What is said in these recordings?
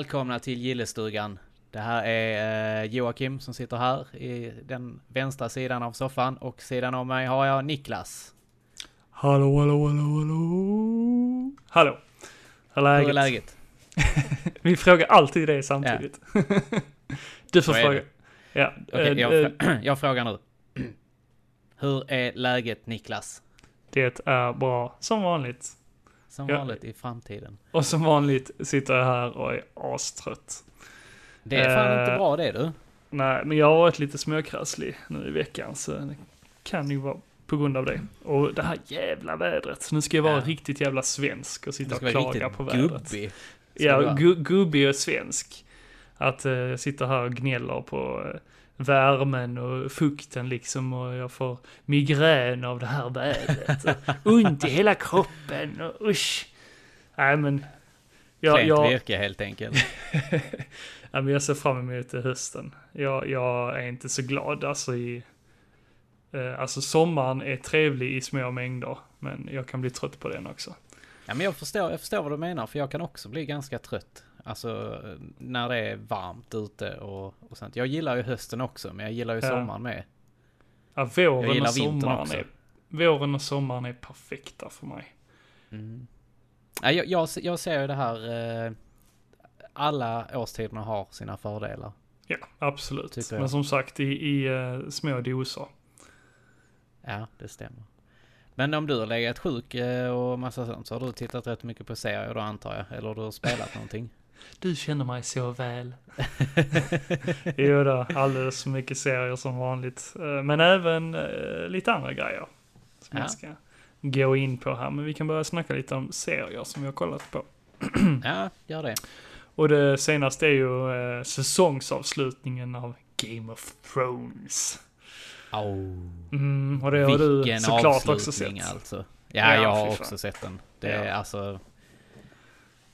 Välkomna till Gillestugan. Det här är eh, Joakim som sitter här i den vänstra sidan av soffan och sidan av mig har jag Niklas. Hallå, hallå, hallå, hallå. Hallå. Hur är läget? Hur är läget? Vi frågar alltid det samtidigt. du får fråga. det. Ja. Okej, eh, jag, eh, jag frågar nu. Hur är läget Niklas? det är bra, som vanligt. Som Ja. vanligt i framtiden. Och som vanligt sitter jag här och är astrött. Det är fan Eh. inte bra det du. Nej, men jag har varit lite småkrasslig nu i veckan, så det kan ju vara på grund av det. Och det här jävla vädret. Nu ska jag vara Ja. riktigt jävla svensk och sitta och klaga på vädret. gubbig. Ja, gu gubbig och svensk. Att eh, jag sitter här och gnäller på eh, värmen och fukten liksom och jag får migrän av det här vädret. ont i hela kroppen och usch. Nej men. Jag, Klent jag, virke helt enkelt. ja, men jag ser fram emot hösten. Jag, jag är inte så glad alltså i... Eh, alltså sommaren är trevlig i små mängder. Men jag kan bli trött på den också. Ja men jag förstår, jag förstår vad du menar för jag kan också bli ganska trött. Alltså när det är varmt ute och, och sånt. Jag gillar ju hösten också men jag gillar ju Ja. sommaren med. Ja, våren och sommaren också. är... Våren och sommaren är perfekta för mig. Mm. Ja, jag, jag, jag ser ju det här. Eh, alla årstiderna har sina fördelar. Ja, absolut. Men som sagt i, i eh, små doser. Ja, det stämmer. Men om du har legat sjuk eh, och massa sånt så har du tittat rätt mycket på serier då antar jag. Eller du har spelat någonting. Du känner mig så väl. jo då, alldeles för mycket serier som vanligt. Eh, Men även eh, lite andra grejer. Som Ja. jag ska gå in på här. Men vi kan börja snacka lite om serier som vi har kollat på. Ja, gör det. Och det senaste är ju eh, säsongsavslutningen av Game of Thrones. Au. Mm, och det har du såklart också sett. alltså. Ja, Ja, jag har också sett den. Det Ja. är alltså,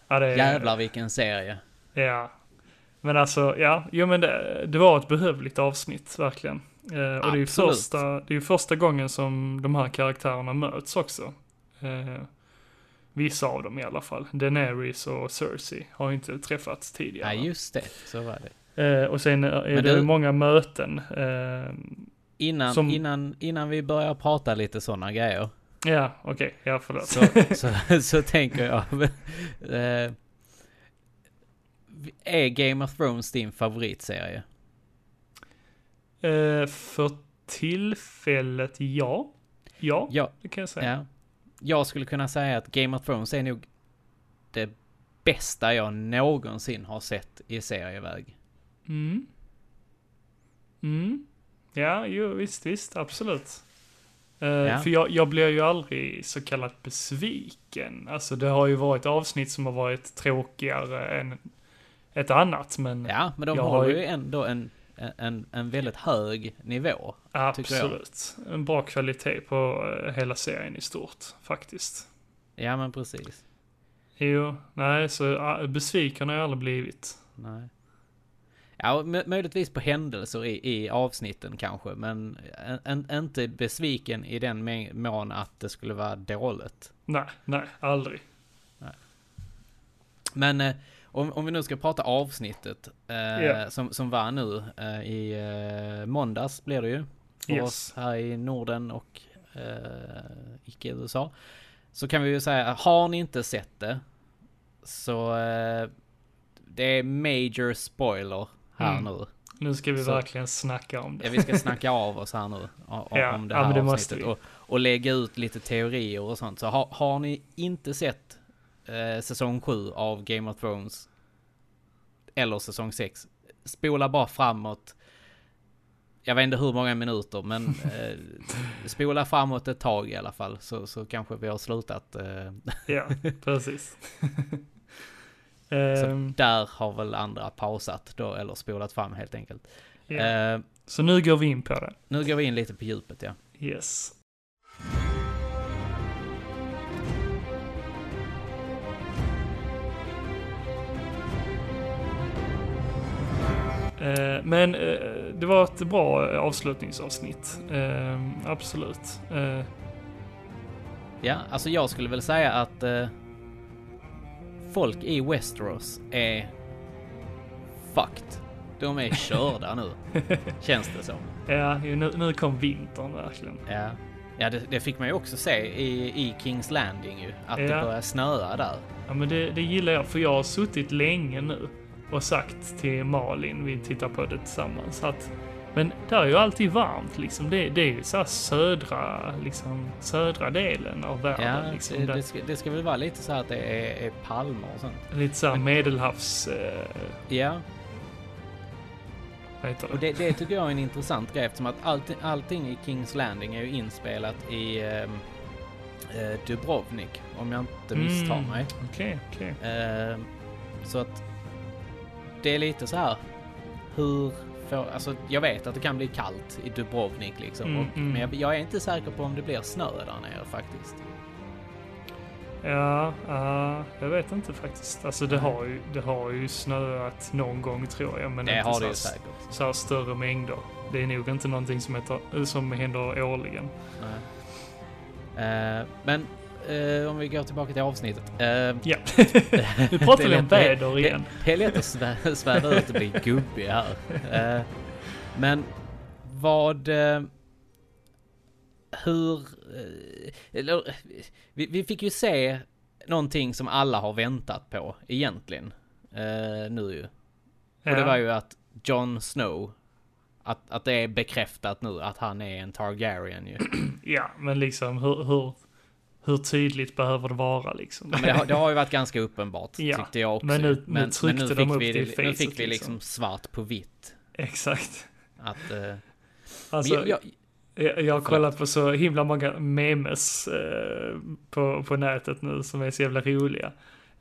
Ja, det är, jävlar vilken serie. Ja. Men alltså, ja, jo men det, det var ett behövligt avsnitt, verkligen. Eh, och det är ju Absolut. första, det är ju första gången som de här karaktärerna möts också. Eh, vissa av dem i alla fall. Daenerys och Cersei har ju inte träffats Ja, tidigare. just det. Så var det. Eh, och sen är Men det du- många möten. Eh, Innan, Som- innan, innan vi börjar prata lite sådana grejer. Ja, okej, ja förlåt. Så, så, så tänker jag. eh, är Game of Thrones din favoritserie? Eh, för tillfället, ja. Ja, Ja, det kan jag säga. ja. Jag skulle kunna säga att Game of Thrones är nog det bästa jag någonsin har sett i serieväg. Mm. Mm. Ja, jo, visst, visst, absolut. Ja. För jag, jag blir ju aldrig så kallat besviken. Alltså det har ju varit avsnitt som har varit tråkigare än ett annat, men Ja, men de har håller ju- ändå en, en, en väldigt hög nivå. absolut. En bra kvalitet på eh, hela serien i stort, faktiskt. Ja, men precis. Jo, nej, så besviken har jag aldrig blivit. Nej. Ja, möjligtvis på händelser i, i avsnitten kanske, men en, en, inte besviken i den mån att det skulle vara dåligt. Nej, nej, aldrig. Men eh, om, om vi nu ska prata avsnittet eh, Ja. som, som var nu eh, i måndags blir det ju. För Yes. oss här i Norden och eh, icke-USA. Så kan vi ju säga, har ni inte sett det så det är major spoiler här Mm. nu. Nu ska vi Så- verkligen snacka om det. Ja, vi ska snacka av oss här nu o- o- Ja, om det ja, här men det avsnittet och, och lägga ut lite teorier och sånt. Så har, har ni inte sett eh, säsong 7 av Game of Thrones eller säsong 6, spola bara framåt. Jag vet inte hur många minuter, men eh, spola framåt ett tag i alla fall så, så kanske vi har slutat. Eh, Ja, precis. så Ehm, där har väl andra pausat då, eller spolat fram helt enkelt. ja. Eh, Så nu går vi in på det. nu går vi in lite på djupet ja. Yes. Eh, Men eh, det var ett bra avslutningsavsnitt. Eh, Absolut. Ja, alltså jag skulle väl säga att eh, folk i Westeros är fucked. De är körda nu. Känns det som. Ja, nu, nu kom vintern verkligen. Ja. Ja, det, det fick man ju också se i, i Kings Landing ju. Att det Ja. började snöa där. Ja, men det, det gillar jag, för jag har suttit länge nu och sagt till Malin, vi tittar på det tillsammans, att men där är ju alltid varmt liksom. Det, det är ju så här södra, liksom, södra delen av världen. Ja, liksom. det, det, ska, det ska väl vara lite så här att det är, är palmer och sånt. Lite såhär medelhavs... Eh, Ja, heter och det? det, det tycker jag är en intressant grej eftersom att allting, allting i Kings Landing är ju inspelat i ehm, eh, Dubrovnik, om jag inte misstar Mm, mig. Okej, okej. Ehm, så att det är lite så här hur får, alltså jag vet att det kan bli kallt i Dubrovnik liksom. Mm, och, mm. Men jag, jag är inte säker på om det blir snö där nere faktiskt. Ja, ja, jag vet inte faktiskt. Alltså det har ju, det har ju snöat någon gång tror jag, men det inte har så, det ju säkert. så här större mängder. Det är nog inte någonting som, heter, som händer årligen. Eh, men eh, om vi går tillbaka till avsnittet. Uh, Ja, nu pratar vi om väder igen. Det, är lätt att svä- sväva ut och bli gubbig här. Eh, men vad... eh, hur... eh, eller, vi, vi fick ju se någonting som alla har väntat på egentligen. eh, nu ju. Och det var ju att Jon Snow, att, att det är bekräftat nu att han är en Targaryen ju. Ja, men liksom hur, hur, hur tydligt behöver det vara liksom? Ja, men det, har, det har ju varit ganska uppenbart Ja, tyckte jag också. men nu- nu men, tryckte nu de upp vi, det i nu facet, fick vi liksom. liksom svart på vitt. Exakt. Att, eh, Alltså, men jag, jag, Jag, jag har kollat på så himla många memes eh, på, på nätet nu som är så jävla roliga.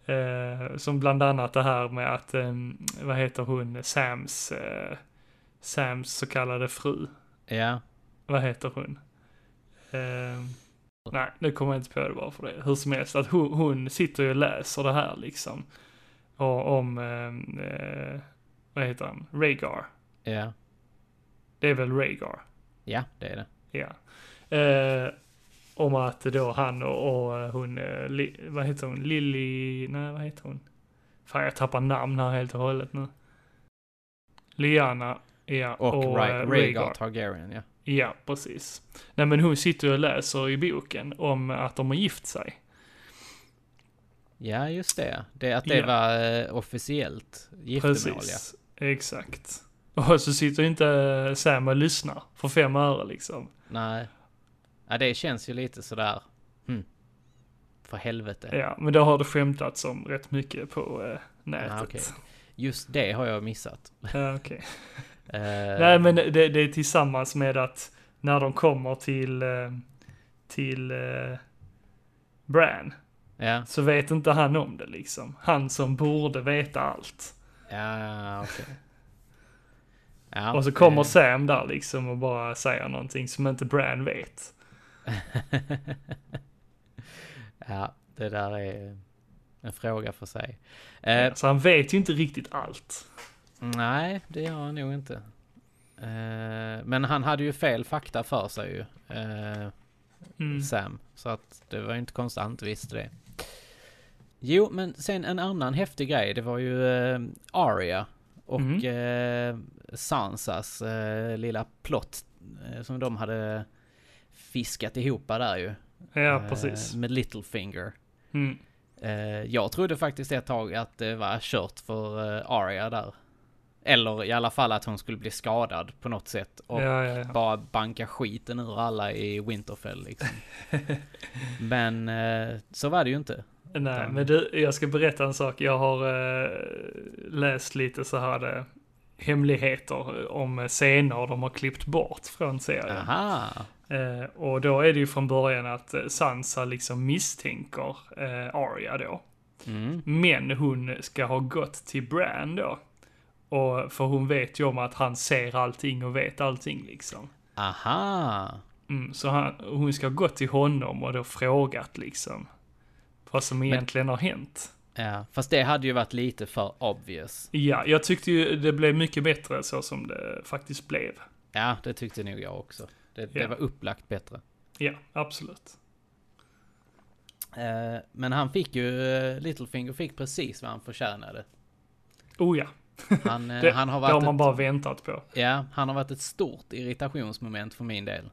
Eh, som bland annat det här med att, eh, vad heter hon, Sams, eh, Sams så kallade fru. ja, Vad heter hon? Nej, nu kommer jag inte på det bara för det. Hur som helst, att hon, hon sitter ju och läser det här liksom. Och om, eh, eh, vad heter han, Rhaegar. ja, Det är väl Rhaegar? ja, det är det. Ja. Eh, om att då han och, och hon, eh, li, vad heter hon, Lily, nej vad heter hon? Fan jag tappar namn här helt och hållet nu. Liana, ja. Och, och eh, Rhaegar Targaryen, ja. Ja, precis. Nej men hon sitter och läser i boken om att de har gift sig. Ja, just det. det att det Ja. var eh, officiellt giftermål, ja. Precis. Exakt. Och så sitter inte Sam och lyssnar för fem öre liksom. Nej. Ja, det känns ju lite sådär, hm. För helvete. Ja, men det har det skämtats om rätt mycket på eh, nätet. Ah, okej. Just det har jag missat. Ja, okej. Eh, Nej, men det, det är tillsammans med att när de kommer till, eh, till eh, Bran, Ja, så vet inte han om det liksom. Han som borde veta allt. ja, okej. Ja, och så kommer Sam där liksom och bara säger någonting som inte Bran vet. ja, det där är en fråga för sig. Eh, Så han vet ju inte riktigt allt. Nej, det gör han nog inte. Eh, men han hade ju fel fakta för sig ju, eh, Mm. Sam. Så att det var ju inte konstigt han inte visste det. Jo, men sen en annan häftig grej, det var ju eh, Arya och Mm. eh, Sansas eh, lilla plott eh, som de hade fiskat ihop där ju. Ja, precis. med Littlefinger. Mm. Jag trodde faktiskt ett tag att det var kört för eh, Arya där. Eller i alla fall att hon skulle bli skadad på något sätt. Och Ja, ja, ja. bara banka skiten ur alla i Winterfell liksom. Men eh, så var det ju inte. Nej, Utan- men du, jag ska berätta en sak. Jag har eh, läst lite så här eh, hemligheter om scener de har klippt bort från serien. Aha! Eh, och då är det ju från början att eh, Sansa liksom misstänker eh, Arya då. Mm. Men hon ska ha gått till Bran då. Och, för hon vet ju om att han ser allting och vet allting liksom. Aha! Mm, så han, hon ska gått till honom och då frågat liksom vad som egentligen har hänt. Ja, fast det hade ju varit lite för obvious. Ja, jag tyckte ju det blev mycket bättre så som det faktiskt blev. Ja, det tyckte nog jag också. Det, det Ja. var upplagt bättre. Ja, absolut. Eh, men han fick ju, eh, Littlefinger fick precis vad han förtjänade. Oh ja, Han, eh, det, han har det har varit man ett, bara väntat på. Ja, han har varit ett stort irritationsmoment för min del.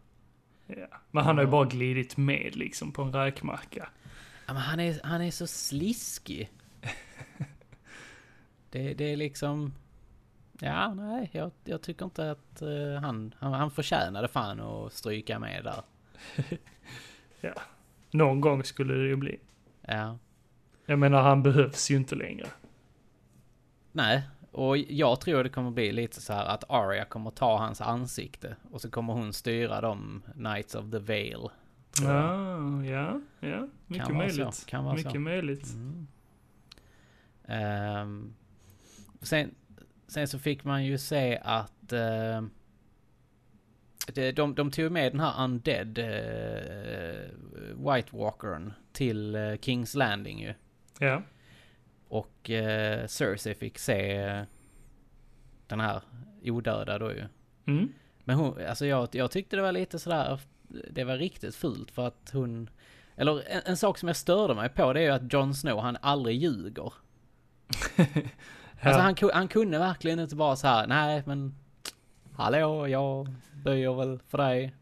Ja. Men han har ju bara glidit med liksom på en räkmacka. Ja, men han är, han är så sliskig. det, det är liksom... Ja, nej, jag, jag tycker inte att eh, han, han, han förtjänade fan att stryka med där. Någon gång skulle det ju bli. Ja. Jag menar, han behövs ju inte längre. Nej, och jag tror det kommer bli lite så här att Arya kommer ta hans ansikte och så kommer hon styra de Knights of the Vale. jag. Ja, ja. Mycket Kan möjligt. så, kan vara Mycket så. möjligt. Mm. Ehm, sen, sen så fick man ju se att uh, de, de, de tog med den här Undead uh, White Walkern till eh, Kings Landing ju. Ja. Och uh, Cersei fick se eh, den här odöda då ju. Mm. Men hon, alltså jag, jag tyckte det var lite sådär, det var riktigt fult för att hon, eller en, en sak som jag störde mig på det är ju att Jon Snow han aldrig ljuger. Alltså han, han kunde verkligen inte bara så här, nej men, hallå jag böjer väl för dig.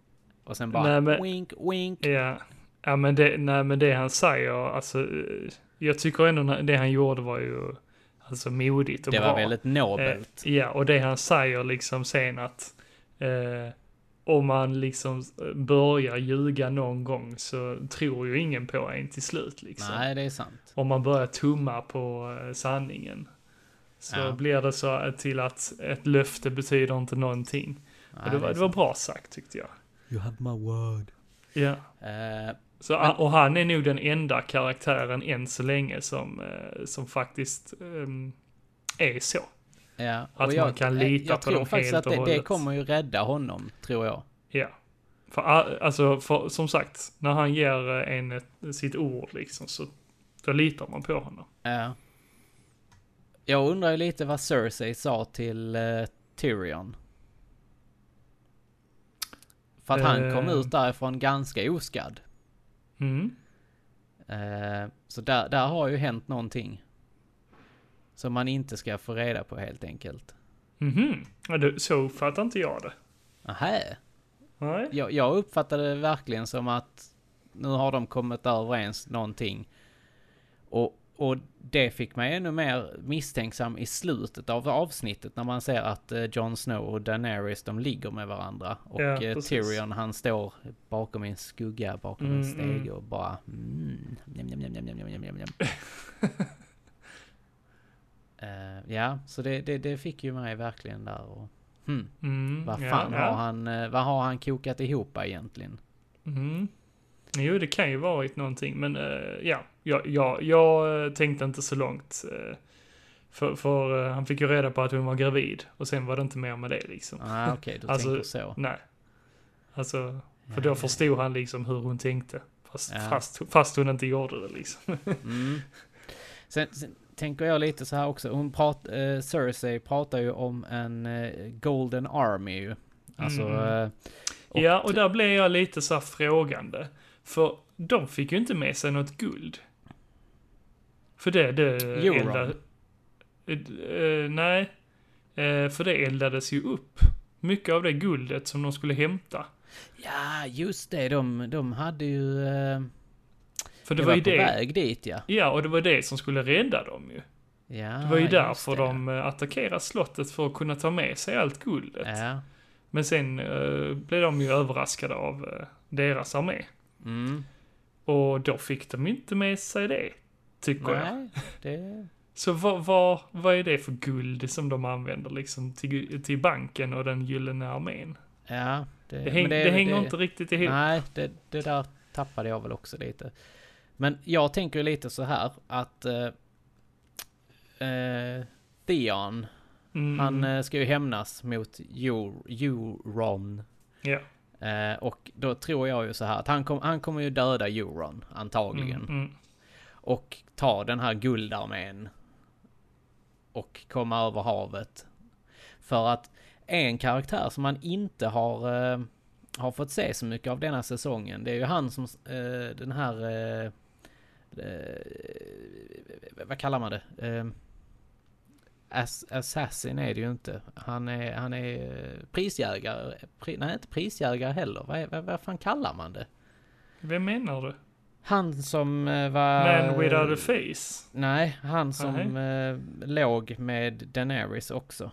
Och sen bara, Nej, men- wink wink. Ja, ja men, det, nej, men det han säger, alltså, eh, jag tycker ändå det han gjorde var ju alltså modigt och Det bra. var väldigt nobelt. Eh, ja, och det han säger liksom sen att eh, om man liksom börjar ljuga någon gång så tror ju ingen på en till slut liksom. nej det är sant. Om man börjar tumma på eh, sanningen. Så Ja. blir det så till att ett löfte betyder inte någonting. Nej, och det, var, är det var bra sagt tyckte jag. You have my word. Ja. Eh, Så, Men- och han är nog den enda karaktären än så länge som, eh, som faktiskt ehm, är så. ja. Att och man kan eh, lita jag på tror dem faktiskt helt att och det, det hållet. kommer ju rädda honom, tror jag. Ja. För, a- alltså, för, som sagt, när han ger eh, en ett, sitt ord liksom så då litar man på honom. Ja. Jag undrar ju lite vad Cersei sa till eh, Tyrion. För att han kom ut därifrån ganska oskadd. Mm. Eh, så där, där har ju hänt någonting. Som man inte ska få reda på helt enkelt. Mhm. Det, så uppfattar inte jag det. Nähä. Nej. Jag, jag uppfattade det verkligen som att nu har de kommit överens någonting. Och, och det fick mig ännu mer misstänksam i slutet av avsnittet när man ser att eh, Jon Snow och Daenerys de ligger med varandra. Och ja, eh, Tyrion han står bakom en skugga, bakom mm, en stege mm. och bara mm, njam, njam, njam, njam, njam, uh, Ja, så det, det, det, fick ju mig verkligen där och hmm, mm, vad fan ja, har han, vad har han kokat ihop egentligen? Mm. Jo, det kan ju varit någonting, men uh, ja, jag, jag, jag eh, tänkte inte så långt. eh, för för eh, han fick ju reda på att hon var gravid och sen var det inte mer med det liksom. Ah, okej, du Alltså, tänker så. Nej. Alltså, för då förstod han liksom hur hon tänkte. Fast, Ja. fast, fast hon inte gjorde det liksom. Mm. Sen, sen tänker jag lite så här också. Hon prat, eh, Cersei pratar ju om en eh, Golden Army ju. Alltså... Mm. Eh, och ja, och där blev jag lite så här frågande. För de fick ju inte med sig något guld. För det, det Euron. eldade... Eh, nej. Eh, för det eldades ju upp. Mycket av det guldet som de skulle hämta. ja, just det. De, de hade ju... Eh, För det det, var var på det. väg dit ja. Ja, och det var det som skulle rädda dem ju. ja Det var ju därför det. de eh, attackerade slottet för att kunna ta med sig allt guldet. Ja. Men sen eh, blev de ju överraskade av eh, deras armé. Mm. Och då fick de inte med sig det, tycker jag. Nej, det... Så vad, vad, vad är det för guld som de använder liksom till, till banken och den gyllene armén? Ja, det, Det, häng, men det, hänger inte riktigt ihop. Nej, det, det där tappade jag väl också lite. Men jag tänker lite så här att eh, eh, Theon, Mm, han eh, ska ju hämnas mot Eur- Euron. ja. Eh, och då tror jag ju så här att han, kom, han kommer ju döda Euron, antagligen. Mm, mm. Och ta den här guldarmén. Och komma över havet. För att en karaktär som man inte har, eh, har fått se så mycket av denna säsongen. Det är ju han som, eh, den här, eh, eh, vad kallar man det? Eh, ass, assassin är det ju inte. Han är, han är eh, prisjägare. Pri, nej, inte prisjägare heller. Vad, vad, vad fan kallar man det? Vem menar du? Han som eh, var... Man without a face? Nej, han som eh, låg med Daenerys också.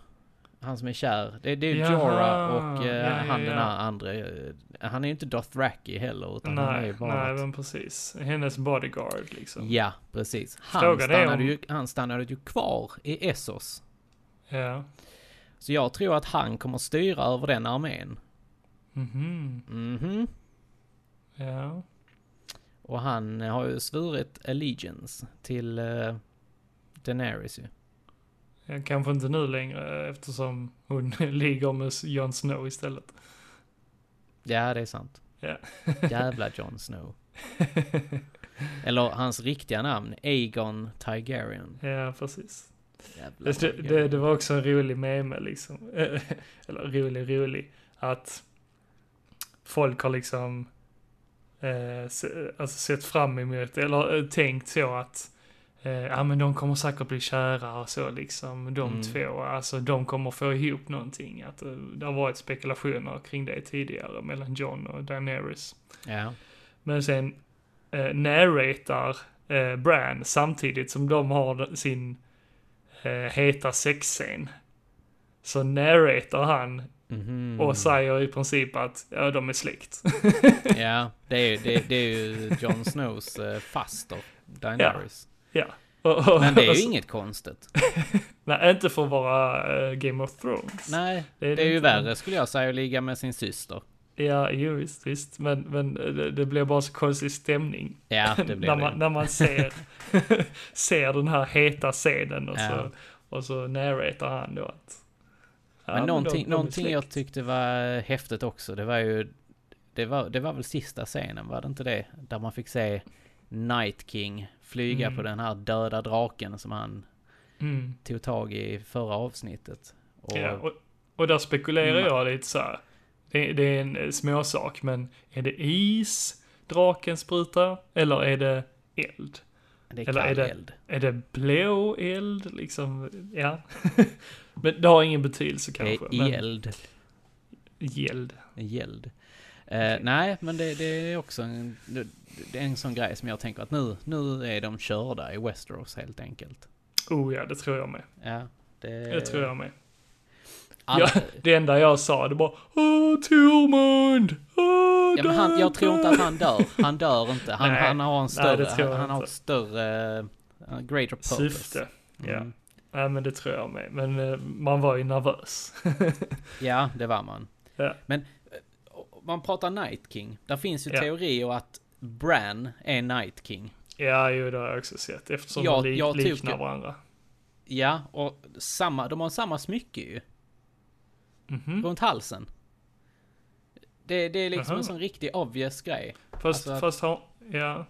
Han som är kär. Det, det är Jaha, Jorah och eh, ja, ja, han den ja. här andra. Han är ju inte Dothraki heller utan han är ju Nej, bara... nej men precis. Hennes bodyguard liksom. Ja, precis. Han Frågan stannade, om- ju, han stannade ju kvar i Essos. Ja. Så jag tror att han kommer styra över den armén. Mhm. Mhm. Ja. Och han har ju svurit allegiance till uh, Daenerys ju. Ja, Kanske inte nu längre eftersom hon ligger med Jon Snow istället. Ja, det är sant. Ja. Jävla Jon Snow. Eller hans riktiga namn, Aegon Targaryen. ja, precis. Det, det, det var också en rolig meme liksom. Eller rolig, rolig. Att folk har liksom eh, se, alltså sett fram emot, eller eh, tänkt så att eh, ja men de kommer säkert bli kära och så liksom, de Mm. två. Alltså de kommer få ihop någonting. Att eh, det har varit spekulationer kring det tidigare mellan John och Daenerys. Ja. Men sen eh, narratar eh, Bran samtidigt som de har sin eh, heta sexscen. Så narratar han Mhm. och säger i princip att ja, de är släkt. Ja, det är, ju- det, det är ju Jon Snows uh, faster, Daenerys. ja. Och, och, Men det är ju inget konstigt. Nej, inte för att vara eh, Game of Thrones. Nej, Det är det är ju värre skulle jag säga att ligga med sin syster. Ja, jo visst, visst. Men, men det, det blir bara så konstig stämning. Ja, det blir när, det. man, när man ser, ser den här heta scenen och, Ja. så, och så narratar han då att... Men de- någonting, de är någonting jag tyckte var häftigt också, det var ju... Det var, det var väl sista scenen, var det inte det? Där man fick se Night King flyga Mm. på den här döda draken som han Mm. tog tag i förra avsnittet. Och, Ja, och, och där spekulerar Mm. jag lite så här. Det, det är en eh, småsak, men är det is draken sprutar? Eller är det eld? det är eller är det- eld. Är det blå eld? Liksom, ja. men det har ingen betydelse Det kanske. är men- eld. Geld. Gäld. Eh, nej, men det, det är också en, det, det är en sån grej som jag tänker att nu, nu är de körda i Westeros helt enkelt. Oh ja, det tror jag med. Ja, det... Det tror jag med. Alla, Ja, det enda jag sa, det var Åh, Tormund! Åh, Ja, men han, jag tror inte att han dör. Han dör inte. Han, Nej. han har en Nej, större, tror han, han har ett större, uh, greater purpose. Syfte. Ja. Mm. Nej, men det tror jag med. Men eh, man var ju nervös. Ja, det var man. Ja. Men eh, man pratar Night King. Där finns ju Ja. teorier att Bran är Night King. ja, jo, det har jag också sett. Eftersom Ja, de li- jag tycker- liknar varandra. Ja, och samma, de har samma smycke ju. Mhm. Runt halsen. Det, det är liksom Jaha. en sån riktig obvious grej. Fast, Alltså att- fast har, ja.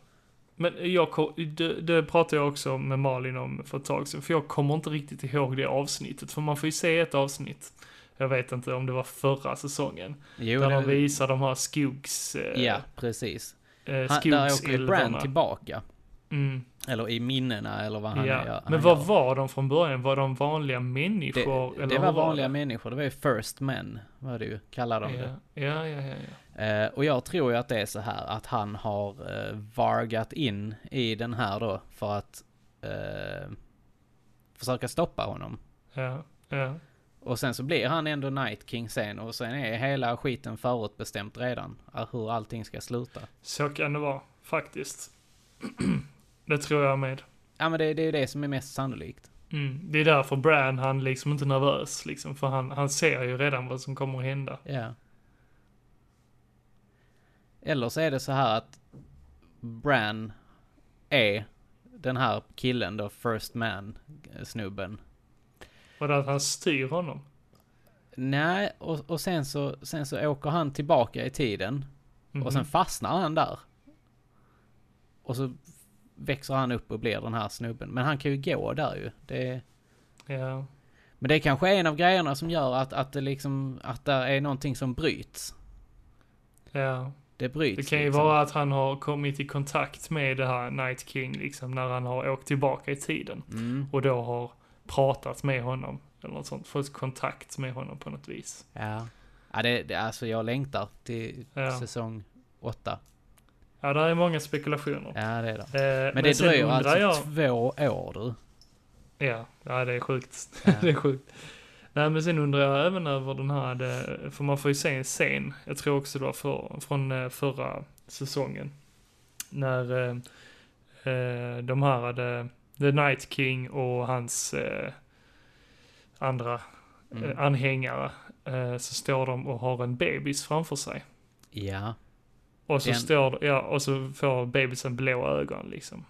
Men jag, det, det pratade jag också med Malin om för ett tag sedan, för jag kommer inte riktigt ihåg det avsnittet, för man får ju se ett avsnitt. Jag vet inte om det var förra säsongen. Jo, där det, de visar de här skogs... Eh, Ja, precis. eh, Han, där åker ju skogsälvarna. Bran tillbaka. Mm, Eller i minnena eller vad han ja. han Men vad gör. var de från början? Var de vanliga det, människor? det eller var hur vanliga det? människor. Det var ju first men, vad det ju kallar de det. Ja, ja, ja, ja. Eh, och jag tror ju att det är så här att han har eh, vargat in i den här då för att eh, försöka stoppa honom. ja, ja. Och sen så blir han ändå Night King sen och sen är hela skiten förutbestämt redan. eh, Hur allting ska sluta. Så kan det vara, faktiskt. det tror jag med. Ja men det, det är ju det som är mest sannolikt. Mm. Det är därför Bran, han liksom inte nervös liksom, för han, han ser ju redan vad som kommer att hända. Ja. Eller så är det så här att Bran är den här killen då, First Man snubben. Och det att han styr honom. Nej, och, och sen, så, sen så åker han tillbaka i tiden Mhm. och sen fastnar han där. Och så växer han upp och blir den här snubben. Men han kan ju gå där ju. Det, Ja, men det är kanske en av grejerna som gör att, att det liksom, att det är någonting som bryts. ja. Det bryts. Det kan ju liksom. vara att han har kommit i kontakt med det här Night King, liksom när han har åkt tillbaka i tiden. Mm, Och då har pratat med honom, eller något sånt, fått kontakt med honom på något vis. ja. Ja, det, det, alltså jag längtar till Ja. säsong åtta. Ja, där är många spekulationer. Ja, det är det. Eh, Men, det sen dröjer alltså jag, två år du. Ja, ja det är sjukt. Ja. det är sjukt. Nej men sen undrar jag även över den här, det, för man får ju se en scen, jag tror också det var för, från eh, förra säsongen. När eh, eh, de här hade, The Night King och hans eh, andra Mm. eh, anhängare, eh, så står de och har en bebis framför sig. Ja. Och så Den- står ja, och så får bebisen blå ögon liksom.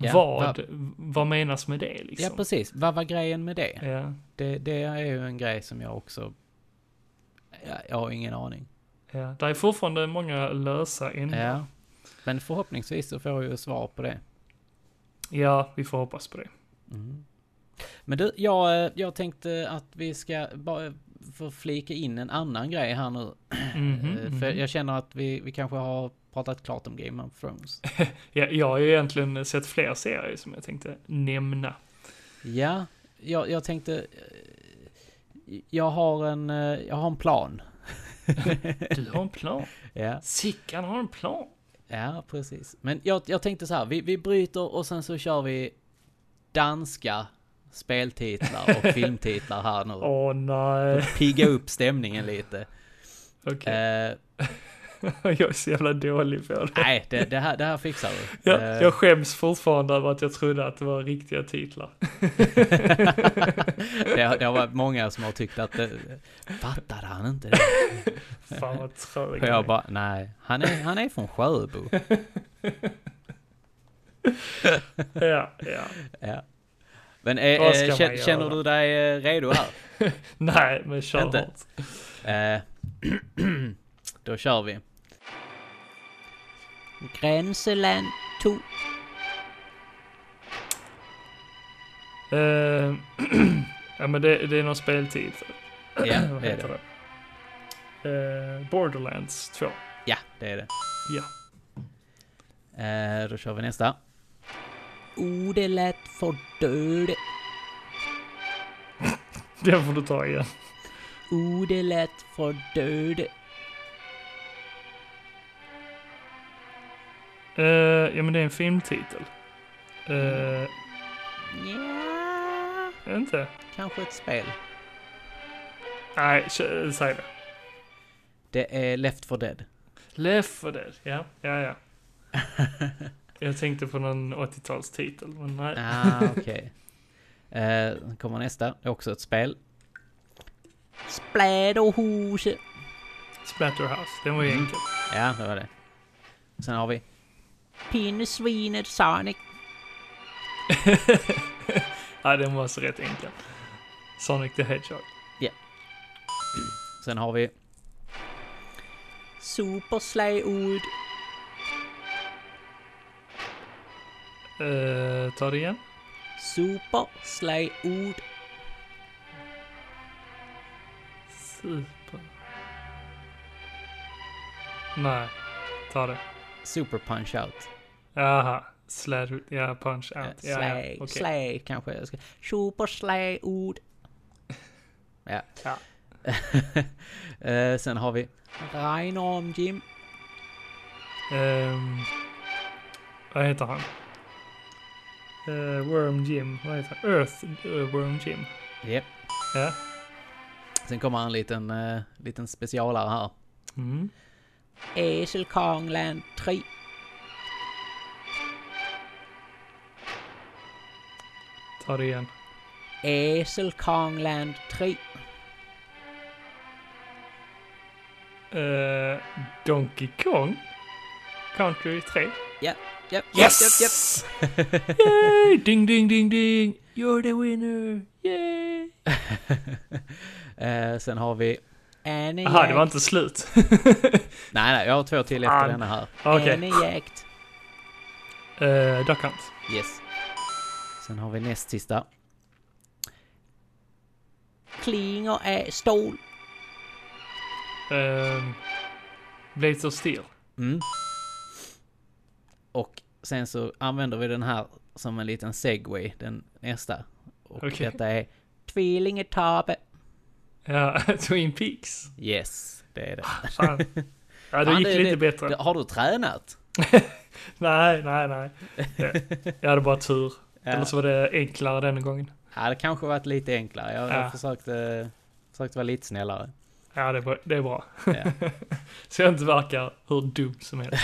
Ja, vad, va- vad menas med det liksom? ja, precis. Vad var grejen med det? Ja, det? Det är ju en grej som jag också... Jag, jag har ingen aning. ja. Det är fortfarande många lösa ändar. Ja. Men förhoppningsvis så får jag ju svar på det. Ja, vi får hoppas på det. Mm. Men du, jag, eh, jag tänkte att vi ska bara få flika in en annan grej här nu. Mhm, Eh, För mhm. jag känner att vi, vi kanske har pratat klart om Game of Thrones. Ja, jag har ju egentligen sett fler serier som jag tänkte nämna. Ja, jag, jag tänkte... eh, Jag har en, eh, jag har en plan. Du har en plan. Ja, Sickan har en plan. ja precis. Men jag, jag tänkte så här, vi, vi bryter och sen så kör vi danska speltitlar och filmtitlar här nu. Åh nej. Pigga upp stämningen lite. Okej. Eh, jag är så jävla dålig på det. nej, det, det, här, det här fixar vi. Jag, Eh, jag skäms fortfarande över att jag trodde att det var riktiga titlar. det, har- det har varit många som har tyckt att det, fattade han inte det? Fan vad trög Och jag bara, nej, han är, han är från Sjöbo. Ja, ja. Ja. Men eh, ska eh, man kä- göra? känner du dig eh, redo här? Nej, men kör Inte. hårt. Eh, då kör vi. Gränseland 2. Eh, ja men det, det är någon speltid. Ja, Vad det är det. det? Eh, Borderlands 2. Ja, det är det. Ja. Eh, då kör vi nästa. Oh, det lät för död. Den får du ta igen. Oh, det lät för död. Eh, ja men det är en filmtitel. Uh, Ja, inte? kanske ett spel. Nej, säg det. Det är Left 4 Dead. Left 4 Dead, ja, ja, ja. Jag tänkte på någon 80-talstitel, men nej. Ah, okej. Eh, Sen kommer nästa. Det är också ett spel. Spläderhuse. Splatterhouse, den var ju Mm. enkel. Ja, det var det. Sen har vi Pinnesvinet Sonic. ja, den var så rätt enkel. Sonic the Hedgehog. Sen har vi Super Slaywood. Uh, ta det igen. Super Slaywood. Super. Nej, ta det. Super Punch Out. Jaha, slad, ja, punch Eh, out. Ja, Slay, ja, okej. Slay kanske jag ska... Super Slaywood. Ja. Ja. Eh, Sen har vi Reinorm Jim. Ehm, vad heter han? Eh, Worm Jim, vad heter han? Earth eh, Worm Jim. Yep. Ja. Sen kommer en liten, uh, liten specialare här. Mm. Äselkongland 3. Ta det igen. Äselkongland 3. Eh, Donkey Kong? Country 3? Japp, japp, Yes! japp, japp. Yay! Ding, ding, ding, ding! You're the winner! Yay! Eh, sen har vi Annie Jaha, det var inte slut. Nej, nej, jag har två till efter denna här. Okej. Annie Jakt. Uh, Duck Hunt. Yes. Sen har vi näst sista. Klinger är stål. Uh, Blades of Steel. Mm. Och sen så använder vi den här som en liten segway, den nästa. Och Okej. detta är Tvillingetave. Ja, Twin Peaks. Yes, det är det. Fan. Ja, det Fan, gick det- lite det- bättre. Har du tränat? Nej, nej, nej. Jag, hade bara tur. Ja. Eller så var det enklare denna gången. Ja, det kanske varit lite enklare. Jag, Ja. jag försökte, försökte vara lite snällare. Ja, det är bra. Det är bra. Ja. Så jag inte verkar hur dum som helst.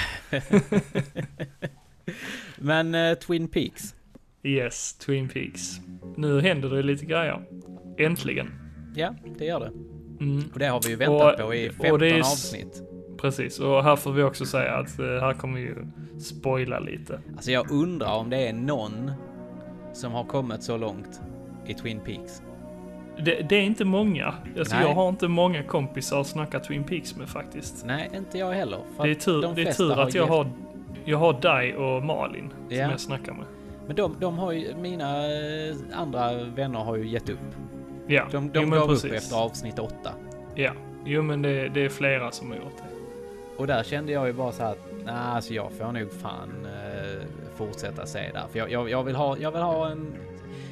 Men eh, Twin Peaks. Yes, Twin Peaks. Nu händer det lite grejer. Äntligen. Ja, det gör det. Mm, Och det har vi ju väntat Och- på i och 15 det är avsnitt. precis, och här får vi också säga att eh, här kommer vi ju spoila lite. Alltså jag undrar om det är någon som har kommit så långt i Twin Peaks. Det, det är inte många. Alltså, jag har inte många kompisar att snacka Twin Peaks med faktiskt. Nej, inte jag heller. Det är tur, de det är tur att jag har, jag har dig och Malin Ja. som jag snackar med. Men de, de har ju, mina eh, andra vänner har ju gett upp. Ja, De, jo, de men gav upp efter avsnitt 8. Ja, jo men det, det är flera som har gjort det. Och där kände jag ju bara så här att, nej alltså jag får nog fan eh, fortsätta se där. För jag, jag, jag, vill ha, jag vill ha en...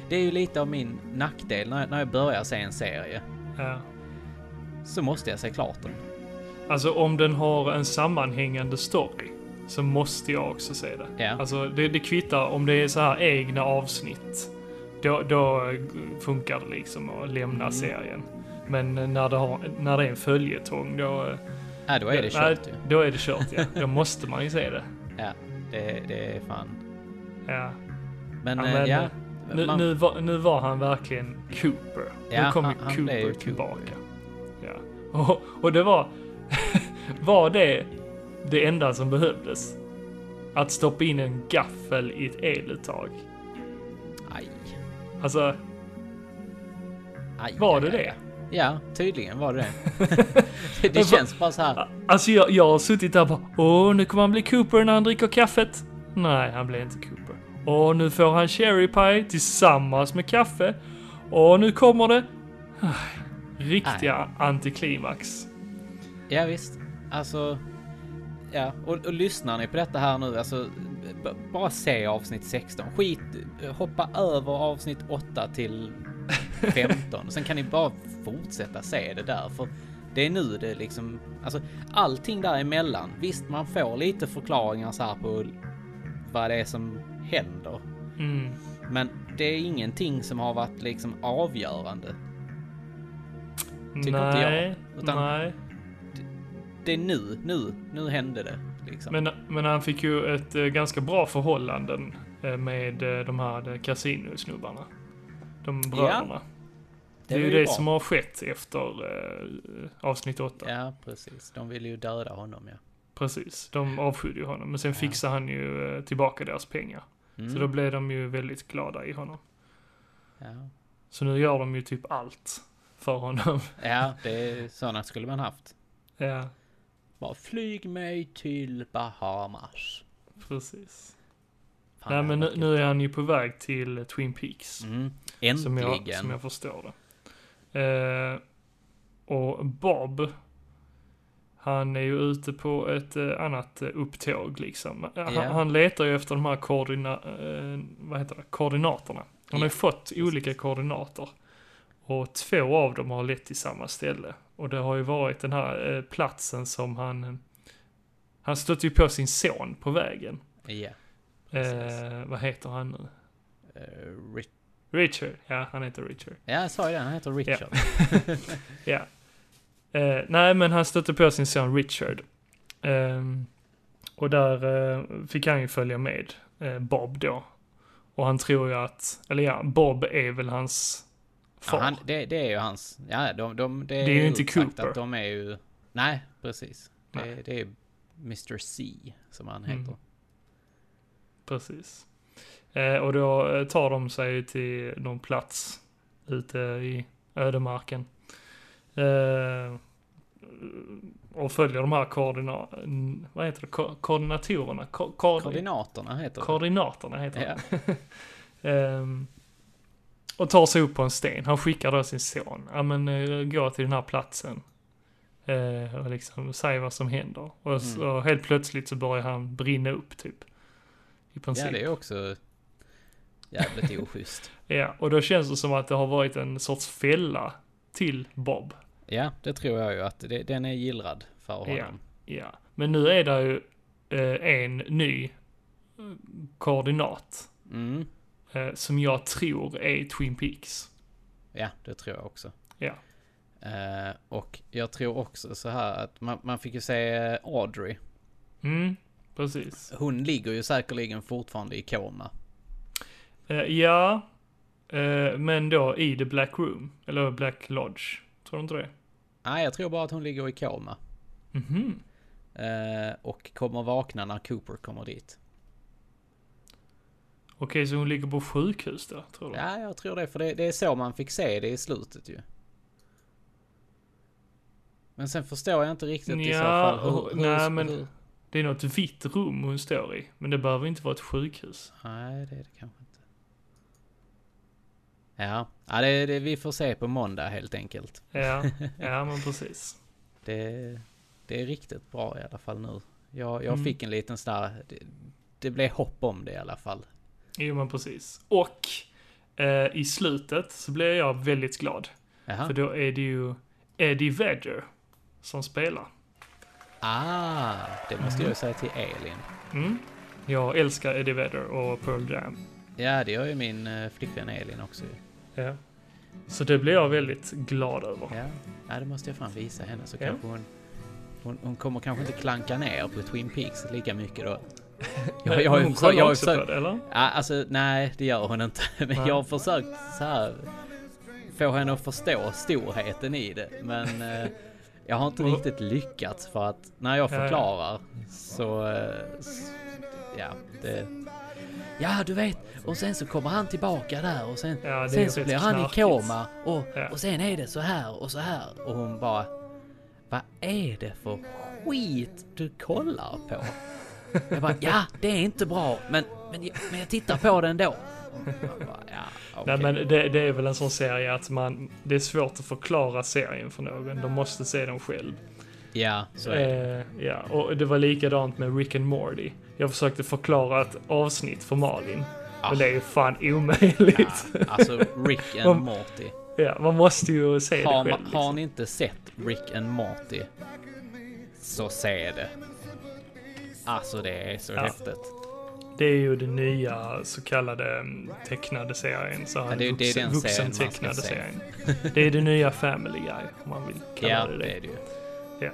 Det är ju lite av min nackdel när, när jag börjar se en serie. Ja. Så måste jag se klart den. Alltså om den har en sammanhängande story så måste jag också se det. Ja. Alltså det, det kvittar om det är så här egna avsnitt. Då, då funkar det liksom att lämna Mm. serien. Men när det, har, när det är en följetong då... Nej, då är det kört ju. Då är det kört ja. Då måste man ju se det. Ja, det, det är fan... Ja. Men, Ja, eh, men, ja. Nu, man- nu, var, nu var han verkligen Cooper. Ja, nu kom han- ju han Cooper ju tillbaka. Cooper, Ja. Och, och det var... var det det enda som behövdes? Att stoppa in en gaffel i ett eluttag. Alltså, aj Var aj, det aj, det? Ja, tydligen var det det. det, känns bara så här. alltså jag, jag har suttit där och bara Åh, nu kommer han bli Cooper när han dricker kaffet. Nej, han blir inte Cooper. Och nu får han cherry pie tillsammans med kaffe. Och nu kommer det... Aj, Riktiga antiklimax. Ja, visst. Alltså... Ja, och, och lyssnar ni på detta här nu, alltså bara se avsnitt 16. Skit, hoppa över avsnitt 8 till 15. Sen kan ni bara fortsätta se det där, för det är nu det liksom, alltså allting däremellan. Visst, man får lite förklaringar så här på vad det är som händer. Mm. Men det är ingenting som har varit liksom avgörande. Tycker inte jag, nej, utan- nej. Det är nu, nu, nu hände det. Liksom. Men, men han fick ju ett eh, ganska bra förhållanden eh, med eh, de här kasinosnubbarna. De bröderna. Det är ju det bra. som har skett efter eh, avsnitt 8. Ja, precis. De ville ju döda honom, ja. Precis. De avskydde ju honom. Men sen Ja. fixade han ju tillbaka deras pengar. Mm. Så då blev de ju väldigt glada i honom. ja. Så nu gör de ju typ allt för honom. ja, det är sådana skulle man haft. ja, Bara flyg mig till Bahamas. precis. Fan, Nej men nu, nu är han ju på väg till Twin Peaks. Mm. Som jag, Äntligen. som jag förstår det. Eh, och Bob, han är ju ute på ett eh, annat eh, upptåg liksom. Han, Ja. han letar ju efter de här koordina, eh, vad heter det? koordinaterna. Han har ju fått precis. olika koordinater. Och två av dem har lett till samma ställe. Och det har ju varit den här eh, platsen som han... Han stötte ju på sin son på vägen. Ja, precis. Eh, vad heter han nu? Eh, Ri- Richard. Ja, han heter Richard. ja, jag sa ju det. Han heter Richard. Ja. Eh, nej, men han stötte på sin son Richard. Ehm, och där eh, fick han ju följa med eh, Bob då. Och han tror ju att, eller ja, Bob är väl hans far. Ja, han, det, det är ju hans... Ja, de, de, det är, Det är ju inte Cooper. Att de är ju... Nej, precis. Nej. Det, det är Mr C som han Mm. heter. Precis. Eh, och då eh, tar de sig till någon plats ute i ödemarken. Eh, och följer de här koordina... Vad heter det? Ko- koordinatorerna? Ko- koord- Koordinaterna heter det. Koordinaterna heter det. Ja. Ehm, och tar sig upp på en sten. Han skickar då sin son. Ja men eh, gå till den här platsen. Eh, och liksom säger vad som händer. Och så Mm. helt plötsligt så börjar han brinna upp typ. I princip. Ja, det är också jävligt oschysst. Ja, och då känns det som att det har varit en sorts fälla till Bob. Ja, det tror jag ju att det, den är gillrad för honom. Ja. Ja, men nu är det ju eh, en ny eh, koordinat Mm. Eh, som jag tror är Twin Peaks. Ja, det tror jag också. Ja. Eh, och jag tror också så här att man, man fick ju se eh, Audrey. Mm, precis. Hon ligger ju säkerligen fortfarande i koma. Eh, ja, eh, men då i The Black Room, eller Black Lodge. Tror du inte det? Nej, jag tror bara att hon ligger i koma. Mhm. Eh, och kommer vakna när Cooper kommer dit. Okej, så hon ligger på sjukhus då, tror du? Ja, jag tror det. För det, det är så man fick se det i slutet ju. Men sen förstår jag inte riktigt i så Ja, fall hur, hur, nej, men- hur... Det är något vitt rum hon står i, men det behöver inte vara ett sjukhus. Nej, det är det kanske inte. Ja, ja det, det, vi får se på måndag helt enkelt. Ja, ja men precis. Det, det är riktigt bra i alla fall nu. Jag, jag Mm. fick en liten sån där, det, det blev hopp om det i alla fall. Jo, men precis. Och eh, i slutet så blir jag väldigt glad. Jaha. För då är det ju Eddie Vedder som spelar. Ah, det måste jag ju säga till Elin. Mm. Jag älskar Eddie Vedder och Pearl Jam. Ja, det gör ju min eh, flickvän Elin också. Ja. Så det blir jag väldigt glad över. Ja, ja det måste jag fan visa henne så Ja. kanske hon, hon... Hon kommer kanske inte klanka ner på Twin Peaks lika mycket då. Jag, jag, hon kollar jag också på försökt, det, eller? ja, alltså nej det gör hon inte. Men Nej. jag har försökt så här få henne att förstå storheten i det. Men eh, jag har inte riktigt lyckats för att när jag Ja, ja. förklarar så, eh, ja det... Ja du vet, och sen så kommer han tillbaka där och sen, Ja, sen så blir han i knarkigt. koma och, Ja. och sen är det så här och så här och hon bara Vad är det för skit du kollar på? Jag bara, ja det är inte bra men, men, jag, men jag tittar på det ändå. Bara, ja, okej. Nej men det, det är väl en sån serie att man, det är svårt att förklara serien för någon. De måste se den själv. Ja, så är det. Eh, ja, och det var likadant med Rick and Morty. Jag försökte förklara ett avsnitt för Malin. Ah. Men det är ju fan omöjligt. Ja, alltså Rick and Morty. Ja, man måste ju se Har, det själv. har Liksom. ni inte sett Rick and Morty så se det. Alltså det är så Ja. häftigt. Det är ju den nya så kallade mm, tecknade serien. Så här, det är- det är vuxen, den vuxentecknade se. serien. Det är det nya Family Guy, om man vill kalla Ja, det det det. är det ju. Ja.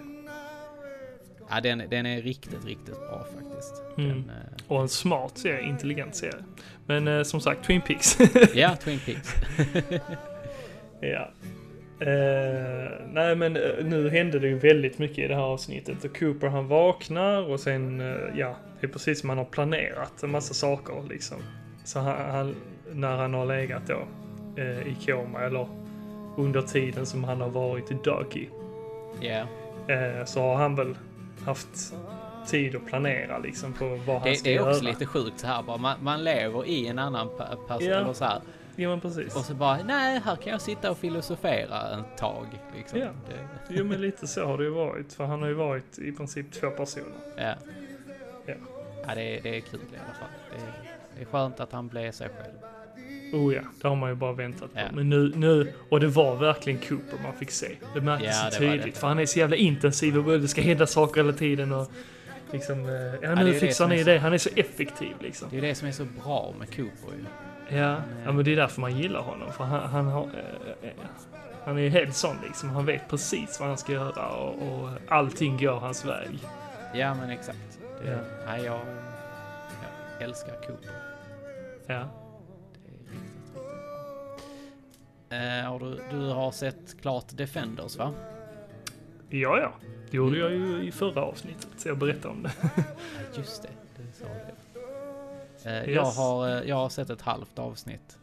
Ja, den, den är riktigt, riktigt bra faktiskt. Mm. Den, eh, Och en smart serie, intelligent serie. Men eh, som sagt, Twin Peaks. ja, Twin Peaks. Ja. Eh, nej men eh, nu hände det ju väldigt mycket i det här avsnittet. Och Cooper han vaknar och sen, eh, ja, det är precis som han har planerat en massa saker liksom. Så han, han när han har legat då i koma eller under tiden som han har varit i Dougie. Eh, så har han väl haft tid att planera liksom på vad han det, ska det är göra. också lite sjukt så här bara. Man, man lever i en annan pe- person eller så här. Ja men precis. Och så bara, nej, här kan jag sitta och filosofera en tag. Liksom. Ja. Det, Jo men lite så har det ju varit. För han har ju varit i princip två personer. ja. Ja. Ja, det, är- det är kul i alla fall. Det är, det är skönt att han blev sig själv. Oh ja, det har man ju bara väntat på. Ja. Men nu, nu, och det var verkligen Cooper man fick se. Det märktes Ja, så det tydligt. det. För han är så jävla intensiv och det ska hända saker hela tiden och liksom, eh, ja det nu det fixar ni är det. Han är så effektiv liksom. Det är det som är så bra med Cooper ju. Ja, ja men det är därför man gillar honom. För han, han har, eh, eh, han är ju helt sån liksom. Han vet precis vad han ska göra och, och allting går hans väg. Ja, men exakt. Det, Ja. nej, jag, jag älskar Cooper. Ja. Eh, har du, du har sett klart Defenders va? Ja, ja. Det gjorde jag ju i förra avsnittet. Så jag berättade om det. Just det. Yes. jag, har, eh, jag har sett ett halvt avsnitt.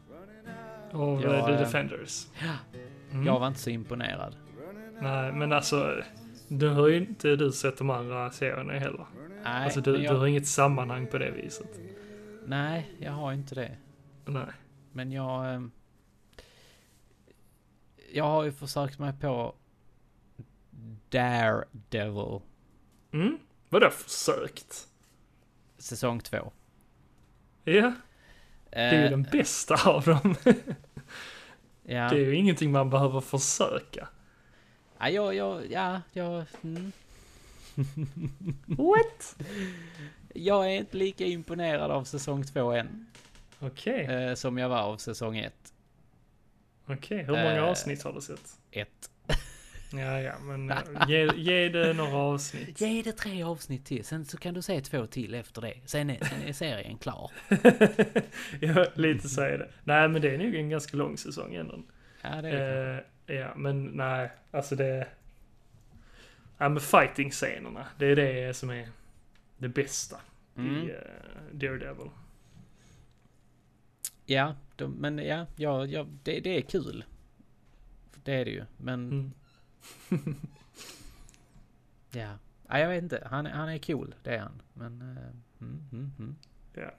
Av Ja, eh, The eh, Defenders. Mm. Jag var inte så imponerad. Nej, men alltså. Du har ju inte du sett de andra serierna heller. Nej, alltså du, jag, du har inget sammanhang på det viset. nej, jag har inte det. Nej. Men jag... ehm, Jag har ju försökt mig på Daredevil. Mm? Vadå försökt? Säsong två. Ja, det är ju Eh, den bästa av dem. ja. Det är ju ingenting man behöver försöka. Ja, jag, jag, ja, jag, mm. What? jag är inte lika imponerad av säsong två än. Okej, Eh, som jag var av säsong ett. okej. Hur många eh, avsnitt har du sett? ett. Ja, ja, men eh, ge, ge det några avsnitt. Ge det tre avsnitt till, sen så kan du se två till efter det. Sen är, sen är serien klar. ja, lite så är det. Nej, men det är nog en ganska lång säsong ändå. Ja, det är det. Eh, ja, men nej, alltså det... Ja, men fighting-scenerna, det är det som är det bästa Mm. i uh, Daredevil. Ja, de, men ja, ja, ja det, det är kul. Det är det ju, men Mm. ja. ja. Jag vet inte, han, han är cool, det är han. Men... eh, mm, mm, mm. Ja.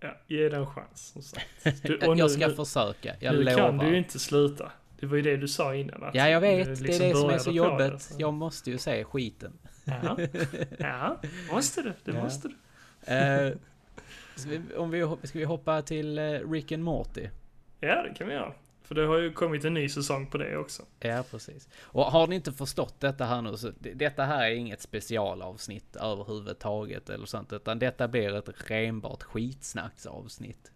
ja, ge det en chans som sagt. Du, och nu- jag ska nu, försöka, jag nu lovar. kan du ju inte sluta. Det var ju det du sa innan. Att Ja, jag vet. du det liksom är det som är så jobbigt. det, så. Jag måste ju se skiten. Ja, ja måste du. Det Ja. måste du. Ska, vi, om vi, ska vi hoppa till eh, Rick and Morty? Ja, det kan vi göra. För det har ju kommit en ny säsong på det också. Ja, precis. Och har ni inte förstått detta här nu så det, detta här är inget specialavsnitt överhuvudtaget eller sånt, utan detta blir ett renbart skitsnacksavsnitt.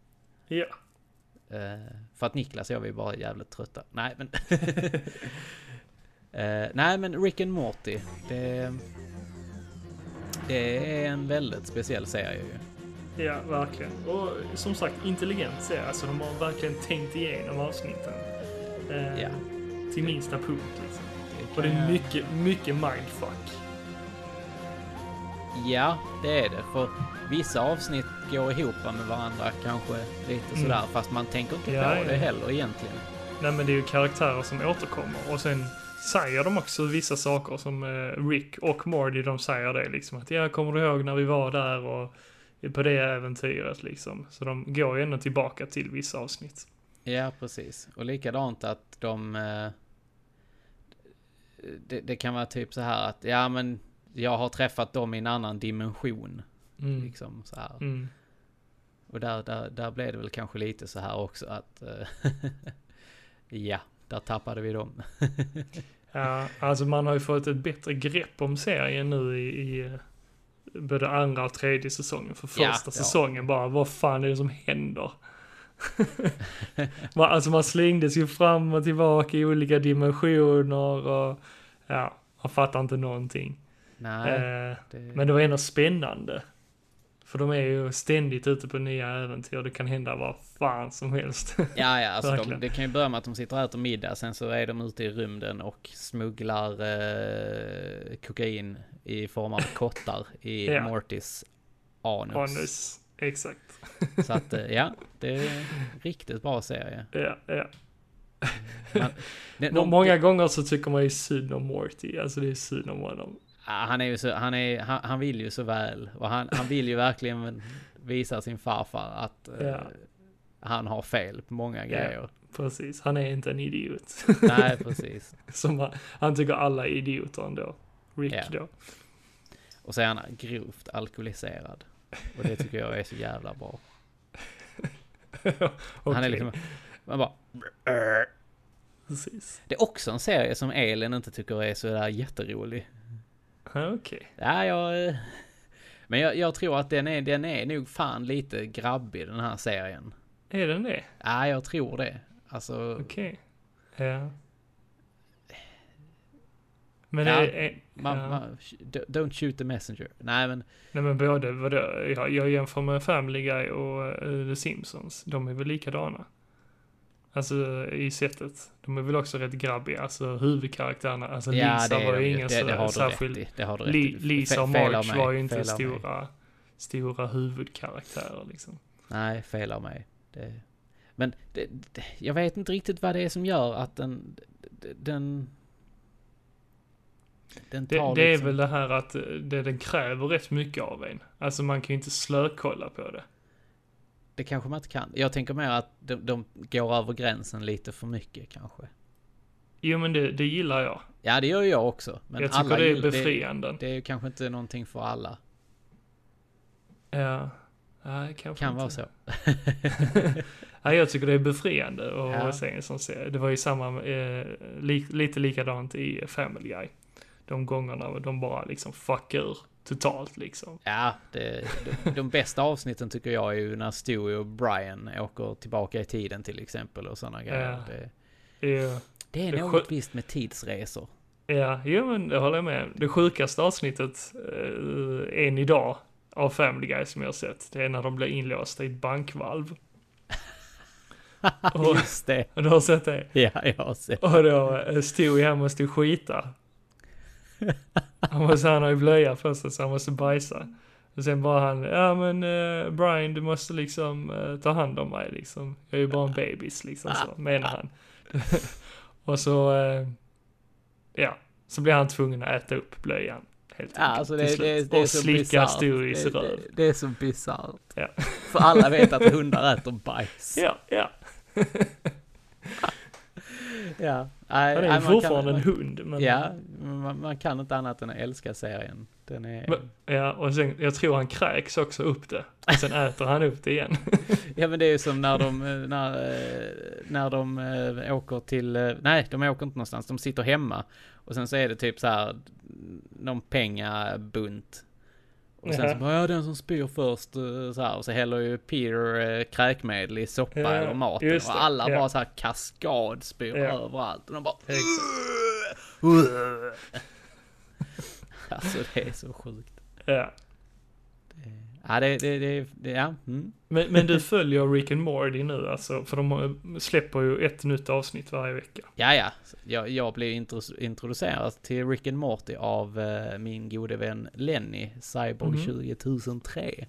Ja. Eh, för att Niklas och jag vi är bara jävligt trötta. Nej men... Eh, nej men Rick and Morty. Det, det är en väldigt speciell serie ju. Ja, verkligen. Och som sagt, intelligent serie. Alltså de har verkligen tänkt igenom avsnitten. Eh, Ja. Till minsta punkt liksom. Det Och det är jag- mycket, mycket mindfuck. Ja, det är det. För vissa avsnitt går ihop med varandra kanske lite Mm. sådär. Fast man tänker inte Ja, på ja. det heller egentligen. Nej men det är ju karaktärer som återkommer. Och sen säger de också vissa saker som eh, Rick och Morty, de säger det liksom. Att ja, kommer du ihåg när vi var där och på det äventyret liksom. Så de går ju ändå tillbaka till vissa avsnitt. Ja, precis. Och likadant att de... eh, Det, det kan vara typ så här att, ja men jag har träffat dem i en annan dimension. Mm. Liksom så här. Mm. Och där, där, där blev det väl kanske lite så här också att... eh, ja, där tappade vi dem. Ja, alltså man har ju fått ett bättre grepp om serien nu i, i eh, både andra och tredje säsongen. För första ja. säsongen bara, vad fan är det som händer? Man- alltså man slängdes ju fram och tillbaka i olika dimensioner och ja, man fattar inte någonting. Nej, Eh, det, men det var ändå spännande. För de är ju ständigt ute på nya äventyr, det kan hända vad fan som helst. Ja, ja, alltså de, det kan ju börja med att de sitter och äter middag, sen så är de ute i rymden och smugglar eh, kokain i form av kottar i Ja. Mortis anus. Anus, exakt. Så att, eh, ja, det är en riktigt bra serie. Ja, ja. Man, det, Må- de, Många gånger så tycker man ju synd om Morty, alltså det är synd om honom. Ja, han är ju så, han är, han, han vill ju så väl. Och han, han vill ju verkligen visa sin farfar att eh, Ja. han har fel på många grejer. Precis, han är inte en idiot. Nej, precis. Som han, han tycker alla är idioter ändå. Rick Ja. då. Och så är han grovt alkoholiserad. Och det tycker jag är så jävla bra. Han Okej, är liksom, man bara, Precis. det är också en serie som Elin inte tycker är så där jätterolig. Okej. Ja, jag... eh, Men jag, jag tror att den är, den är nog fan lite grabbig den här serien. Är den det? Ja, jag tror det. Alltså, Okej. Ja. Men Ja, är, är, man, ja. man, don't shoot the messenger. Nej men, Nej men både, vadå, jag, jag jämför med Family Guy och eh, The Simpsons. De är väl likadana? Alltså i sättet. De är väl också rätt grabbiga, alltså huvudkaraktärerna. Alltså ja Lisa det, var ju ingen det, det har du rätt särskild... i. Det har du rätt Li. Lisa och Marge var ju inte stora, stora huvudkaraktärer liksom. Nej, fel av mig. Det, men det, det, jag vet inte riktigt vad det är som gör att den... Den... Det, det är liksom, väl det här att eh, det, den kräver rätt mycket av en. Alltså man kan ju inte slökolla på det. Det kanske man inte kan. Jag tänker mer att de, de går över gränsen lite för mycket kanske. Jo men det, det gillar jag. Ja, det gör jag också. Men jag tycker det är befriande. Det, det är kanske inte någonting för alla. Ja. Nej, kanske Kan inte. vara så. Nej, jag tycker det är befriande Ja. att se en sån serie. Det var ju samma, eh, li, lite likadant i Family Guy. De gångerna de bara liksom fuckar ur totalt liksom. Ja, det, de, de bästa avsnitten tycker jag är ju när Stewie och Brian åker tillbaka i tiden till exempel och sådana grejer. Ja. Det, Ja, det är Det något visst med tidsresor. ja jo, men det håller jag med. Det sjukaste avsnittet eh, än idag av Family Guy som jag har sett, det är när de blir inlåsta i ett bankvalv. Och- Just det. Du har sett det? Ja, jag har sett. Och då eh, Stewie han måste ju skita. Han, måste, han har ju blöja på sig så han måste bajsa. Och sen bara han, ja men eh, Brian du måste liksom eh, ta hand om mig liksom. Jag är ju bara en bebis liksom så, menar han. och så, eh, ja, så blir han tvungen att äta upp blöjan. Helt Ja, alltså det, det, det är och slicka det, röv. det är så bisarrt. Ja. För alla vet att hundar äter bajs. Ja, ja. ja. Nej, Han är ju fortfarande kan, en hund. Men, Ja, man, man kan inte annat än att älska serien. Den är... Men- Ja, och sen, jag tror han kräks också upp det. Och sen äter han upp det igen. Ja men det är ju som när de, eh, när, eh, när de eh, åker till, nej de åker inte någonstans, de sitter hemma. Och sen så är det typ så här någon pengabunt. Och sen så bara, ja den som spyr först, eh, så här. Och så häller ju Peter eh, kräkmedel i soppa Ja, eller maten. Och alla ja. bara så här kaskad spyr Ja. överallt. Och de bara, Exakt. alltså det är så sjukt. Ja. Ja det, det, det, det ja. Mm. Men, men du följer Rick and Morty nu alltså? För de släpper ju ett nytt avsnitt varje vecka. Ja, ja. Jag, jag blev intro- introducerad till Rick and Morty av eh, min gode vän Lenny, Cyborg Mhm. 2003.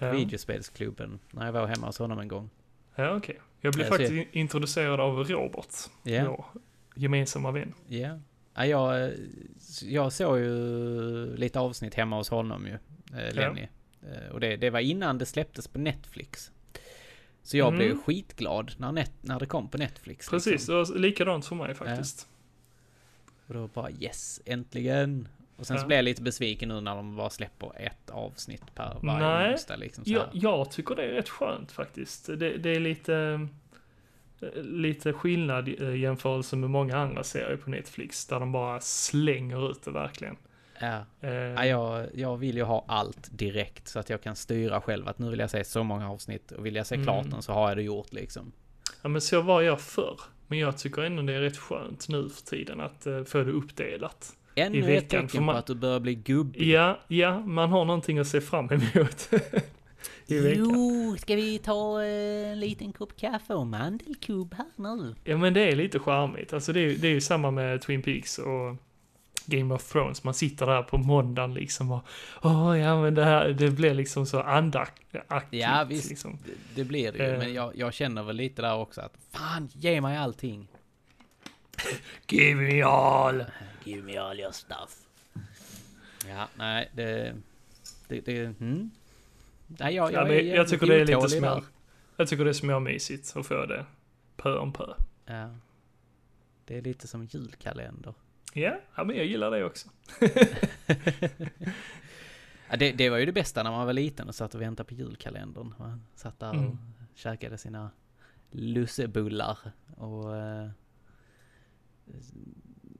Ja, Videospelsklubben, när jag var hemma hos honom en gång. ja okej. Jag blev Jag ser- faktiskt in- introducerad av Robert, Ja, vår gemensamma vän. ja. ja jag, eh, jag såg ju lite avsnitt hemma hos honom ju, eh, Lenny. Eh, och det, det var innan det släpptes på Netflix. Så jag Mm. blev skitglad när, net, när det kom på Netflix. Precis, Liksom. det var likadant för mig faktiskt. Och då bara yes, äntligen. Och sen så Ja. blev jag lite besviken nu när de bara släpper ett avsnitt per varje Nej, onsdag liksom så Jag, jag tycker det är rätt skönt faktiskt. Det, det är lite, eh, lite skillnad i eh, jämförelse med många andra serier på Netflix, där de bara slänger ut det verkligen. Ja. Eh, Ja, jag, jag vill ju ha allt direkt så att jag kan styra själv att nu vill jag se så många avsnitt och vill jag se klart Mm. den så har jag det gjort liksom. Ja men så var jag förr. Men jag tycker ändå det är rätt skönt nu för tiden att uh, få det uppdelat. Ännu ett veckan tecken på man- att du börjar bli gubbig. Ja, ja, man har någonting att se fram emot. I veckan. Jo, ska vi ta eh, en liten kopp kaffe och mandelkubb här nu? Ja men det är lite charmigt. Alltså det är, det är ju samma med Twin Peaks och Game of Thrones. Man sitter där på måndagen liksom och åh ja men det här, det blir liksom så andaktigt. Ja, visst. Liksom. Det, det blir det ju, Eh. men jag, jag känner väl lite där också att fan, ge mig allting. Give me all! Give me all your stuff. Ja, nej, det... Det, det mm. Nej, jag, Ja, jag, men är jag tycker det är lite små. där. Jag tycker det är småmysigt att få det pö om pö. Ja. Det är lite som julkalender. Ja, ja men jag gillar det också. Ja, det, det var ju det bästa när man var liten och satt och väntade på julkalendern. Man satt där och Mm. käkade sina lussebullar och eh,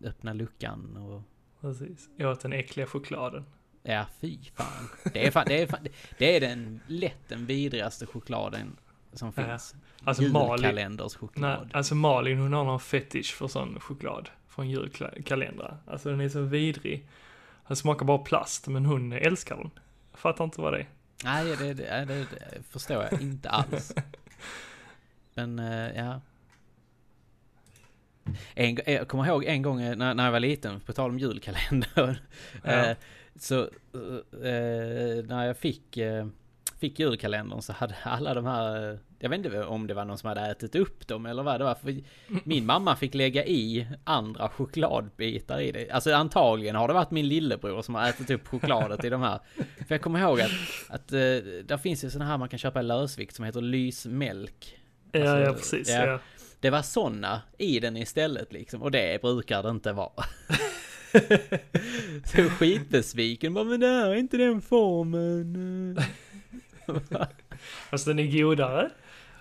öppna luckan och Precis. Jag åt den äckliga chokladen. ja, fy fan. Det är, fan, det är, fan, det är den lätt den vidrigaste chokladen som Ja. finns. Alltså Malin, Julkalenders nej, alltså Malin hon har någon fetisch för sån choklad från julkalendrar. Alltså den är så vidrig. Den smakar bara plast, men hon älskar den. Jag fattar inte vad det är. Nej, det, det, det, förstår jag inte alls. Men, eh, ja. En, g- jag kommer ihåg en gång eh, när, när jag var liten, på tal om julkalender. Ja. eh, så eh, när jag fick, eh, fick julkalendern så hade alla de här, eh, jag vet inte om det var någon som hade ätit upp dem eller vad det var. För min mamma fick lägga i andra chokladbitar i det. Alltså antagligen har det varit min lillebror som har ätit upp chokladet i de här. För jag kommer ihåg att, att eh, där finns ju sådana här man kan köpa i lösvikt som heter lysmjölk. Ja, Alltså, ja precis. ja. Ja. det var såna i den istället liksom. Och det brukar det inte vara. så skitbesviken. Bara, men det här är inte den formen. Fast den är godare.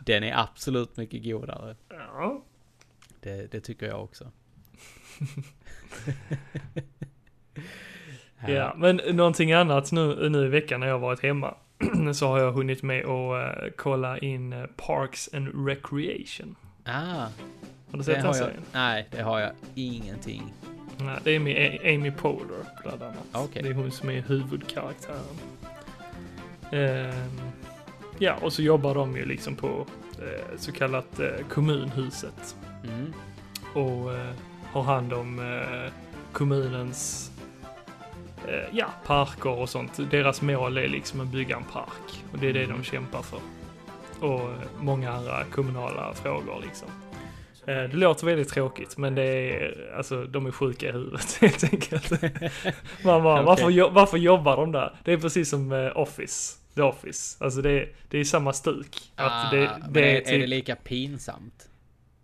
Den är absolut mycket godare. Ja. Det, det tycker jag också. Ja, men någonting annat nu, nu i veckan när jag varit hemma. så har jag hunnit med att uh, kolla in uh, Parks and Recreation. Ah, Har du sett den serien? nej, det har jag ingenting. Nej, det är med Amy Poehler bland annat. Okej. Det är hon som är huvudkaraktären. Ehm, ja, och så jobbar de ju liksom på eh, så kallat eh, kommunhuset. Mm. Och eh, har hand om eh, kommunens eh, ja, parker och sånt. Deras mål är liksom att bygga en park. Och det är det de kämpar för. Och eh, många andra kommunala frågor liksom. Det låter väldigt tråkigt, men det är, alltså de är sjuka i huvudet helt enkelt. Man bara, Okej. varför, varför jobbar de där? Det är precis som Office. The Office. Alltså det, är- det är samma stuk. Att ah, det, men det är, är, är det typ, lika pinsamt?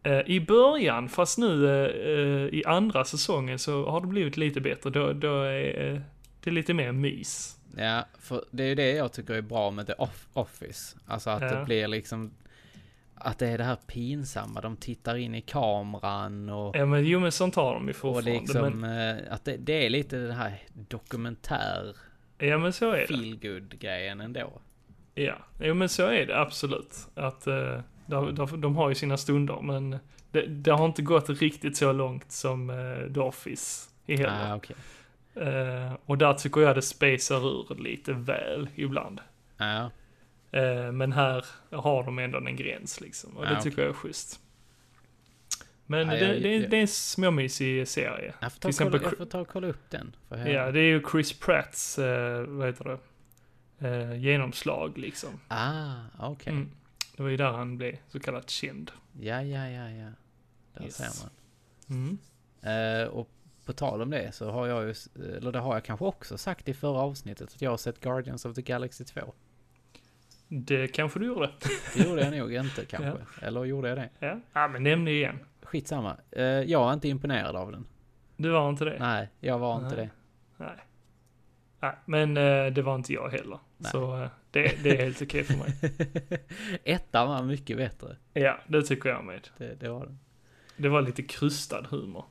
eh, I början, fast nu eh, eh, i andra säsongen så har det blivit lite bättre. Då, då är det lite mer mys. Ja, för det är ju det jag tycker är bra med The off Office. Alltså att Ja. det blir liksom, att det är det här pinsamma. De tittar in i kameran och, Ja men jo men sånt har de ju och fortfarande. liksom, Men, att det, det är lite den här dokumentär ja men så är det. feelgood grejen ändå. Ja, jo men så är det absolut. Att eh, de, de, de har ju sina stunder men det, det har inte gått riktigt så långt som eh, The Office i heller. Ah, okej. Eh, och där tycker jag det spacar ur lite väl ibland. Ja, Eh, men här har de ändå en gräns liksom. Och det Ah, tycker okej. jag är schysst. Men Ja, det, jag- det, jag- det är en småmysig serie. jag får ta Till och exempel kolla, Cri- jag ta och kolla upp den. Ja, det är ju Chris Pratts, eh, vad heter det, eh, genomslag liksom. Ah, okej. Mm. Det var ju där han blev så kallat känd. Ja, ja, ja, ja. Där Yes. ser man. Mm. Eh, och på tal om det så har jag ju, eller det har jag kanske också sagt i förra avsnittet, att jag har sett Guardians of the Galaxy 2. Det kanske du gjorde. Det gjorde jag nog inte kanske. Eller gjorde jag det? Ja, ja men nämn det igen. Skitsamma. Uh, jag är inte imponerad av den. Du var inte det? Nej, jag var inte Nej. det. Nej. Nej, men eh, det var inte jag heller. Nej. Så eh, det, det är helt okej för mig. Ettan var mycket bättre. Ja, det tycker jag med. Det, det var den. Det var lite krystad humor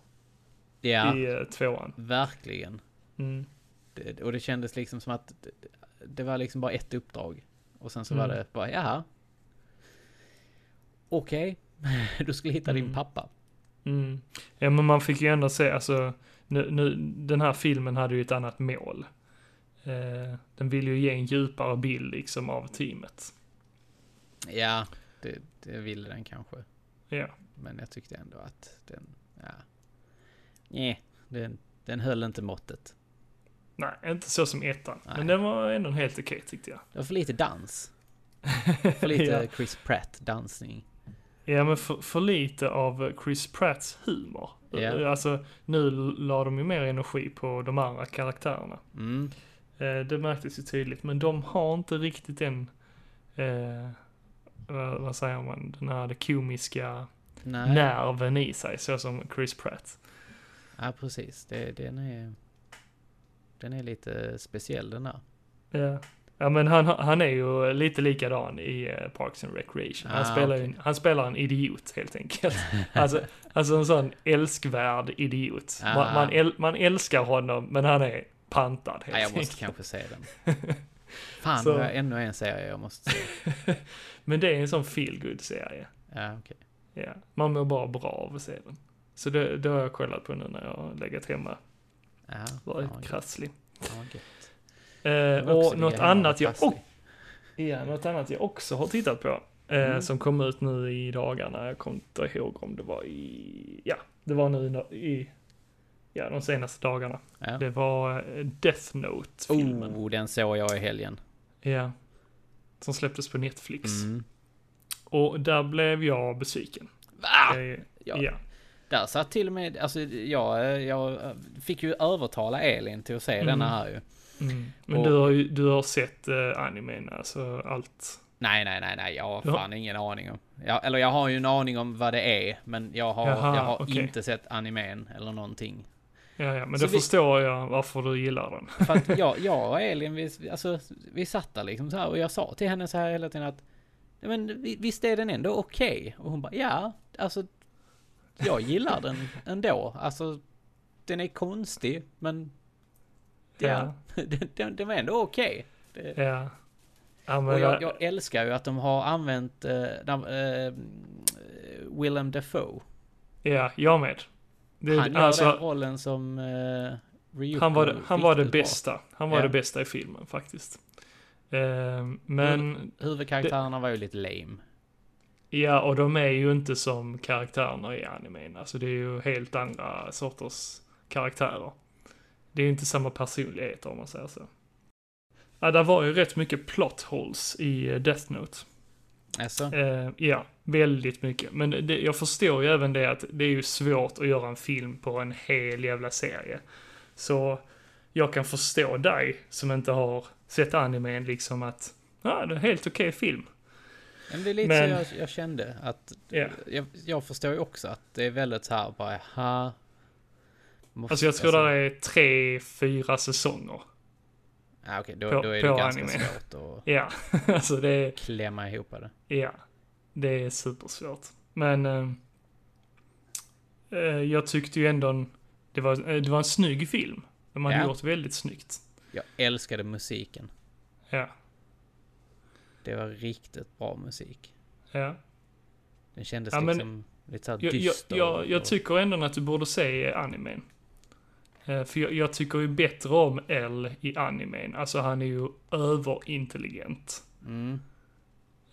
Ja, i eh, tvåan. verkligen. Mm. Det, och det kändes liksom som att det, det var liksom bara ett uppdrag. Och sen så Mm. var det bara, jaha. Okej, du skulle hitta din Mm. pappa. Mm. Ja, men man fick ju ändå se, alltså, nu, nu, den här filmen hade ju ett annat mål. Eh, den vill ju ge en djupare bild liksom av teamet. Ja, det, det ville den kanske. Ja. Men jag tyckte ändå att den, ja. Nej, den, den höll inte måttet. Nej, inte så som ettan. Nej. Men den var ändå helt okej tyckte jag. Det var för lite dans. För lite ja. Chris Pratt dansning. Ja, men för, för lite av Chris Pratts humor. Ja. Alltså, nu la de ju mer energi på de andra karaktärerna. Mm. Eh, det märktes ju tydligt, men de har inte riktigt den, eh, vad, vad säger man, den här det komiska Nej. nerven i sig, så som Chris Pratt. Ja, precis. Det, den är... Den är lite speciell den där. Ja. Ja men han, han är ju lite likadan i eh, Parks and Recreation. Han, Ah, spelar, okej. en, han spelar en idiot helt enkelt. alltså, alltså en sån älskvärd idiot. Man, Ah. man, äl, man älskar honom men han är pantad helt Ja, jag måste enkelt. kanske se den. Fan, Så- jag ännu en serie jag måste se. Men det är en sån feel serie Ja, okej. Ja, man mår bara bra av att se den. Så det, det har jag kollat på nu när jag har legat hemma. Ja, Varit gött. krasslig. Vad gött. Eh, och något annat jag, oh, ja, något annat jag också har tittat på. Eh, Mm. Som kom ut nu i dagarna. Jag kommer inte ihåg om det var i, ja, det var nu i ja, de senaste dagarna. Ja. Det var eh, Death Note-filmen. Oh, den såg jag i helgen. Ja. Som släpptes på Netflix. Mm. Och där blev jag besviken. Va? Eh, Ja. ja. Där satt till och med, alltså jag, jag fick ju övertala Elin till att se Mm. denna här ju. Mm. Men Och- du har ju du har sett eh, animen, alltså allt. Nej, nej, nej, nej. Jag har Ja. fan ingen aning om. Jag, eller jag har ju en aning om vad det är, men jag har, Jaha, jag har okej. inte sett animen eller någonting. Ja, ja, men Så då vi- förstår jag varför du gillar den. För att jag, jag och Elin, vi, alltså, vi satt där liksom så här och jag sa till henne så här hela tiden att "Nej, men vi- visst är den ändå okej? Och hon bara ja, alltså jag gillar den ändå. Alltså den är konstig, men ja, den, den, den var ändå okej. Det- Ja. Och jag, det- jag älskar ju att de har använt uh, uh, Willem Dafoe. ja, jag med. Det, Han gör alltså, den rollen som uh, Ryuko han var, det- han var det riktigt bra. bästa. Han var Ja. det bästa i filmen faktiskt. Ehm, men, Huvudkaraktärerna var ju lite lame. ja, och de är ju inte som karaktärerna i animen. Alltså det är ju helt andra sorters karaktärer. Det är inte samma personligheter om man säger så. Ja, där var ju rätt mycket plot holes i eh, Death Note. Alltså, Eh, ja, väldigt mycket. Men det, jag förstår ju även det att det är ju svårt att göra en film på en hel jävla serie. Så jag kan förstå dig som inte har sett animen liksom att, ja, det är en helt okej film. men det är lite men- så jag, jag kände att Ja. jag, jag förstår ju också att det är väldigt så här bara, ha. Måste, Alltså jag tror det är tre, fyra säsonger. Ja, okej, då, på- då är det ganska anime. svårt att Ja, alltså det är, klämma ihop det. ja, det är supersvårt. Men eh, eh, jag tyckte ju ändå det var, eh, det var en snygg film. De hade Ja. gjort väldigt snyggt. Jag älskade musiken. Ja, Det var riktigt bra musik. ja. Den kändes Ja, men- liksom lite såhär Jag, jag, dyster. jag, jag och- tycker ändå att du borde se animen. Eh, För jag, jag tycker ju bättre om L i animen. Alltså han är ju överintelligent. Mm.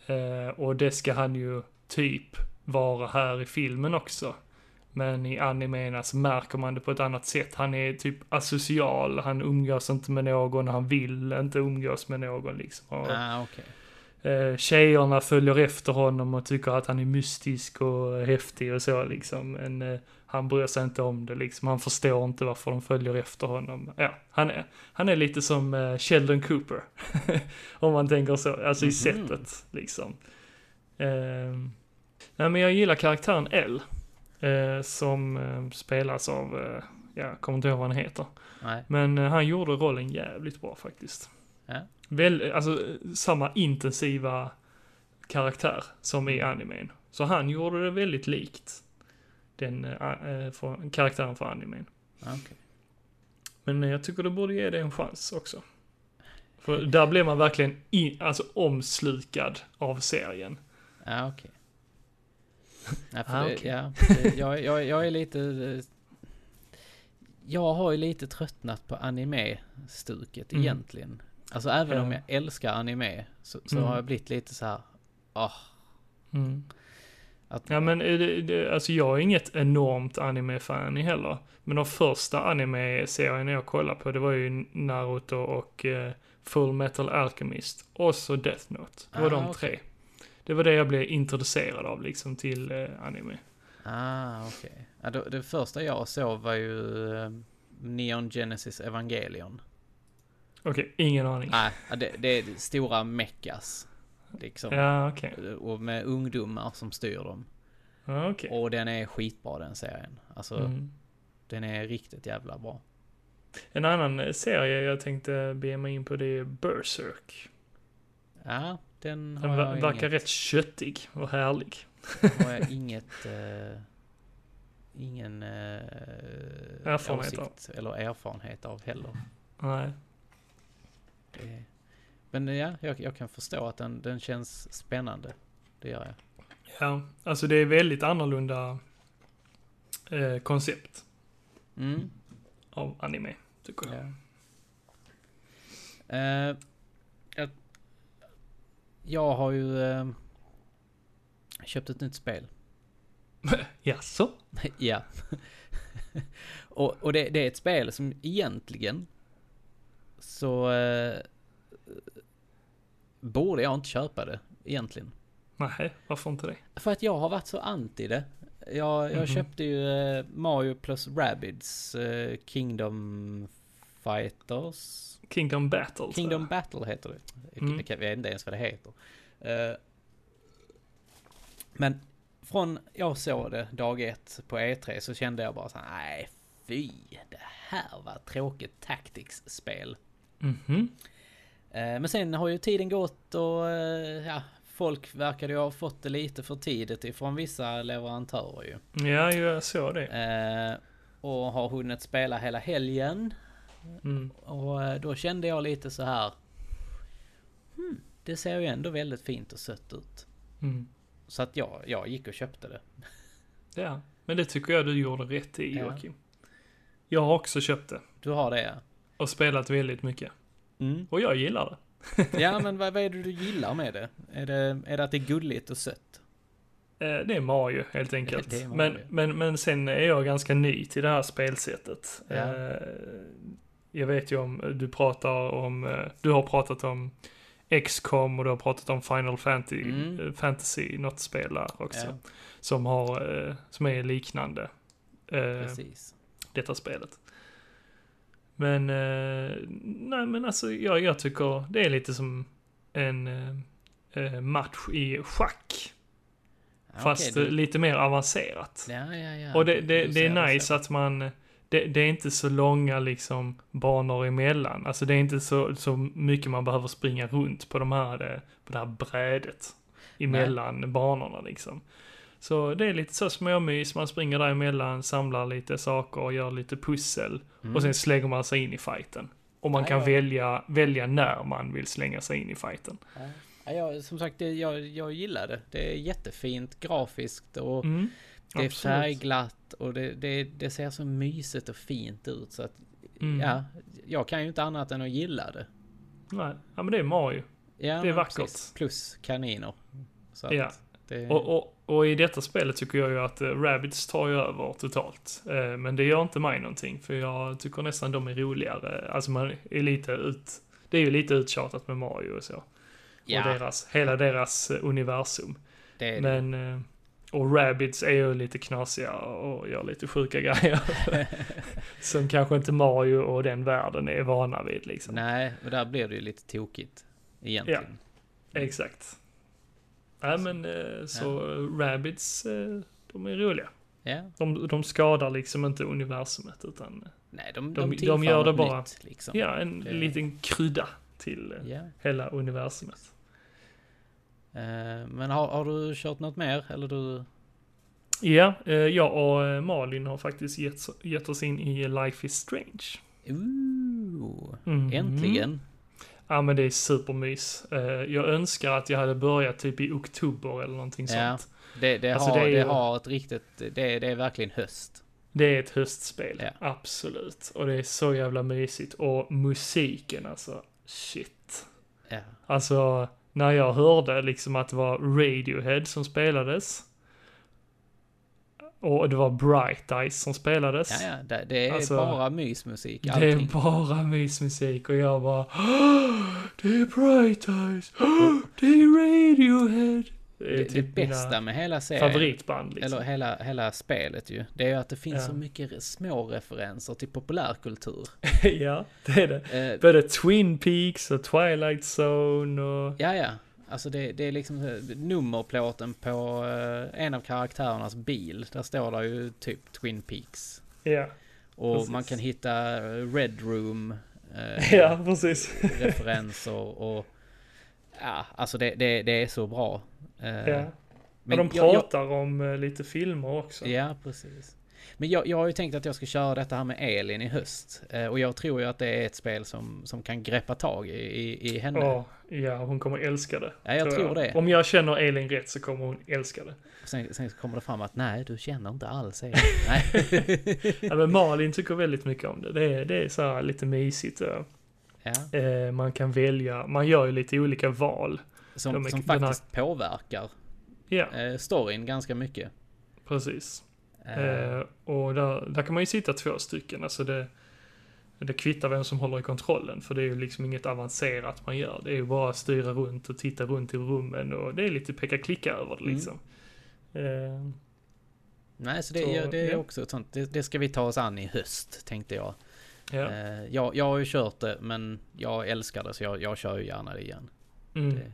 Eh, och det ska han ju typ vara här i filmen också. Men i animen så märker man det på ett annat sätt. Han är typ asocial, han umgås inte med någon, han vill inte umgås med någon liksom. Och, Ah, okej. Eh, tjejerna följer efter honom och tycker att han är mystisk och häftig och så liksom. Men eh, han bryr sig inte om det liksom. Han förstår inte varför de följer efter honom. Ja, han är, han är lite som eh, Sheldon Cooper. om man tänker så, alltså i Mhm. sättet liksom. Eh, nej men jag gillar karaktären L. Eh, som eh, spelas av, eh, jag kommer inte ihåg vad han heter. Nej. Men han gjorde rollen jävligt bra faktiskt. Ja. Väl, alltså samma intensiva karaktär som i animen. Så han gjorde det väldigt likt den eh, för, karaktären för animen. Ah, okej. Men eh, jag tycker du borde ge det en chans också. För där blir man verkligen in, alltså omslukad av serien. Ja, okej. Ja, för Ah, okej. ja, jag, jag, jag är lite... Jag har ju lite tröttnat på anime-stuket Mm. egentligen. Alltså även om Ja. jag älskar anime så, så Mm. har jag blivit lite så här. ah, Mm. Att, Ja men eh, det, det, alltså jag är inget enormt anime-fan i heller. Men de första anime-serierna jag kollade på det var ju Naruto och eh, Full Metal Alchemist. Och så Death Note. Det var Ah, de okej. tre. Det var det jag blev introducerad av liksom till eh, anime. Ah, okej. Ja, då- det första jag såg var ju eh, Neon Genesis Evangelion. Okej, ingen aning. Nej, ja, det, det är stora meckas. Liksom. Ja, okej. Och med ungdomar som styr dem. Ja, okej. Och den är skitbra den serien. Alltså, Mm. den är riktigt jävla bra. En annan eh, serie jag tänkte be mig in på det är Berserk. Ja, den Den har ver- jag verkar inget, rätt köttig och härlig. har jag inget eh, ingen eh, Erfarenhet av. eller erfarenhet av heller. Nej. Det, men ja, jag, jag kan förstå att den, den känns spännande. Det gör jag. Ja, alltså det är väldigt annorlunda eh, koncept Mm. av anime, tycker jag. Ja. Eh, jag, jag har ju eh, köpt ett nytt spel. Jaså? ja. och och det, det är ett spel som egentligen så eh, borde jag inte köpa det egentligen. Nej, varför inte det? För att jag har varit så anti det. Jag, jag Mhm. köpte ju eh, Mario plus Rabbids eh, Kingdom Fighters. Kingdom Battles. Kingdom. Battle heter det. Mm. Jag vet inte ens vad det heter. Eh, men från jag såg det dag ett på E3 så kände jag bara så nej fy, det här var tråkigt Tactics-spel. Mhm. Eh, Men sen har ju tiden gått och eh, ja, folk verkade ju ha fått det lite för tidigt ifrån vissa leverantörer ju. Ja, jag såg det. Eh, och har hunnit spela hela helgen. Mm. Och eh, då kände jag lite så här. Hmm, det ser ju ändå väldigt fint och sött ut. Mm. Så att jag, jag gick och köpte det. Ja, men det tycker jag du gjorde rätt i Ja. Joakim. Jag har också köpt det Du har det ja. och spelat väldigt mycket. Mm. Och jag gillar det. Ja men vad, vad är det du gillar med det? Är det, är det att det är gulligt och sött? Eh, Det är Mario helt enkelt. Det Mario. Men, men, men sen är jag ganska ny till det här spelsättet. Ja. Eh, Jag vet ju om, du pratar om, eh, du har pratat om XCOM och du har pratat om Final Fantasy, Mm. eh, Fantasy något spel där också. Ja, Som har, eh, som är liknande. eh, precis. detta spelet. Men, eh, nej men alltså jag, jag tycker det är lite som en eh, eh, match i schack. Ja, fast eh, lite mer avancerat. Ja, ja, ja. Och det, det, Du det är nice att man, det, det är inte så långa liksom banor emellan. Alltså det är inte så, så mycket man behöver springa runt på de här, på det här brädet. Emellan banorna liksom. Så det är lite så småmys, man springer däremellan, samlar lite saker och gör lite pussel. Mm. Och sen slänger man sig in i fighten. Och man Ja, kan ja. Välja, välja när man vill slänga sig in i fighten. Ja. Ja, som sagt, det, jag, jag gillar det. Det är jättefint grafiskt och Mm, det är absolut. färgglatt och det, det, det ser så mysigt och fint ut så att Mm. ja, jag kan ju inte annat än att gilla det. Nej, ja men det är Mario. Ja, Det är vackert. precis. Plus kaniner. Så att Ja. det, Och, och, och i detta spelet tycker jag ju att uh, Rabbids tar ju över totalt. Eh, men det gör inte mig någonting, för jag tycker nästan de är roligare. Alltså man är lite ut... Det är ju lite uttjatat med Mario och så. ja, Och deras, hela deras eh, universum. det det. Men... eh, och Rabbids är ju lite knasiga och gör lite sjuka grejer. som kanske inte Mario och den världen är vana vid liksom. Nej, och där blir det ju lite tokigt. Egentligen. Exakt. Nej men eh, så Rabbids, eh, de är roliga. Ja. De, de skadar liksom inte universumet utan, Nej, de, De- de, de gör det bara- Nytt, liksom. ja en Det- liten krydda till eh, ja. hela universumet. Eh, men har, har du kört något mer? Eller du... Ja, eh, jag och eh, Malin har faktiskt gett, gett oss in i Life is Strange. Ooh, Mhm. äntligen. Ja men det är supermys. Eh, jag önskar att jag hade börjat typ i oktober eller någonting Ja. sånt. Det, det, Alltså, har, det är det, har ett riktigt... Det, det är verkligen höst. Det är ett höstspel, Ja. absolut. Och det är så jävla mysigt. Och musiken alltså, shit. Ja. Alltså, när jag hörde liksom att det var Radiohead som spelades. Och det var Bright Eyes som spelades. Ja, ja, det, det är Alltså, bara mysmusik. Det Allting. är bara mysmusik och jag bara "Åh, Det är Bright Eyes! Det är Radiohead! Det är det, det typ bästa med hela serien, favoritband liksom. eller hela, hela spelet ju, det är ju att det finns Ja. så mycket små referenser till populärkultur. ja, det är det. Eh, Både Twin Peaks och Twilight Zone och... ja, ja. Alltså det, det är liksom eh, nummerplåten på eh, en av karaktärernas bil. Där står det ju typ Twin Peaks. Ja, Och Precis. man kan hitta eh, Red Room eh, ja precis. referenser och... Ja, alltså det, det, det är så bra. Eh, Ja. men och de jag- jag- pratar om lite filmer också. Ja, precis. Men jag, jag har ju tänkt att jag ska köra detta här med Elin i höst. Eh, och jag tror ju att det är ett spel som, som kan greppa tag i, i, i henne. Ja, ja, hon kommer älska det. Ja, jag tror det. Om jag känner Elin rätt så kommer hon älska det. Sen, sen kommer det fram att nej, du känner inte alls Elin. nej. Ja, men Malin tycker väldigt mycket om det. Det är, det är så här lite mysigt. ja. Eh, man kan välja, man gör ju lite olika val. Som, är- som den här- faktiskt påverkar Ja, eh, storyn ganska mycket. precis. Eh, och där, där kan man ju sitta två stycken. Alltså det, det kvittar vem som håller i kontrollen. För det är ju liksom inget avancerat man gör. Det är ju bara att styra runt och titta runt i rummen. Och det är lite peka-klicka över det Mm. liksom. Eh, nej, så det, så, ja, det är ja. också ett sånt. Det, det ska vi ta oss an i höst, tänkte jag. ja. Eh, jag, jag har ju kört det, men jag älskar det så jag, jag kör ju gärna det igen. Mm. Det,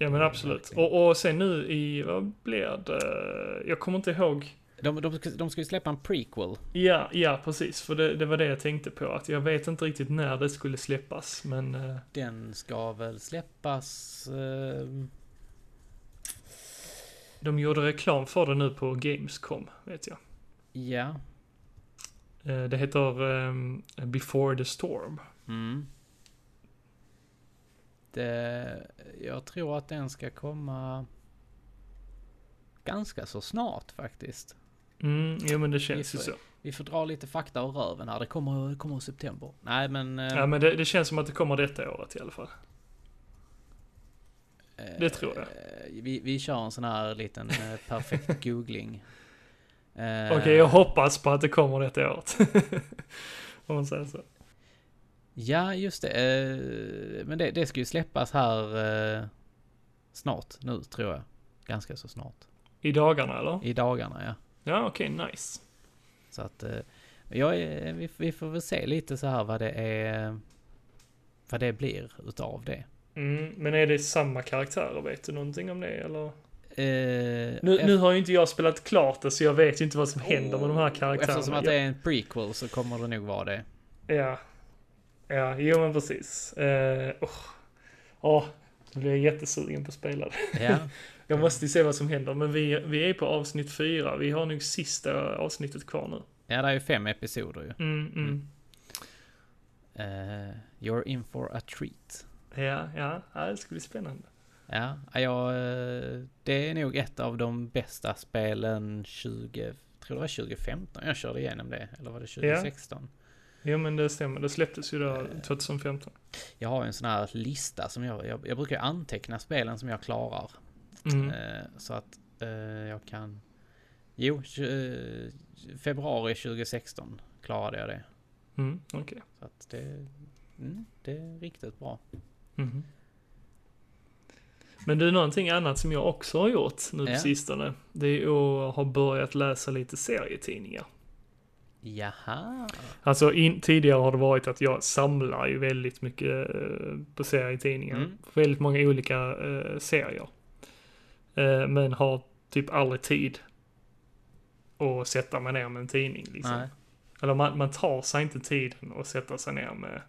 Ja men absolut. Och, och sen nu i, vad blir det? Jag kommer inte ihåg. De, de, de ska ju släppa en prequel. Ja, ja precis. För det, det var det jag tänkte på. Att jag vet inte riktigt när det skulle släppas. Men... eh, Den ska väl släppas... Eh, De gjorde reklam för det nu på Gamescom, vet jag. ja. Eh, Det heter ehm, Before the Storm. Mm. Det, jag tror att den ska komma ganska så snart faktiskt. Mm, jo men det känns ju så. Vi får dra lite fakta ur röven här. Det kommer, det kommer i september. Nej men... eh, Ja men det, det känns som att det kommer detta året i alla fall. eh, det tror jag. Vi, vi kör en sån här liten eh, perfekt googling. Eh, Okej, jag hoppas på att det kommer detta året. Om man säger så. Ja, just det. Eh, men det, det ska ju släppas här snart nu, tror jag. Ganska så snart. I dagarna eller? I dagarna, ja. Ja, okej, nice. Så att eh, är, vi, vi får väl se lite så här vad det är. Vad det blir utav det. Mm, men är det samma karaktärer? Vet du någonting om det eller? Eh, Nu, nu har ju inte jag spelat klart det så jag vet ju inte vad som händer med de här karaktärerna. Eftersom att det är en prequel så kommer det nog vara det. Ja. Ja, jo men precis. Eh, åh, Åh, nu blir jag jättesugen på att spela det. Ja, Jag måste ju se vad som händer, men vi, vi är på avsnitt fyra. Vi har nog sista avsnittet kvar nu. ja det är ju fem episoder ju. Mm, mm. Eh, you're in for a treat. Ja, ja, ja, det ska bli spännande. Ja, jag, eh, det är nog ett av de bästa spelen 20, tror det var 2015 jag körde igenom det. Eller var det 2016? Jo men det stämmer, det släpptes ju då Eh. 2015. Jag har en sån här lista som jag, jag, jag brukar anteckna spelen som jag klarar. Mm. Eh, så att eh, jag kan... Jo, eh, februari 2016 klarade jag det. Mm, okej. Så att det, mm, det är riktigt bra. Mhm. Men du, någonting annat som jag också har gjort nu på Ja. sistone. Det är att ha börjat läsa lite serietidningar. Jaha. Alltså in, tidigare har det varit att jag samlar ju väldigt mycket eh, på serietidningar. Mm. Väldigt många olika eh, serier. Eh, men har typ aldrig tid att sätta mig ner med en tidning liksom. Nej. Eller man, man tar sig inte tiden att sätta sig ner med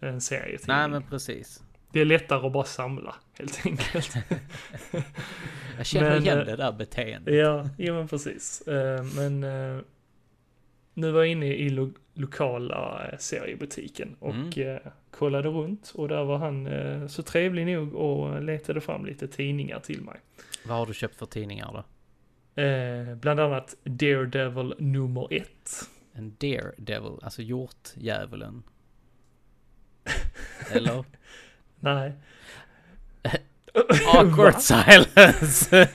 en serietidning. Nej men precis. Det är lättare att bara samla, helt enkelt. Jag känner Men, igen eh, det där beteendet. ja, jo men precis. Eh, men nu var jag inne i lo lokala eh, seriebutiken och Mm. eh, kollade runt och där var han eh, så trevlig nog och letade fram lite tidningar till mig. Vad har du köpt för tidningar då? Eh, bland annat Daredevil nummer ett. En Daredevil, alltså hjortdjävulen. Eller? Nej. Awkward silence!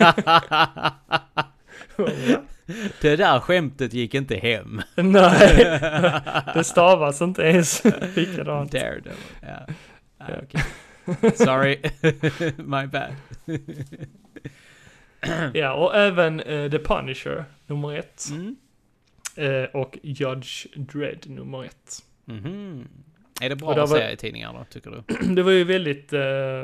Det där skämtet gick inte hem. Nej, det stavas inte ens likadant. Daredevil, ja. Ah, okej. Sorry, my bad. Ja, och även eh, The Punisher nummer ett. Mm. Eh, och Judge Dredd nummer ett. Mhm. Är det bra där var- serietidningar då, tycker du? Det var ju väldigt eh,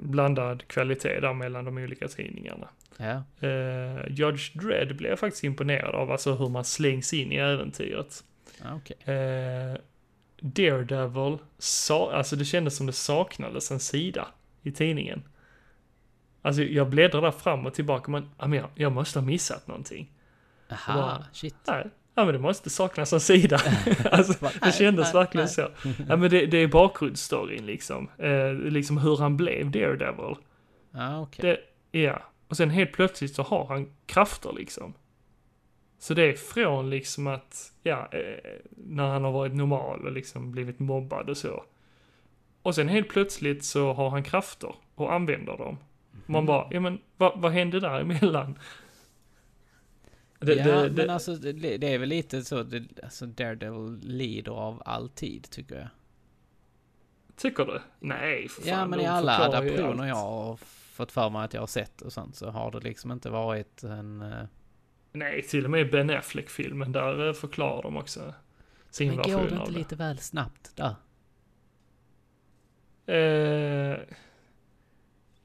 blandad kvalitet där mellan de olika tidningarna. Ja. Eh, Judge Dredd blev jag faktiskt imponerad av, alltså hur man slängs in i äventyret. Ah, Okej. Eh, Daredevil, sa, alltså det kändes som det saknades en sida i tidningen. Alltså jag bläddrade där fram och tillbaka, men ja, men jag, jag måste ha missat någonting. Aha, Wow. shit. Nej, ja men det måste saknas en sida. alltså, det kändes verkligen så. Ja men det, det är bakgrundsstoryn liksom. Eh, liksom hur han blev Daredevil. Ah. Det, ja. Och sen helt plötsligt så har han krafter liksom. Så det är från liksom att, ja, eh, när han har varit normal och liksom blivit mobbad och så. Och sen helt plötsligt så har han krafter och använder dem. Man bara, ja men vad, vad hände däremellan? Det, ja, det, det, men alltså det, det är väl lite så, det, alltså Daredevil lider av all tid, tycker jag. tycker du? Nej, för fan. Ja, men i alla adaptioner jag har fått för mig att jag har sett och sånt så har det liksom inte varit en... eh, Nej, till och med Ben Affleck-filmen, där eh, förklarar de också sin Men går version det av inte det. lite väl snabbt där? Eh,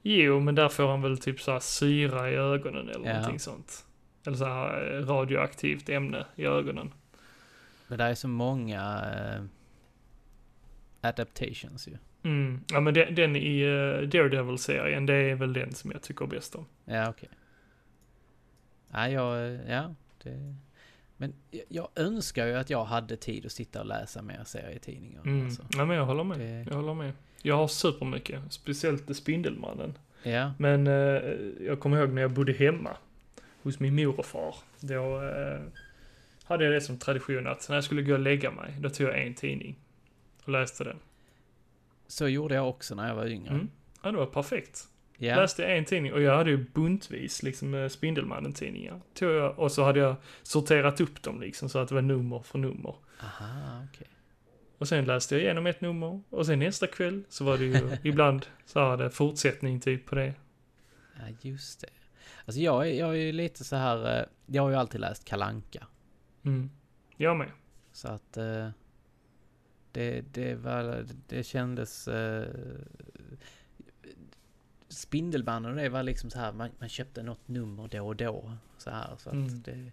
Jo, men där får han väl typ så här syra i ögonen eller Ja. någonting sånt. Eller så här eh, radioaktivt ämne i ögonen. Men det är så många eh, adaptations ju. Mm. Ja, men den, den i uh, Daredevil-serien, det är väl den som jag tycker bäst om. Ja, okej. Ja, jag, ja, det... Men jag, jag önskar ju att jag hade tid att sitta och läsa mer serietidningar. Mm. Alltså. Ja, men jag håller med. Det- Jag håller med. Jag har supermycket, speciellt Spindelmannen. Ja, Men eh, jag kommer ihåg när jag bodde hemma hos min mor och far. Då eh, hade jag det som tradition att när jag skulle gå och lägga mig, då tog jag en tidning och läste den. så gjorde jag också när jag var yngre. Mm. Ja, det var perfekt. Ja, Läste en tidning och jag hade ju buntvis liksom eh, Spindelmannen-tidningar. Tog jag, och så hade jag sorterat upp dem liksom så att det var nummer för nummer. aha, okej. Och sen läste jag igenom ett nummer och sen nästa kväll så var det ju ibland så här det fortsättning typ på det. Ja, just det. Alltså jag, är- jag är lite så här, eh, jag har ju alltid läst Kalanka Mm. Jag med. Så att eh, det, det var, det kändes... Eh, Spindelmannen och det var liksom så här, man, man köpte något nummer då och då. Så här, så att Mm. det...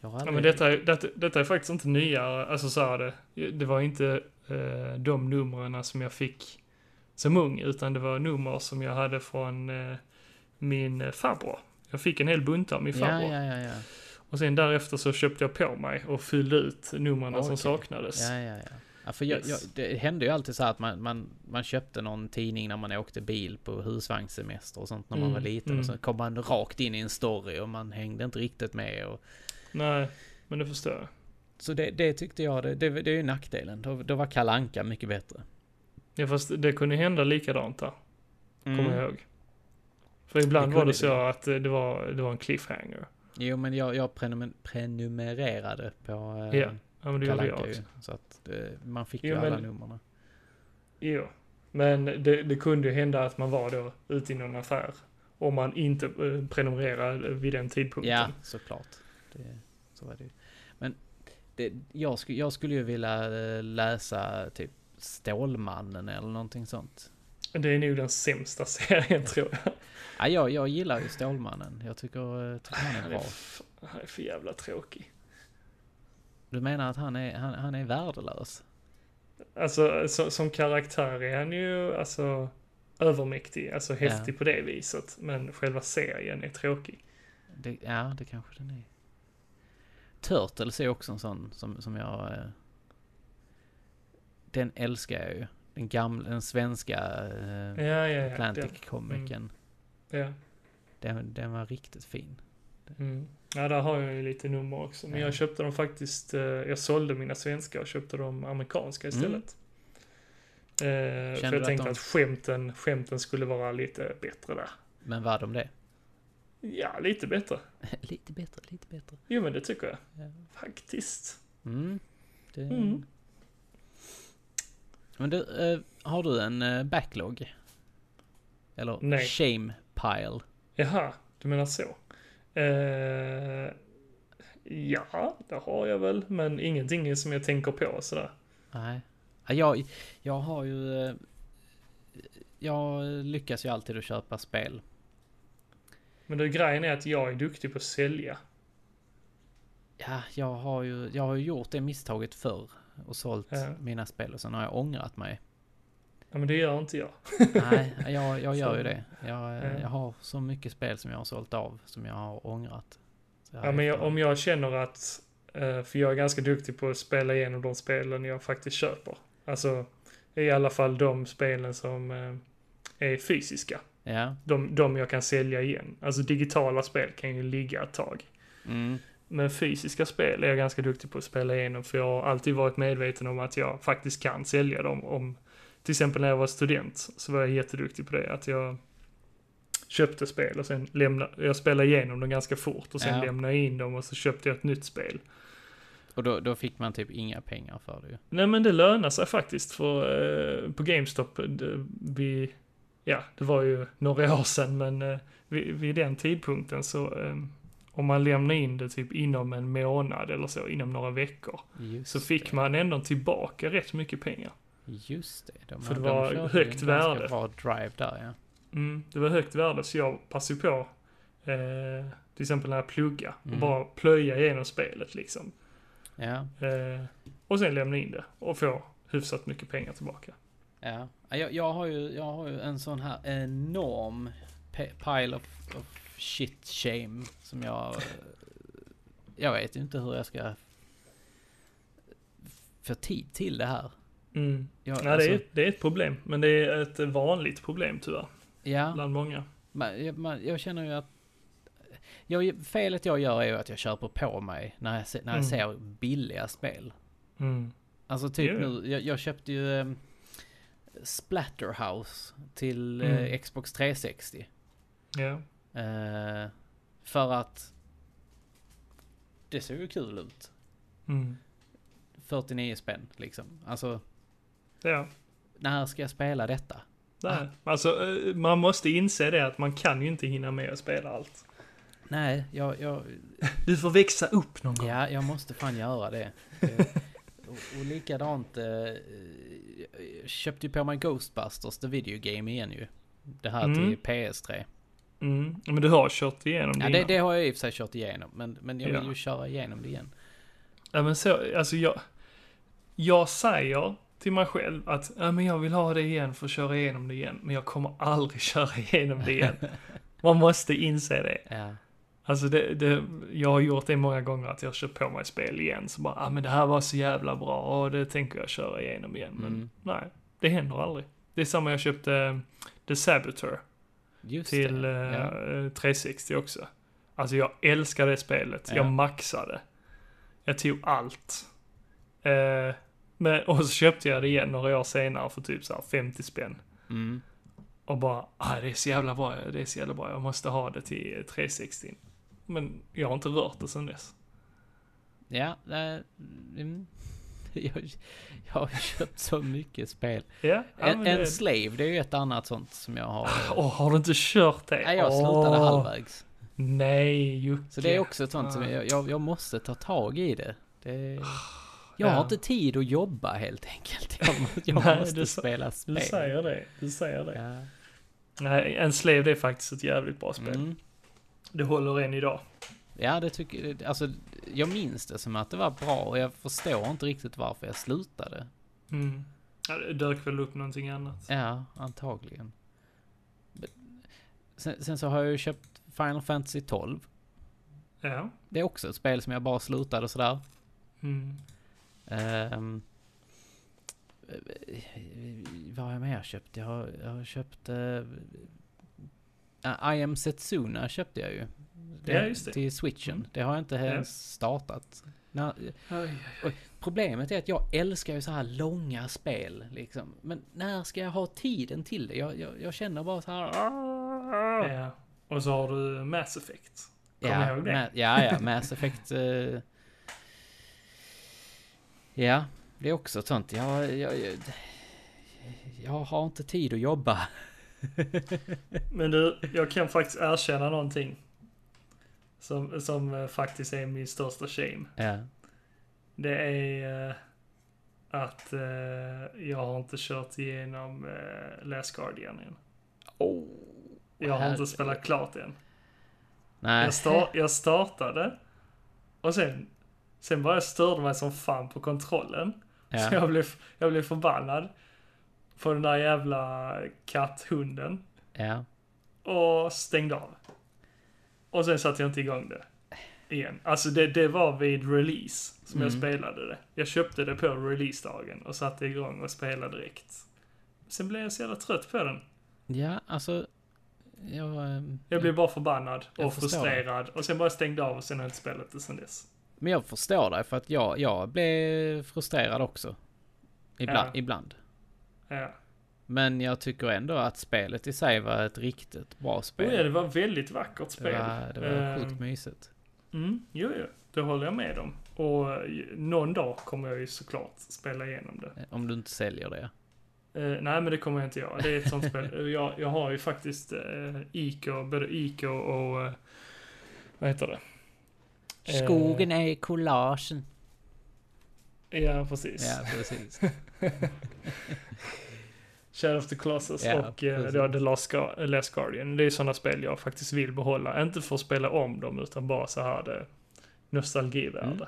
Jag har Ja, aldrig, men detta, är- detta, detta är faktiskt inte nyare, alltså så här det. Det var inte eh, de numren som jag fick som ung, utan det var nummer som jag hade från eh, min farbror. Jag fick en hel bunt av min farbror. ja, ja, ja. Och sen därefter så köpte jag på mig och fyllde ut numren som Okej. saknades. Ja, ja, ja. ja för jag, Yes. jag, det hände ju alltid så här att man, man, man köpte någon tidning när man åkte bil på husvagnssemester och sånt när man Mm, var liten. mm. Och så kom man rakt in i en story och man hängde inte riktigt med. Och, Nej, men det förstår jag. så det, det tyckte jag, det, det, det är ju nackdelen. Då, då var Kalanka mycket bättre. Ja, fast det kunde hända likadant där, kommer jag ihåg. För ibland Det var det så det. att eh, det var, det var en cliffhanger. Jo, men jag, jag prenumer- prenumererade på eh, Ja, Ja, men det gjorde jag också. Så att eh, man fick Jo, ju alla numren. Jo, men det, det kunde ju hända att man var då ute i någon affär. Om man inte eh, prenumererade vid den tidpunkten. Ja, såklart. Det, så var det ju. Men det, jag, skulle, jag skulle ju vilja läsa typ Stålmannen eller någonting sånt. Det är nog den sämsta serien tror jag. Ja, jag, jag gillar ju Stålmannen. Jag tycker, eh, han är bra. han är för jävla tråkig. Du menar att han är, han, han är värdelös? Alltså så, som karaktär är han ju alltså övermäktig, alltså häftig på det viset. Men själva serien är tråkig. Det, ja, det kanske den är. Turtles är också en sån som, som jag... Eh, den älskar jag ju. Den gamla, den svenska eh, Ja, ja. Atlantic-komikern. Den, ja. Den, den var riktigt fin. Mm. Ja, där har jag ju lite nummer också. Men Ja. jag köpte dem faktiskt, eh, jag sålde mina svenska och köpte de amerikanska istället. Eh, för jag att tänkte de- att skämten, skämten skulle vara lite bättre där. Men var de det? Ja, lite bättre. lite bättre, lite bättre. Jo, men det tycker jag. Ja. Faktiskt. Mm. Det... Mm. Men du, eh, har du en eh, backlog? Eller Nej. shame pile? Jaha, du menar så. Eh, ja, det har jag väl. Men ingenting som jag tänker på sådär. Nej. Ja, jag, jag har ju... eh, Jag lyckas ju alltid att köpa spel. Men det, grejen är att jag är duktig på att sälja. Ja, jag har ju, jag har ju gjort det misstaget förr och sålt Ja. mina spel och sen har jag ångrat mig. Ja, men det gör inte jag. Nej, jag, jag gör Så- ju det. Jag, eh, Ja. jag har så mycket spel som jag har sålt av som jag har ångrat. Här Ja, men jag, om jag känner att, eh, för jag är ganska duktig på att spela igenom de spelen jag faktiskt köper. Alltså, i alla fall de spelen som eh, är fysiska. Ja. De, de jag kan sälja igen. Alltså digitala spel kan ju ligga ett tag. Mm. Men fysiska spel är jag ganska duktig på att spela igenom för jag har alltid varit medveten om att jag faktiskt kan sälja dem. Om, till exempel när jag var student så var jag jätteduktig på det. Att jag köpte spel och sen lämnade, jag spelade igenom dem ganska fort och sen Ja. lämnade jag in dem och så köpte jag ett nytt spel. Och då, då fick man typ inga pengar för det ju. Nej men det lönar sig faktiskt för eh, på GameStop, det, vi, ja det var ju några år sedan men eh, vid, vid den tidpunkten så eh, om man lämnar in det typ inom en månad eller så, inom några veckor, Just så fick det. man ändå tillbaka rätt mycket pengar. Just det. De, För det de var högt värde. bra drive där ja. Mm, det var högt värde så jag passade på, eh, till exempel när jag pluggar, och Mm. bara plöja igenom spelet liksom. Ja, Eh, och sen lämna in det och få hyfsat mycket pengar tillbaka. ja. Ja, Jag, jag, har ju, jag har ju en sån här enorm pile of, of shit shame som jag... Jag vet inte hur jag ska få tid till det här. Mm. Jag, Ja, det, är, det är ett problem, men det är ett vanligt problem tyvärr, ja, bland många. man, jag, man, jag känner ju att... Jag, felet jag gör är ju att jag köper på mig när jag, när jag Mm. ser billiga spel. Mm. Alltså typ nu, jag, jag köpte ju um, Splatterhouse till Mm. eh, Xbox 360. Ja. Eh, för att det ser ju kul ut. Mm. 49 spänn liksom. Alltså, Ja. när ska jag spela detta? Nej. Alltså, eh, man måste inse det att man kan ju inte hinna med att spela allt. Nej, jag, jag, Du får växa upp någon gång. ja, jag måste fan göra det. Eh, och, och likadant, eh, jag köpte ju på mig Ghostbusters, the video game igen ju. Det här Mm. till PS3. Mm. Men du har kört igenom Ja, det det, innan. det har jag i och för sig kört igenom, men, men jag vill Ja. ju köra igenom det igen. Ja men så, alltså jag... Jag säger till mig själv att ja, men jag vill ha det igen för att köra igenom det igen. Men jag kommer aldrig köra igenom det igen. Man måste inse det. Ja. Alltså det, det, jag har gjort det många gånger att jag köpt på mig spel igen. Så bara, ah, men det här var så jävla bra och det tänker jag köra igenom igen. Men Mm. nej, det händer aldrig. Det är samma jag köpte eh, The Saboteur Just till det. eh, Ja. eh, 360 också. Alltså jag älskar det spelet. Ja. Jag maxade. Jag tog allt. Eh, men, och så köpte jag det igen några år senare för typ så här 50 spänn. Mm. Och bara, ah, det är så jävla bra, det är så jävla bra, jag måste ha det till eh, 360. Men jag har inte rört det sedan dess. Ja, eh, mm. jag, jag har köpt så mycket spel. Ja En, en det, Slave, det är ju ett annat sånt som jag har. Åh, har du inte kört det? Nej, jag slutade Åh, halvvägs. Nej, Jocke. Så det är också ett sånt som Ah. jag, jag, jag måste ta tag i det. det jag har Ja. inte tid att jobba helt enkelt. Jag, jag Nej, måste du spela Du spel. säger det, du säger det. Ja. Nej, en Slave det är faktiskt ett jävligt bra spel. Mm. Det håller än idag. Ja, det tycker Alltså, jag minns det som att det var bra och jag förstår inte riktigt varför jag slutade. Mm. Ja, det dök väl upp någonting annat. Ja, antagligen. Sen, sen så har jag ju köpt Final Fantasy 12. Ja. Det är också ett spel som jag bara slutade sådär. Mm. Ehm, vad har jag mer köpt? Jag har, jag har köpt... Uh, I am Setsuna köpte jag ju. Ja, just det. Till switchen. Mm. Det har jag inte Ja. ens startat. När, problemet är att jag älskar ju så här långa spel liksom. Men när ska jag ha tiden till det? Jag, jag, jag känner bara så här... Ja. Och så har du Mass Effect. Ja, jag ihåg det? Ma- ja, ja, Mass Effect. eh, ja, det är också sånt. Jag, jag, jag, jag har inte tid att jobba. Men du, jag kan faktiskt erkänna någonting. Som, som eh, faktiskt är min största shame. Ja. Det är eh, att eh, jag har inte kört igenom Last Guardian än. Oh, Jag har inte spelat klart än. Nej. Jag, sta- jag startade och sen, sen bara jag störde mig som fan på kontrollen. Så Ja. jag blev, jag blev förbannad på den där jävla katthunden ja. och stängde av. Och sen satte jag inte igång det igen. Alltså det, det var vid release som jag Mm. spelade det. Jag köpte det på releasedagen och satte igång och spelade direkt. Sen blev jag så jävla trött på den. Ja, alltså. Jag, ehm, Jag blev bara förbannad Jag och frustrerad och sen bara stängde av och sen har jag inte spelat det sen dess. Men jag förstår dig för att jag, jag blev frustrerad också. Ibland. Ja. ibland. Ja. Men jag tycker ändå att spelet i sig var ett riktigt bra spel. Oh ja, det var väldigt vackert det spel. var, det var Ehm, sjukt mysigt. Mm, jo, jo, det håller jag med om. Och eh, någon dag kommer jag ju såklart spela igenom det. Om du inte säljer det. Eh, nej, men det kommer jag inte göra. Det är ett sånt spel. Jag, jag har ju faktiskt uh, Ico, både Ico och... eh, vad heter det? Eh, Skogen är collagen. Ja, precis. Ja, precis. Shadow of the Colossus Ja, och eh, precis. då The Last, Guar- Last Guardian. Det är sådana spel jag faktiskt vill behålla. Inte för att spela om dem, utan bara så här det nostalgivärde. Mm.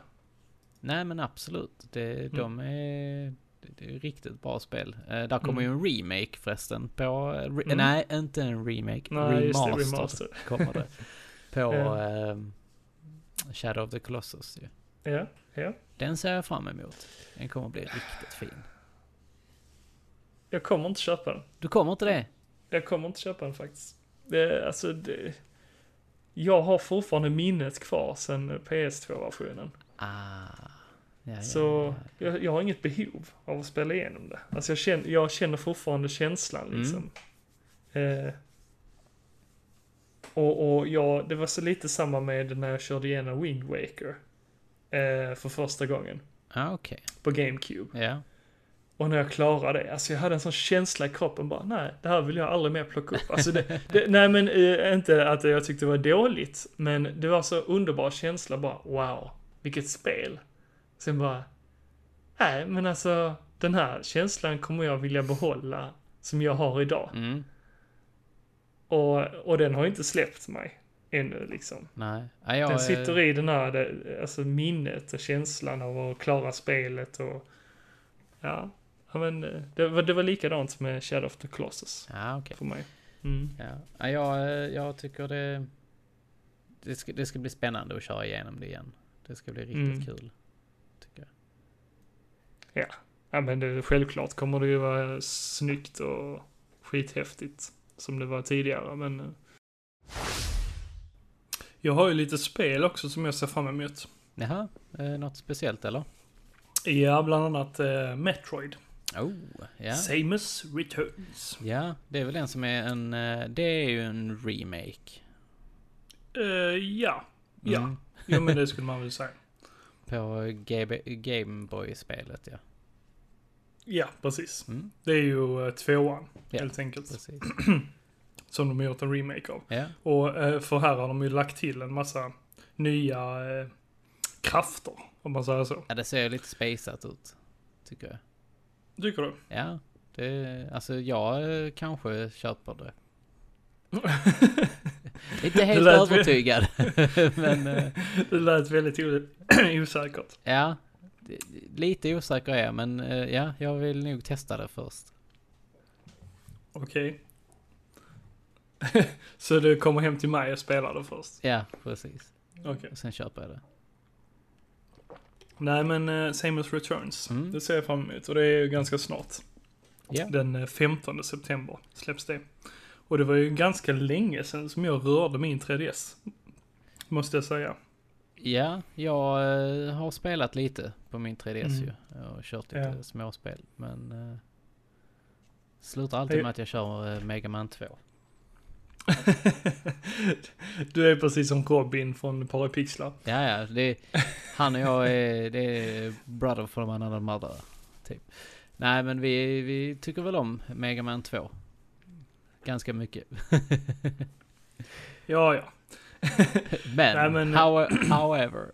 Nej men absolut. Det, de är, det, är riktigt bra spel. Eh, där kommer Mm. ju en remake förresten på, eh, re, Mm. nej inte en remake, Nej, just det, remaster, remaster. kommer det. På Ja. ehm, Shadow of the Colossus ju. Ja, ja. Den ser jag fram emot. Den kommer bli riktigt fin. Jag kommer inte köpa den. Du kommer inte det? Jag kommer inte köpa den faktiskt. Det, alltså, det, jag har fortfarande minnet kvar sen PS2-versionen. Ah. Ja, ja, Så ja. jag, jag har inget behov av att spela igenom det. Alltså jag känner, jag känner fortfarande känslan Mm. liksom. Eh, och och jag, det var så lite samma med när jag körde igenom Wind Waker. Eh, för första gången. Ah, okej. På GameCube. Och när jag klarade det, alltså jag hade en sån känsla i kroppen bara, nej, det här vill jag aldrig mer plocka upp. Alltså det, det, nej men eh, inte att jag tyckte det var dåligt, men det var så underbar känsla bara, wow, vilket spel. Sen bara, nej men alltså den här känslan kommer jag vilja behålla som jag har idag. Mm. Och, och den har inte släppt mig ännu liksom. Nej. Ja, jag, Den sitter i den här, det- alltså minnet och känslan av att klara spelet och ja. Ja men eh, det var, det var likadant med Shadow of the Colossus Ja, okej. för mig. Mm. Ja. Ja, jag, eh, jag tycker det... Det ska, det ska bli spännande att köra igenom det igen. Det ska bli riktigt Mm. kul. Tycker jag. Ja men det, självklart kommer det ju vara snyggt och skithäftigt som det var tidigare men eh. Jag har ju lite spel också som jag ser fram emot. Jaha, eh, något speciellt eller? Ja, bland annat eh, Metroid. Oh, ja. Samus Returns. Ja, det är väl den som är en... eh, Det är ju en remake. Eh, ja, ja. Mm. Jo men det skulle man väl säga. På Gameboy-spelet ja. Ja, precis. Mm, Det är ju eh, tvåan, Ja, helt enkelt. precis. Som de har gjort en remake av. Ja, Och för här har de ju lagt till en massa nya krafter, om man säger så. ja det ser lite spaceat ut. Tycker jag. Tycker du? Ja, det... Alltså jag kanske köper det. Inte helt övertygad. Men eh, Det lät väldigt osäkert. ja, lite osäker är jag. Men eh, ja, jag vill nog testa det först. Okej. så du kommer hem till mig och spelar det först? Ja, precis. Okej. Och sen köper jag det. Nej men uh, Samus Returns. Mm. Det ser jag fram emot och det är ju ganska snart. Ja. Den eh, 15 september släpps det. Och det var ju ganska länge sedan som jag rörde min 3DS. Måste jag säga. Ja, jag eh, har spelat lite på min 3DS Mm. ju. Jag har kört lite Ja. småspel. Men eh, slutar alltid med att jag kör eh, Mega Man 2. Du är precis som Robin från Parapixlar. Ja, ja, det, han och jag är, det är brother from another mother. Typ. Nej, men vi, vi tycker väl om Mega Man 2. Ganska mycket. Ja, ja. men, Nej, men- how, however.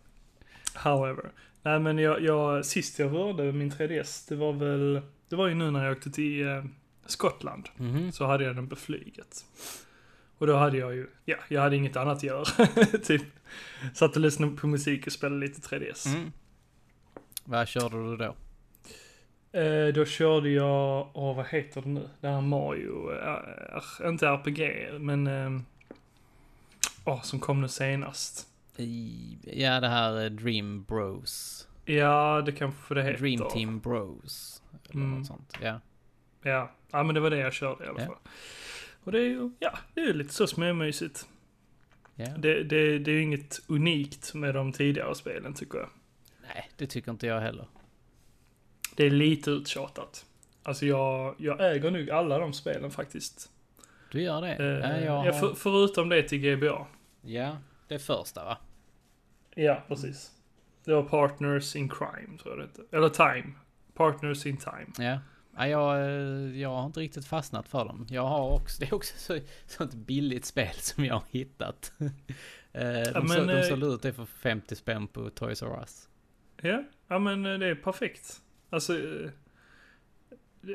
However. Nej men jag, jag, sist jag rörde min 3DS, det var väl, det var ju nu när jag åkte till eh, Skottland. Mhm. Så hade jag den på flyget. Och då hade jag ju, ja, jag hade inget annat att göra. typ, satt och lyssnade på musik och spelade lite 3DS. Mm. Vad körde du då? Eh, då körde jag, åh vad heter det nu? Det här Mario, eh, inte RPG, men, eh, åh som kom nu senast. I, ja, det här är Dream Bros. Ja, det kanske det heter. Dream Team Bros. Eller Mm. något sånt. Ja. Ja, ja men det var det jag körde i alla Ja. Och det är ju, ja, det är lite så småmysigt. ja. Det, det, det är ju inget unikt med de tidigare spelen tycker jag. Nej, det tycker inte jag heller. Det är lite uttjatat. Alltså jag, jag äger nog alla de spelen faktiskt. Du gör det? Eh, ja, jag ja, har... för, förutom det till GBA. ja, det första va? Ja, precis. Det var Partners in Crime, tror jag det hette. Eller Time. Partners in Time. Ja. Ja jag, eh, jag har inte riktigt fastnat för dem. Jag har också, det är också så, sånt billigt spel som jag har hittat. Eh, de, Ja, så, men, de eh, sålde ut det för 50 spänn på Toys R Us. Ja, ja men det är perfekt. Alltså,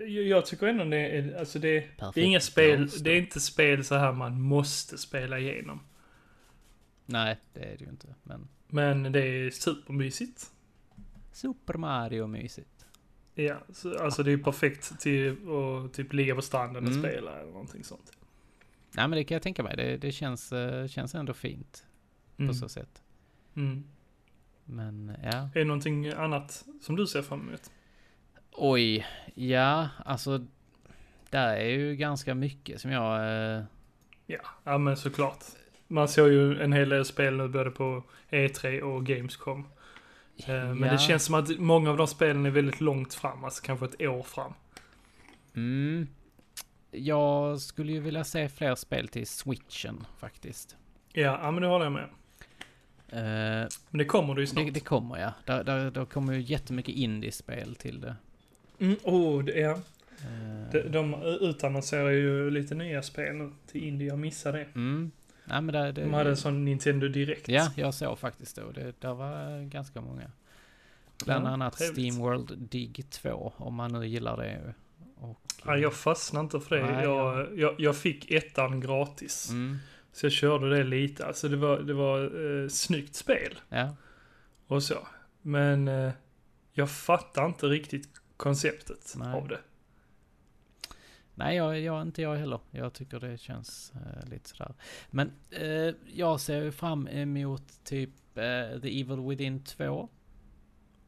Jag, tycker ändå det är, alltså det, det är inga spel, det är inte spel så här man måste spela igenom. Nej, det är det ju inte. Men Men det är supermysigt. Super Mario mysigt. Ja, så, alltså det är perfekt till att typ ligga på stranden och Mm. spela eller någonting sånt. Nej men det kan jag tänka mig. Det, det känns, eh, känns ändå fint på Mm. så sätt. Mm. Men ja. Är det någonting annat som du ser fram emot? Oj, ja alltså. Där är ju ganska mycket som jag... Eh, Ja, ja men såklart. Man såg ju en hel del spel nu både på E3 och Gamescom. Eh, Men ja. det känns som att många av de spelen är väldigt långt fram, alltså kanske ett år fram. Mm. Jag skulle ju vilja se fler spel till switchen faktiskt. Ja, men det håller jag med. Eh, Men det kommer det ju snart. det, det kommer ja. Där, där, där kommer ju jättemycket indiespel till det. Mm, oh, det, ja. Eh, De, de utannonserar ju lite nya spel till Indie, jag missade det. Mm. Ja, men det, det, De hade en sån Nintendo Direkt. Ja, jag såg faktiskt då. Det, där var ganska många. Bland Ja, annat trevligt. SteamWorld Dig 2, om man nu gillar det. Och, Ja, jag fastnade inte för det. Nej, jag, jag, jag fick ettan gratis. Mm, Så jag körde det lite. Alltså det var, det var eh, snyggt spel ja. och så. Men eh, jag fattar inte riktigt konceptet Nej. av det. Nej, jag, jag, inte jag heller. Jag tycker det känns eh, lite sådär. Men eh, jag ser ju fram emot typ eh, The Evil Within 2.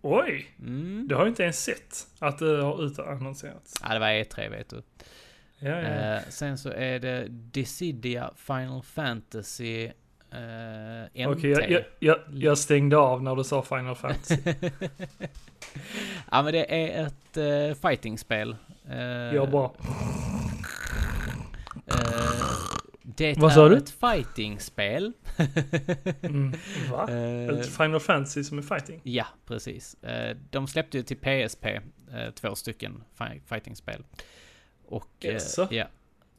Oj! Mm. Det har jag inte ens sett att det har utannonserats. Ja, det var E3 vet du. Ja, ja. Eh, sen så är det Dissidia Final Fantasy eh, MT. Okej, jag, jag, jag, jag stängde av när du sa Final Fantasy. ja men det är ett uh, fightingspel. Uh, jag bara, eh, det Vad är ett fightingspel. mm, va? Eh, Ett Final Fantasy som är fighting? ja, precis. Eh, de släppte ju till PSP eh, två stycken fi- fightingspel. Och eh, ja,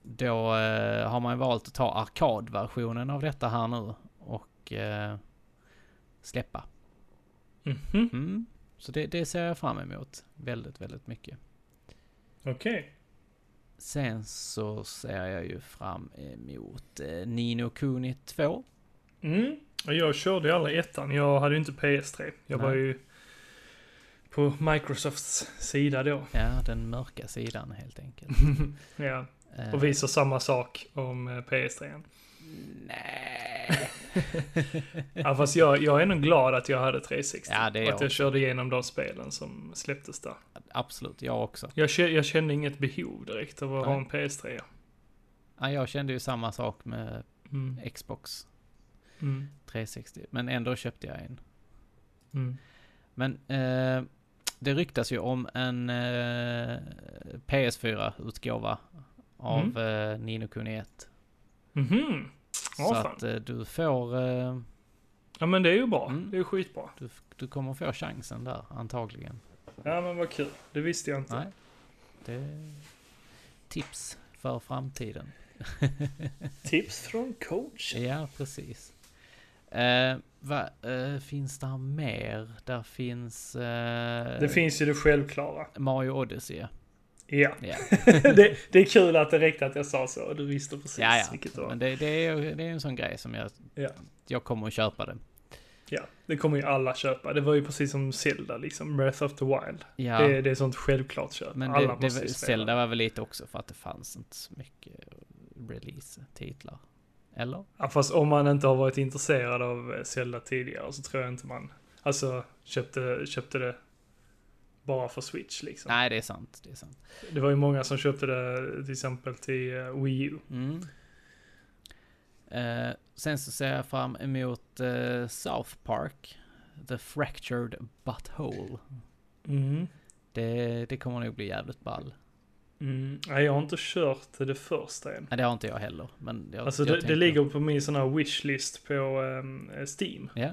då eh, har man valt att ta arkadversionen av detta här nu och eh, släppa. Mhm, Mm. Så det, det ser jag fram emot väldigt, väldigt mycket. okej. Sen så ser jag ju fram emot eh, Nino Kuni 2. Mm. Och jag körde ju aldrig ettan. Jag hade ju inte PS3. Jag var Nej. ju på Microsofts sida då. Ja, den mörka sidan helt enkelt. ja, och visar samma sak om eh, PS3. Nej. Ja, fast jag, jag är nog glad att jag hade 360. Ja, det är jag att jag också. körde igenom de spelen som släpptes där. Absolut, jag också. Jag, jag kände inget behov direkt av att ha en PS3. Ja, jag kände ju samma sak med Mm. Xbox Mm. 360. Men ändå köpte jag en. Mm. Men eh, det ryktas ju om en eh, PS4-utgåva av eh, Nino Kuni 1. Mhm. Ja, så fan. att eh, du får... Eh, Ja, men det är ju bra. Mm. Det är ju skitbra. du, du kommer få chansen där, antagligen. Ja, men vad kul. Det visste jag inte. Nej. Det tips för framtiden. Tips från coach. Ja, precis. Eh, vad eh, finns där mer? Där finns... Eh, Det finns ju det självklara. Mario Odyssey. Ja. Ja, det, det är kul att det räckte att jag sa så. Du visste precis ja. ja. vilket det var. Men det, det, är, det är en sån grej som jag... Ja. Jag kommer att köpa det. Ja, det kommer ju alla köpa. Det var ju precis som Zelda liksom, Breath of the Wild. Ja, Det, det är sånt självklart köp. men alla det, det, måste spela. Zelda var väl lite också för att det fanns inte så mycket release-titlar. Eller? Ja, fast om man inte har varit intresserad av Zelda tidigare så tror jag inte man, alltså köpte, köpte det bara för Switch liksom. Nej, det är sant. Det är sant. Det var ju många som köpte det till exempel till eh, Wii U. Mm. Eh, sen så ser jag fram emot eh, South Park. The Fractured Butthole. Mm. Det, det kommer nog bli jävligt ball. Mm. Nej, jag har inte kört det första än. Nej, det har inte jag heller. Men jag, Alltså jag det, det ligger på min sån här wishlist på ehm, Steam. Ja,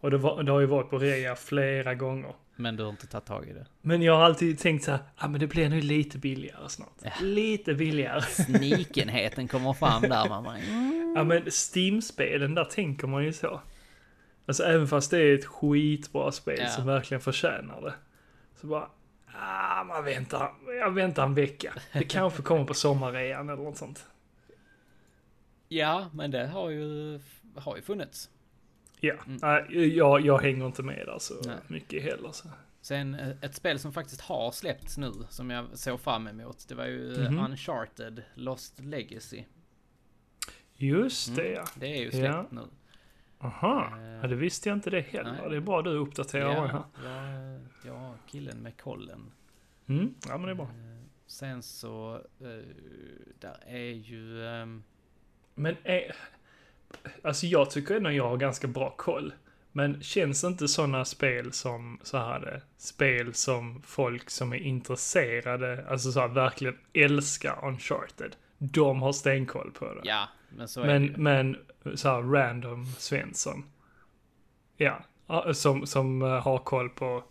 Och det, var, det har ju varit på rea flera gånger. Men du har inte tagit tag i det. Men jag har alltid tänkt så här, ah, men det blir nog lite billigare snart. Ja. Lite billigare. Snikenheten kommer fram där. Man mm. Ja men Steam-spelen, där tänker man ju så. Alltså även fast det är ett skitbra spel Ja. som verkligen förtjänar det. Så bara, ah man väntar, jag väntar en vecka. Det kanske kommer på sommarrean eller något sånt. Ja, men det har ju, har ju funnits. Ja, Mm. jag, jag hänger inte med där så Nej. mycket heller. Så. Sen eh, ett spel som faktiskt har släppts nu, som jag såg fram emot, det var ju eh, Mhm. Uncharted Lost Legacy. Just det Mm, ja. Det är ju släppt Ja. nu. Aha, Eh, ja, det visste jag inte det heller. nej. Det är bra du uppdaterar här. Ja, jag, jag killen med kollen. Mm, ja men det är bra. Eh, Sen så, eh, där är ju... ehm, Men är, alltså jag tycker ändå jag har ganska bra koll. Men känns inte sådana spel som så här det, spel som folk som är intresserade, alltså så här verkligen älskar Uncharted. De har stenkoll på det. Ja, men så är men, det men så här random Svensson. Ja, ja, som, som eh, har koll på,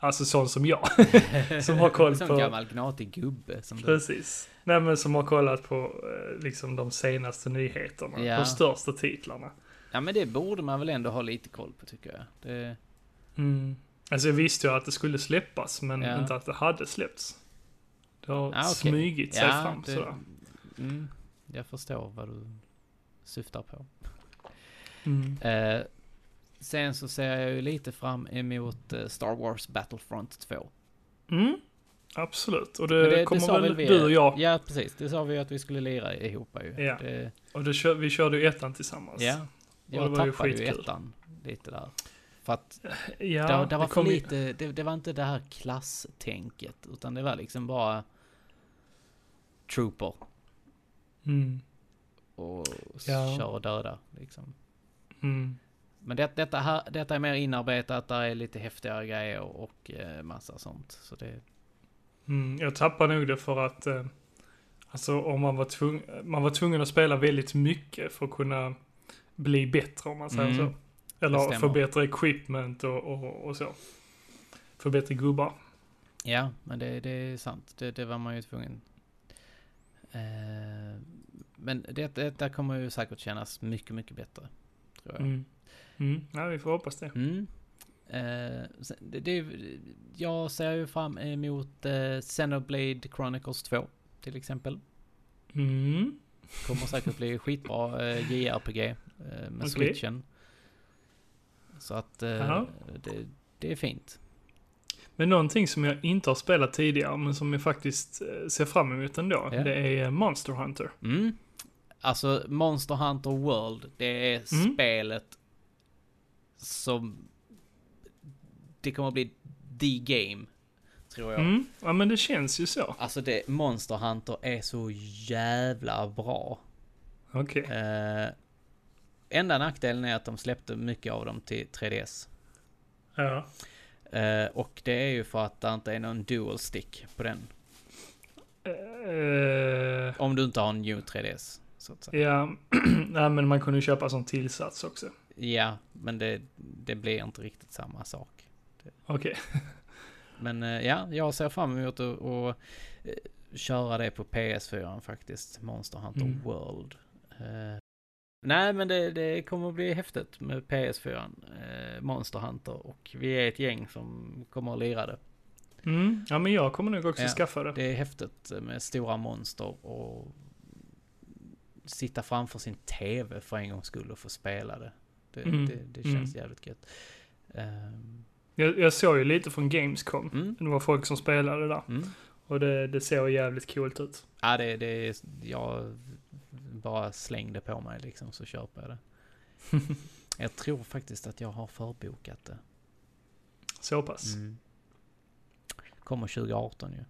alltså sån som jag. som har koll Som på- gammal gnatig gubbe som du. Precis. Nej men som har kollat på eh, liksom de senaste nyheterna. Ja. De största titlarna. Ja men det borde man väl ändå ha lite koll på tycker jag. Det, Mm. Alltså jag visste ju att det skulle släppas men Ja. inte att det hade släppts. Det har Ja, okej. smygit sig Ja, fram det- sådär. mm, jag förstår vad du syftar på. Mm. Eh, sen så ser jag ju lite fram emot eh, Star Wars Battlefront 2. Mm. Absolut. Och Men det, kommer väl vi- du och jag. Ja precis, det sa vi ju att vi skulle lira ihop ju. Ja. Det, Och det kör, vi körde ju ettan tillsammans. ja. det Jag var ju tappade ju skitkul. ettan lite där. För att Ja, det, det var för ju- lite, det, det var inte det här klasstänket. Utan det var liksom bara trooper Mm. och Ja. köra och döda liksom. Mm. Men det, detta, här, detta är mer inarbetat, där är lite häftigare grejer och eh, massa sånt. Så det, Mm. Jag tappade nog det för att eh, Alltså om man var, tvung, man var tvungen att spela väldigt mycket för att kunna bli bättre om man säger Mm. så. Eller få bättre equipment och, och, och så. Få bättre gubbar. ja, men det, det är sant. Det, det var man ju tvungen. Eh, men det, detta kommer ju säkert kännas mycket, mycket bättre. Tror jag. Mm. Mm. Ja, vi får hoppas det. Mm. Eh, det, det, jag ser ju fram emot eh, Xenoblade Chronicles 2 till exempel. Mm. Kommer säkert bli skitbra eh, JRPG eh, med Okej. switchen. Så att eh, det, det är fint. Men någonting som jag inte har spelat tidigare, men som jag faktiskt eh, ser fram emot ändå, Ja. det är eh, Monster Hunter. Mm. Alltså Monster Hunter World, det är Mm. spelet som... Det kommer att bli the game, tror jag. Mm. Ja, men det känns ju så. Alltså det, Monster Hunter är så jävla bra. Okej. Eh, enda nackdelen är att de släppte mycket av dem till 3DS. Ja. Eh, och det är ju för att det inte är någon dual stick på den. Eh, Om du inte har en new 3DS. Så att säga. ja, Nej, men man kunde ju köpa som tillsats också. Ja, men det, det blir inte riktigt samma sak. Okej. Men eh, ja, jag ser fram emot att att, eh, köra det på PS4 faktiskt. Monster Hunter Mm. World. Eh, nej, men det, det kommer att bli häftigt med PS4. eh, Monster Hunter. Och vi är ett gäng som kommer att lira det. Mm. Ja, men jag kommer nog också Ja, skaffa det. Det är häftigt med stora monster och sitta framför sin TV för en gångs skull och få spela det. Det, Mm, det, det känns jävligt gött. Ehm, Jag, jag såg ju lite från Gamescom. mm, Det var folk som spelade där. mm. Och det, det såg jävligt coolt ut. Ja, det, det, jag bara slängde på mig liksom så köper jag det. jag tror faktiskt att jag har förbokat det. Så pass. Mm. Kommer 2018 ju.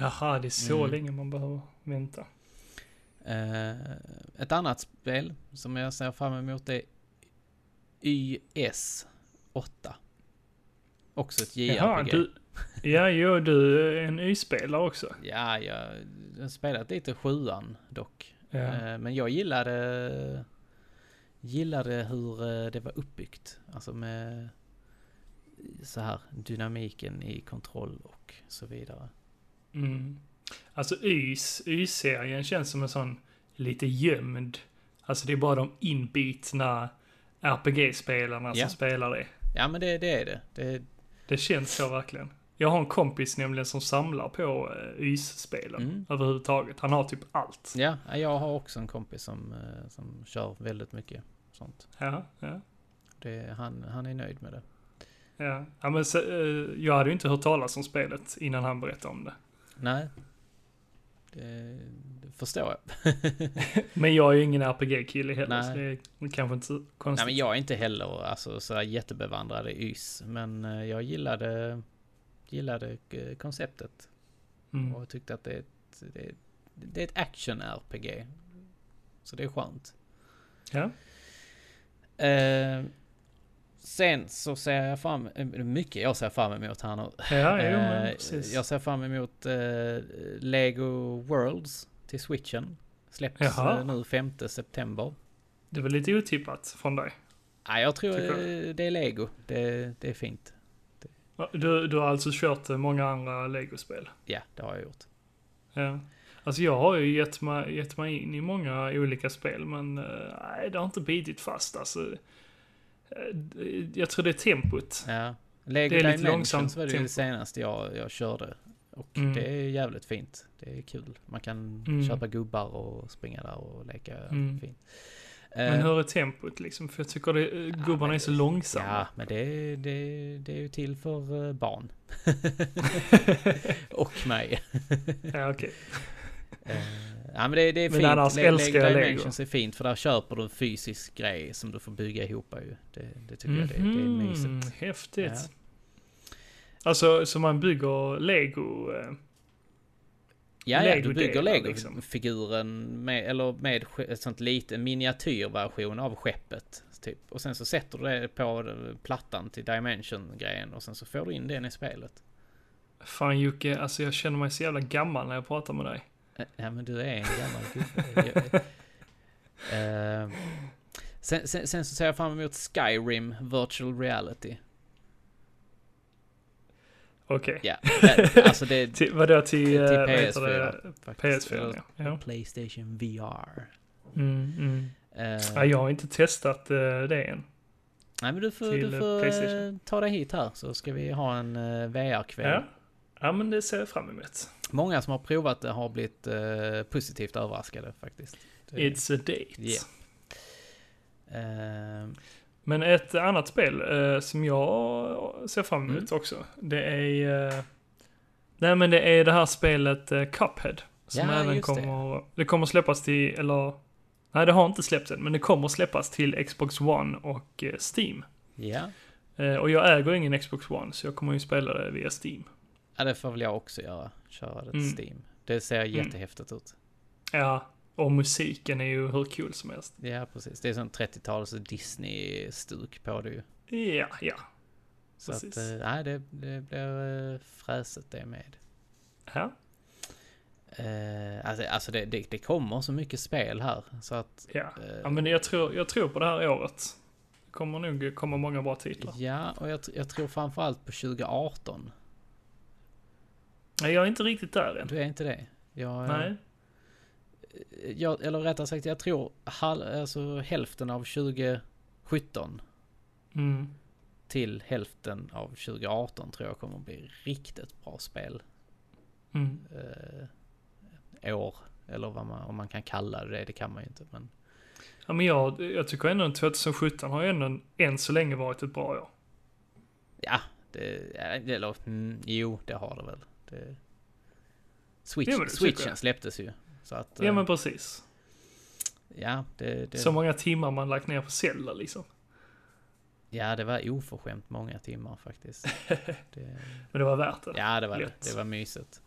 Jaha, det är så Mm. länge man behöver vänta. Eh, ett annat spel som jag ser fram emot är YS 8. Också ett JRPG. Jaha, du... Ja, jo, du är en Y-spelare också. Ja, jag har spelat lite sjuan dock. Ja. Eh, men jag gillade, gillade hur eh, det var uppbyggt. Alltså med så här dynamiken i kontroll och så vidare. Mm. Alltså Ys, Y-serien känns som en sån lite gömd. Alltså det är bara de inbitna RPG-spelarna Ja. som spelar det. Ja men det, det är det. det. Det känns så verkligen. Jag har en kompis nämligen som samlar på uh, YS-spelen Mm. överhuvudtaget. Han har typ allt. Ja, jag har också en kompis som, eh, som kör väldigt mycket sånt. Ja, ja. Det, han, han är nöjd med det. Ja, ja men så, eh, jag hade ju inte hört talas om spelet innan han berättade om det. Nej. Det, det förstår jag. Men jag är ju ingen RPG-kille heller, Nej. så det är kanske inte så konstigt. Nej men jag är inte heller alltså, så jättebevandrad i YS. Men eh, jag gillade, gillade eh, konceptet. mm. Och tyckte att det är ett, det är, det är ett action-RPG. Så det är skönt. Ja. Eh, sen så ser jag fram eh, mycket jag ser fram emot här nu. Ja, jo, men Eh, precis. jag ser fram emot eh, Lego Worlds till switchen. Släpps Jaha. nu 5 september. Det var lite otippat från dig. Nej, jag tror det är Lego. Det, det är fint. Du, du har alltså kört många andra Lego-spel? Ja, det har jag gjort. Ja. Alltså jag har ju gett mig, gett mig in i många olika spel, men nej, det har inte bitit fast alltså. Eh, Jag tror det är tempot. Ja. Lego Det är lite långsamt var det, tempo. det senaste jag, jag körde. Och Mm. det är jävligt fint. Det är kul. Man kan Mm. köpa gubbar och springa där och leka Mm. fint. Men Eh, hur är tempot liksom? För jag tycker det, eh, gubbarna är så långsamma. Ja, men det, det, det är ju till för eh, barn. och mig. ja, okej. Eh, ja men det, det är Men fint. annars Le- älskar Lego. Dimensions är fint för där köper du en fysisk grej som du får bygga ihop ju. Det, det tycker jag det, det är Mhm, mysigt. Häftigt. Ja. Alltså, så man bygger lego... eh, Ja, ja, du bygger liksom. Lego-figuren med, eller med ett sånt lite miniatyrversion av skeppet. Typ. Och sen så sätter du det på plattan till Dimension-grejen och sen så får du in den i spelet. Fan Jocke, alltså jag känner mig så jävla gammal när jag pratar med dig. Eh, Ja men du är en gammal gubbe. Eh, sen, sen, sen så ser jag fram emot Skyrim Virtual Reality. Okej. Ja, det- alltså det... Till, vadå till, Till eh, vad heter PS4. det? faktiskt. PS4, Eller ja. ja. Playstation VR. Mm, mm. Eh, Ja, jag har inte testat eh, det än. Nej men du får, du får ta dig hit här så ska vi ha en uh, VR-kväll. Ja. Ja, men det ser jag fram emot. Många som har provat det har blivit eh, positivt överraskade faktiskt. Det- It's a date. Yeah. Eh, Men ett annat spel eh, som jag ser fram emot Mm. också, det är... Eh, nej men det är det här spelet eh, Cuphead. Som Ja, även just det. kommer... Det. kommer släppas till, eller... Nej det har inte släppts än, men det kommer släppas till Xbox One och eh, Steam. ja. Eh, och jag äger ingen Xbox One, så jag kommer ju spela det via Steam. Ja, det får väl jag också göra. Köra det till Mm. Steam. Det ser jättehäftigt ut. Ja, och musiken är ju hur kul som helst. Ja, precis. Det är sån 30-tals Disney-stuk på det ju. Ja, ja. Så Precis. att, eh, nej, det, det blir uh, fräset det med. Ja, Eh, alltså, alltså det, det, det kommer så mycket spel här så att... ja. eh, ja men jag tror, jag tror på det här året. Det kommer nog komma många bra titlar. Ja, och jag, jag tror framförallt på 2018. Nej, jag är inte riktigt där än. Du är inte det? Jag, eh, Nej. jag, eller rättare sagt, jag tror hal, alltså hälften av 2017 Mm. till hälften av 2018 tror jag kommer bli riktigt bra spel. Mm. Eh, år, eller vad man, om man kan kalla det, det kan man ju inte. Men Ja, men jag, jag tycker ändå att 2017 har ändå än så länge varit ett bra år. ja, det, ja, eller mm, jo, det har det väl. Det, Switch, men det tycker Switchen släpptes ju. Så att, Ja eh, men precis. ja, det, det, Så många timmar man lagt ner på Zelda liksom. ja, det var oförskämt många timmar faktiskt. Det, Men det var värt det. ja, det var det. Lätt. Det var mysigt.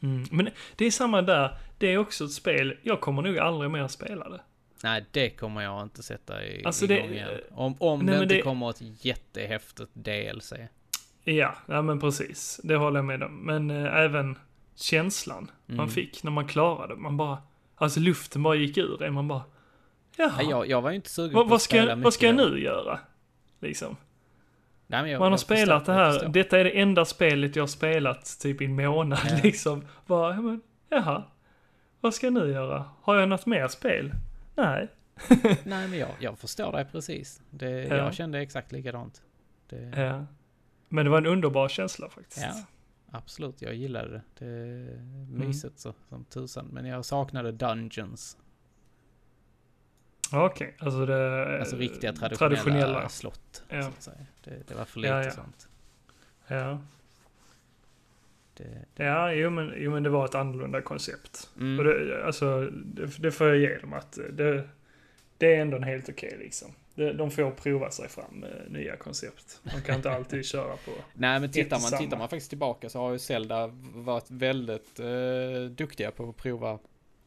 Mm. Men det är samma där. Det är också ett spel, jag kommer nog aldrig mer spela det. Nej, det kommer jag inte sätta i, Alltså, igång det- igen. Om, om Nej, det inte det- kommer ett jättehäftigt DLC. Ja, ja men precis. Det håller jag med om. Men eh, även känslan man Mm. fick när man klarade. Man bara, alltså luften bara gick ur det. Man bara, jaha. Nej, jag, jag var ju inte sugen vad, på vad, ska, jag- vad ska jag nu göra? Liksom. Nej, jag, Man har jag förstår- spelat det jag här, förstår. detta är det enda spelet jag har spelat typ i en månad Ja. liksom. Bara, ja, men, jaha. Vad ska jag nu göra? Har jag något mer spel? Nej. Nej, men jag, jag förstår dig precis. Det, Ja. Jag kände exakt likadant. Det, Ja. Men det var en underbar känsla faktiskt. Ja. absolut, jag gillade det. Det är Mm. mysigt så, som tusan. Men jag saknade Dungeons. Okej, alltså det... Alltså riktiga traditionella, traditionella. slott. Ja. Det, det var för lite Ja, ja. sånt. Ja, Det, ja jo, men, jo men det var ett annorlunda koncept. mm. Och det, alltså, det, det får jag ge dem att det, det är ändå en helt okej liksom. De får prova sig fram med nya koncept. De kan inte alltid köra på... Nej men tittar man, tittar man faktiskt tillbaka så har ju Zelda varit väldigt eh, duktiga på att prova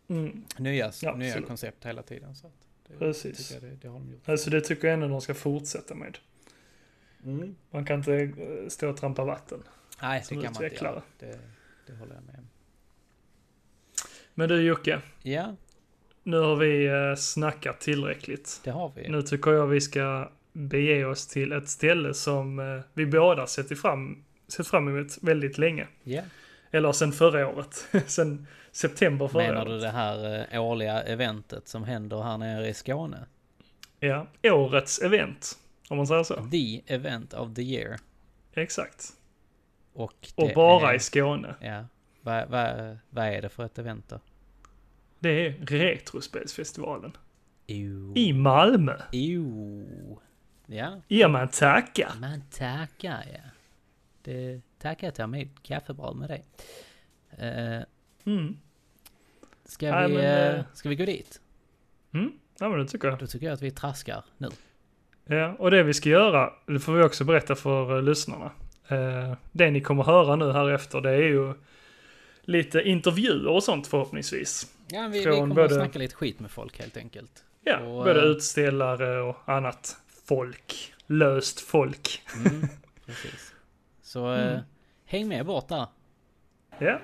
Mm, nya, Ja, nya absolut. koncept hela tiden. Så det, Precis. Det, det har de gjort. alltså det tycker jag ändå de ska fortsätta med. Mm. Man kan inte eh, stå och trampa vatten. Nej, det kan man inte utvecklare. göra. Det, det håller jag med om. Men du Jocke, Ja, nu har vi eh, snackat tillräckligt. det har vi. Nu tycker jag vi ska bege oss till ett ställe som eh, vi båda sett fram, sett fram emot väldigt länge. Ja. Eller sen förra året. sen september förra Menar året. du det här eh, årliga eventet som händer här nere i Skåne? Ja, årets event. Om man säger så. The event of the year. Exakt. Och, Och bara är, i Skåne. Ja. Vad vad- vad är det för ett event då? Det är Retrospelsfestivalen. Jo. I Malmö. Jo. Ja, Ja, man tackar. man tackar ja. Det tackar jag ta med kaffebröd med dig. Uh, Mm. ska, Nej, vi, men, eh, ska vi gå dit? Mm. Ja, men det tycker jag. Då tycker jag att vi traskar nu. Ja, och det vi ska göra, det får vi också berätta för uh, lyssnarna. Eh, det ni kommer höra nu här efter, det är ju lite intervjuer och sånt förhoppningsvis. Ja, vi, vi kommer både- att snacka lite skit med folk helt enkelt. Ja, Och, både eh, utställare och annat folk. Löst folk. Mm, precis. Så eh, Mm. häng med bort där. Ja,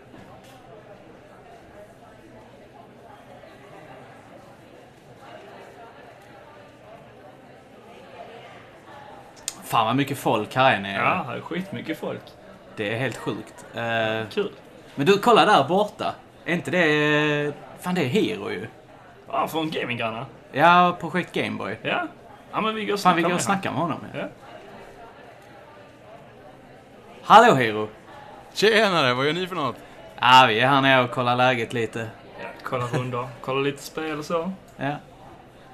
Fan vad mycket folk här är nere. ja här är skitmycket folk. Det är helt sjukt. Eh, Kul. Men du, kolla där borta. Är inte det... Fan, det är Hero ju. Ja, från Gaminggrannar. Ja, projekt Gameboy. Ja. Ja, men vi går och Fan, vi snackar går och snackar med honom. Ja. Ja. Hallå Hero! Tjenare, vad gör ni för något? Ja, vi är här nere och kollar läget lite. Ja, kolla rundor, kolla lite spel och så. Ja,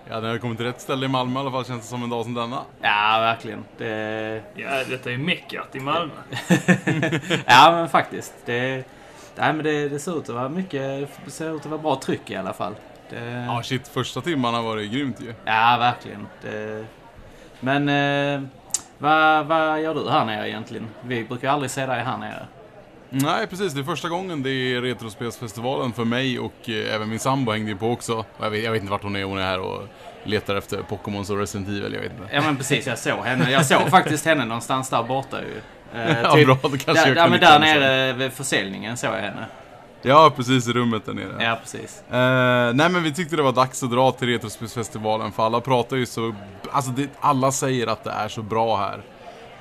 Ja, ni har kommit till rätt ställe i Malmö i alla fall, känns det som en dag som denna. ja verkligen. Det... Ja, detta är meckat i Malmö. ja, men faktiskt. Det... Nej, men det, det ser ut att vara mycket... Det ser ut att vara bra tryck i alla fall. Det... Ja, shit, första timmarna var det grymt ju. Ja, verkligen. Det... Men eh, vad, vad gör du här nere egentligen? Vi brukar aldrig se dig här nere. Nej, precis. Det är första gången det är Retrospelsfestivalen för mig och eh, även min sambo hängde ju på också. Jag vet, jag vet inte vart hon är. Hon är här och letar efter Pokémons och Resident Evil, jag vet inte. Ja, men precis. Jag såg henne. Jag såg faktiskt henne någonstans där borta ju. Eh, Ja, typ- bra, då kanske jag kan men där nere vid försäljningen såg jag henne. Ja, precis i rummet där nere. Ja, precis. Eh, nej men vi tyckte det var dags att dra till Retrospelsfestivalen för alla pratar ju så, alltså det, alla säger att det är så bra här.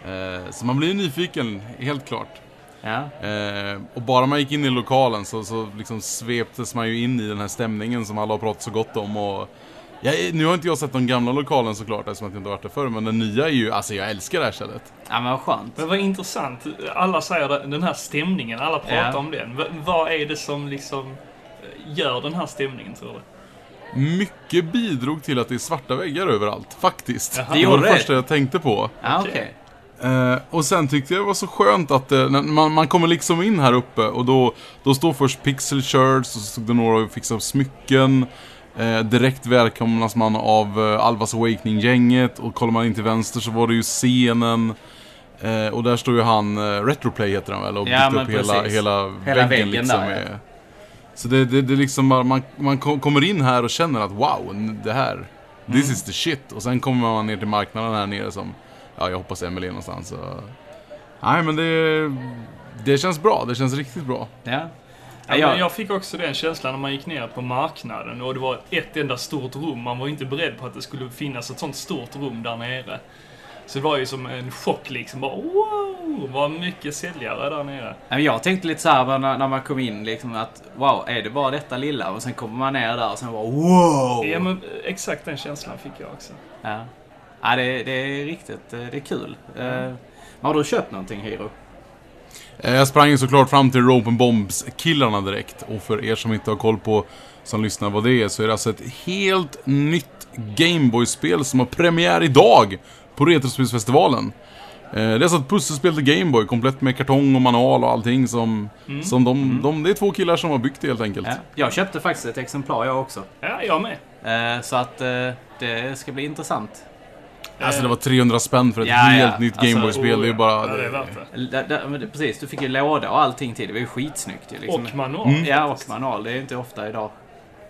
Eh, så man blir ju nyfiken, helt klart. Ja. Eh, och bara man gick in i lokalen så, så liksom sveptes man ju in i den här stämningen som alla har pratat så gott om. Och, ja, nu har inte jag sett den gamla lokalen såklart eftersom att jag inte varit där förr, men den nya är ju, alltså jag älskar det här stället. ja, men vad skönt. Men vad intressant. Alla säger det- den här stämningen, alla pratar Ja. om den. V- vad är det som liksom eh, gör den här stämningen tror du? Mycket bidrog till att det är svarta väggar överallt, faktiskt. Jaha. det Det var det första jag tänkte på. Okej. Okej. Eh, och sen tyckte jag det var så skönt att när man, man kommer liksom in här uppe och då, då står först Pixel Shirts och så stod det några och fixade smycken. Eh, direkt välkomnas man av eh, Alvas Awakening-gänget och kollar man in till vänster så var det ju scenen. Eh, och där står ju han, eh, Retroplay heter han väl, och Ja, byggt upp hela, hela, Hela väggen, liksom. där, ja. Så det, det, det liksom bara, man, man kom- kommer in här och känner att wow, det här, this Mm. is the shit. Och sen kommer man ner till marknaden här nere som, ja jag hoppas Emelie är någonstans. Så. Nej men det, det känns bra, det känns riktigt bra. Ja. Ja, jag, jag fick också den känslan när man gick ner på marknaden och det var ett enda stort rum. Man var inte beredd på att det skulle finnas ett sånt stort rum där nere. Så det var ju som en chock liksom. Bara, wow, vad mycket säljare där nere. Jag tänkte lite så här när, när man kom in liksom att wow, är det bara detta lilla? Och sen kommer man ner där och sen bara wow! Ja men exakt den känslan fick jag också. Ja, ja det, det är riktigt, eh, det är kul. Eh, har du köpt någonting Hiro? Eh, Jag sprang ju såklart fram till Rope and Bombs-killarna direkt. Och för er som inte har koll på, som lyssnar vad det är, så är det alltså ett helt nytt Gameboy-spel som har premiär idag på Retrospelsfestivalen. Eh, Det är alltså ett pusselspel till Gameboy, komplett med kartong och manual och allting som, Mm. som de, de... Det är två killar som har byggt det helt enkelt. Ja. Jag köpte faktiskt ett exemplar jag också. Ja, jag med. Eh, Så att det ska bli intressant. Alltså det var 300 spänn för ett Ja, helt ja. nytt Alltså, Gameboy-spel. det är ja, bara... Ja, det är värt det. Det- Precis, du fick ju låda och allting till. Det var ju skitsnyggt ju, liksom. Och manual. Mm. Ja, och manual. Det är ju inte ofta idag.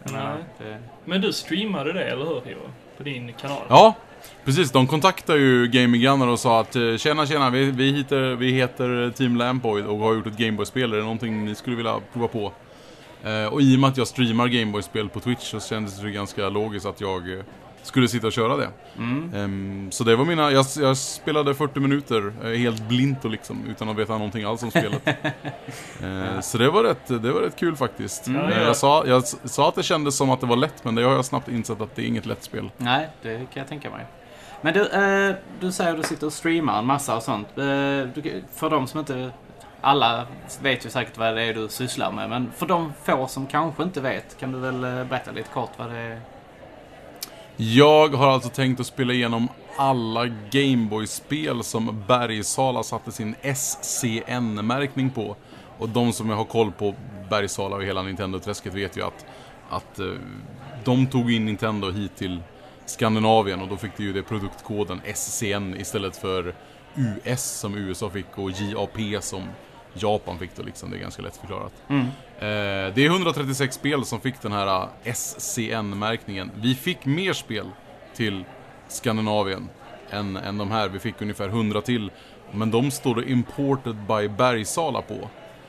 Menar, det- Men du streamade det, eller hur Hiro? På din kanal? Ja, precis. De kontaktade ju Gaming Gunner och sa att eh, tjena tjena, vi, vi, heter, vi heter Team Lampoid och har gjort ett Gameboy-spel. Är det någonting ni skulle vilja prova på? Eh, och i och med att jag streamar Gameboy-spel på Twitch så kändes det ganska logiskt att jag eh, skulle sitta och köra det. Mm. Ehm, så det var mina, jag, jag spelade 40 minuter eh, helt blint och liksom utan att veta någonting alls om spelet. Eh, så det var, rätt, det var rätt kul faktiskt. Mm. Ja. jag, sa, jag sa att det kändes som att det var lätt men det har jag snabbt insett att det är inget lätt spel. Nej, det kan jag tänka mig. Men du, eh, du säger att du sitter och streamar en massa och sånt. Eh, du, för de som inte... Alla vet ju säkert vad det är du sysslar med, men för de få som kanske inte vet, kan du väl berätta lite kort vad det är? Jag har alltså tänkt att spela igenom alla Gameboy-spel som Bergsala satte sin SCN-märkning på. Och de som jag har koll på Bergsala och hela Nintendo-träsket vet ju att, att eh, de tog in Nintendo hit till Skandinavien och då fick de ju det produktkoden SCN istället för US som USA fick och JAP som Japan fick då liksom. Det är ganska lätt förklarat. Mm. Eh, det är 136 spel som fick den här eh, SCN-märkningen. Vi fick mer spel till Skandinavien än, än de här. Vi fick ungefär 100 till. Men de står det Imported by Bergsala på.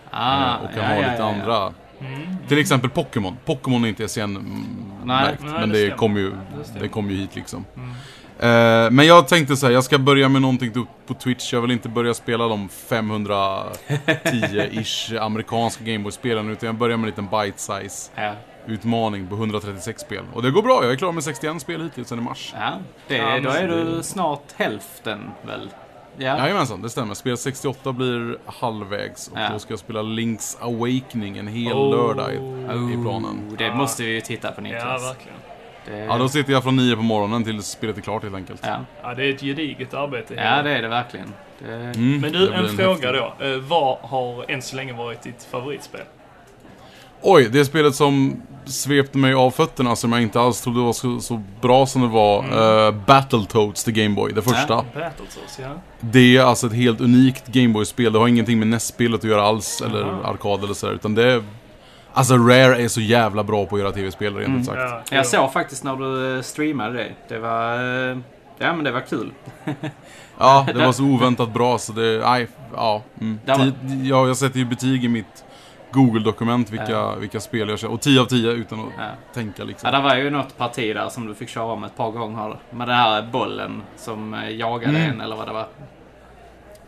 Ah, eh, och kan ja, ha lite ja, ja. andra. Mm. Till exempel Pokémon. Pokémon är inte. SCN-märkt. Men det det stämmer. kom, ju, Det det kom ju hit liksom. Mm. Eh, men jag tänkte så här, jag ska börja med någonting på- på Twitch. Jag vill inte börja spela de 510-ish amerikanska Gameboy-spelen. Utan jag börjar med en liten bite-size Ja, utmaning på 136 spel. Och det går bra, jag är klar med 61 spel hittills sen i mars. ja. Det, Ja, då är du snart hälften väl? Ja. Jajamensan, det stämmer. Spel 68 blir halvvägs och Ja. då ska jag spela Link's Awakening en hel Oh. lördag i, Oh, i planen. Det måste vi ju titta på Ja, Niklas. verkligen. Det, Ja, då sitter jag från 9 på morgonen till spelet är klart helt enkelt. ja. Ja, det är ett gediget arbete. ja, det är det verkligen. Det, Mm, Men du, blir en fråga häftig- då. Eh, vad har än så länge varit ditt favoritspel? Oj, det spelet som svepte mig av fötterna som jag inte alls trodde var så, så bra som det var. Mm. Uh, Battletoads till Gameboy, det första. Ja. Battletoads, ja. Det är alltså ett helt unikt Gameboy-spel. Det har ingenting med NES-spelet att göra alls, eller arkad eller sådär. Utan det är... Alltså Rare är så jävla bra på att göra tv-spel, rent Mm. ut sagt. ja Jag såg faktiskt när du eh, streamade det. Det var... eh, Ja, men det var kul. Ja, det var så oväntat bra så det... Nej, ja. Mm. Ja jag sätter ju betyg i mitt Google-dokument vilka, Ja. vilka spel jag kör. Och 10 av 10 utan att Ja. tänka liksom. Ja, det var ju något parti där som du fick köra om ett par gånger. Med den här bollen som eh, jagade Mm. en, eller vad det var.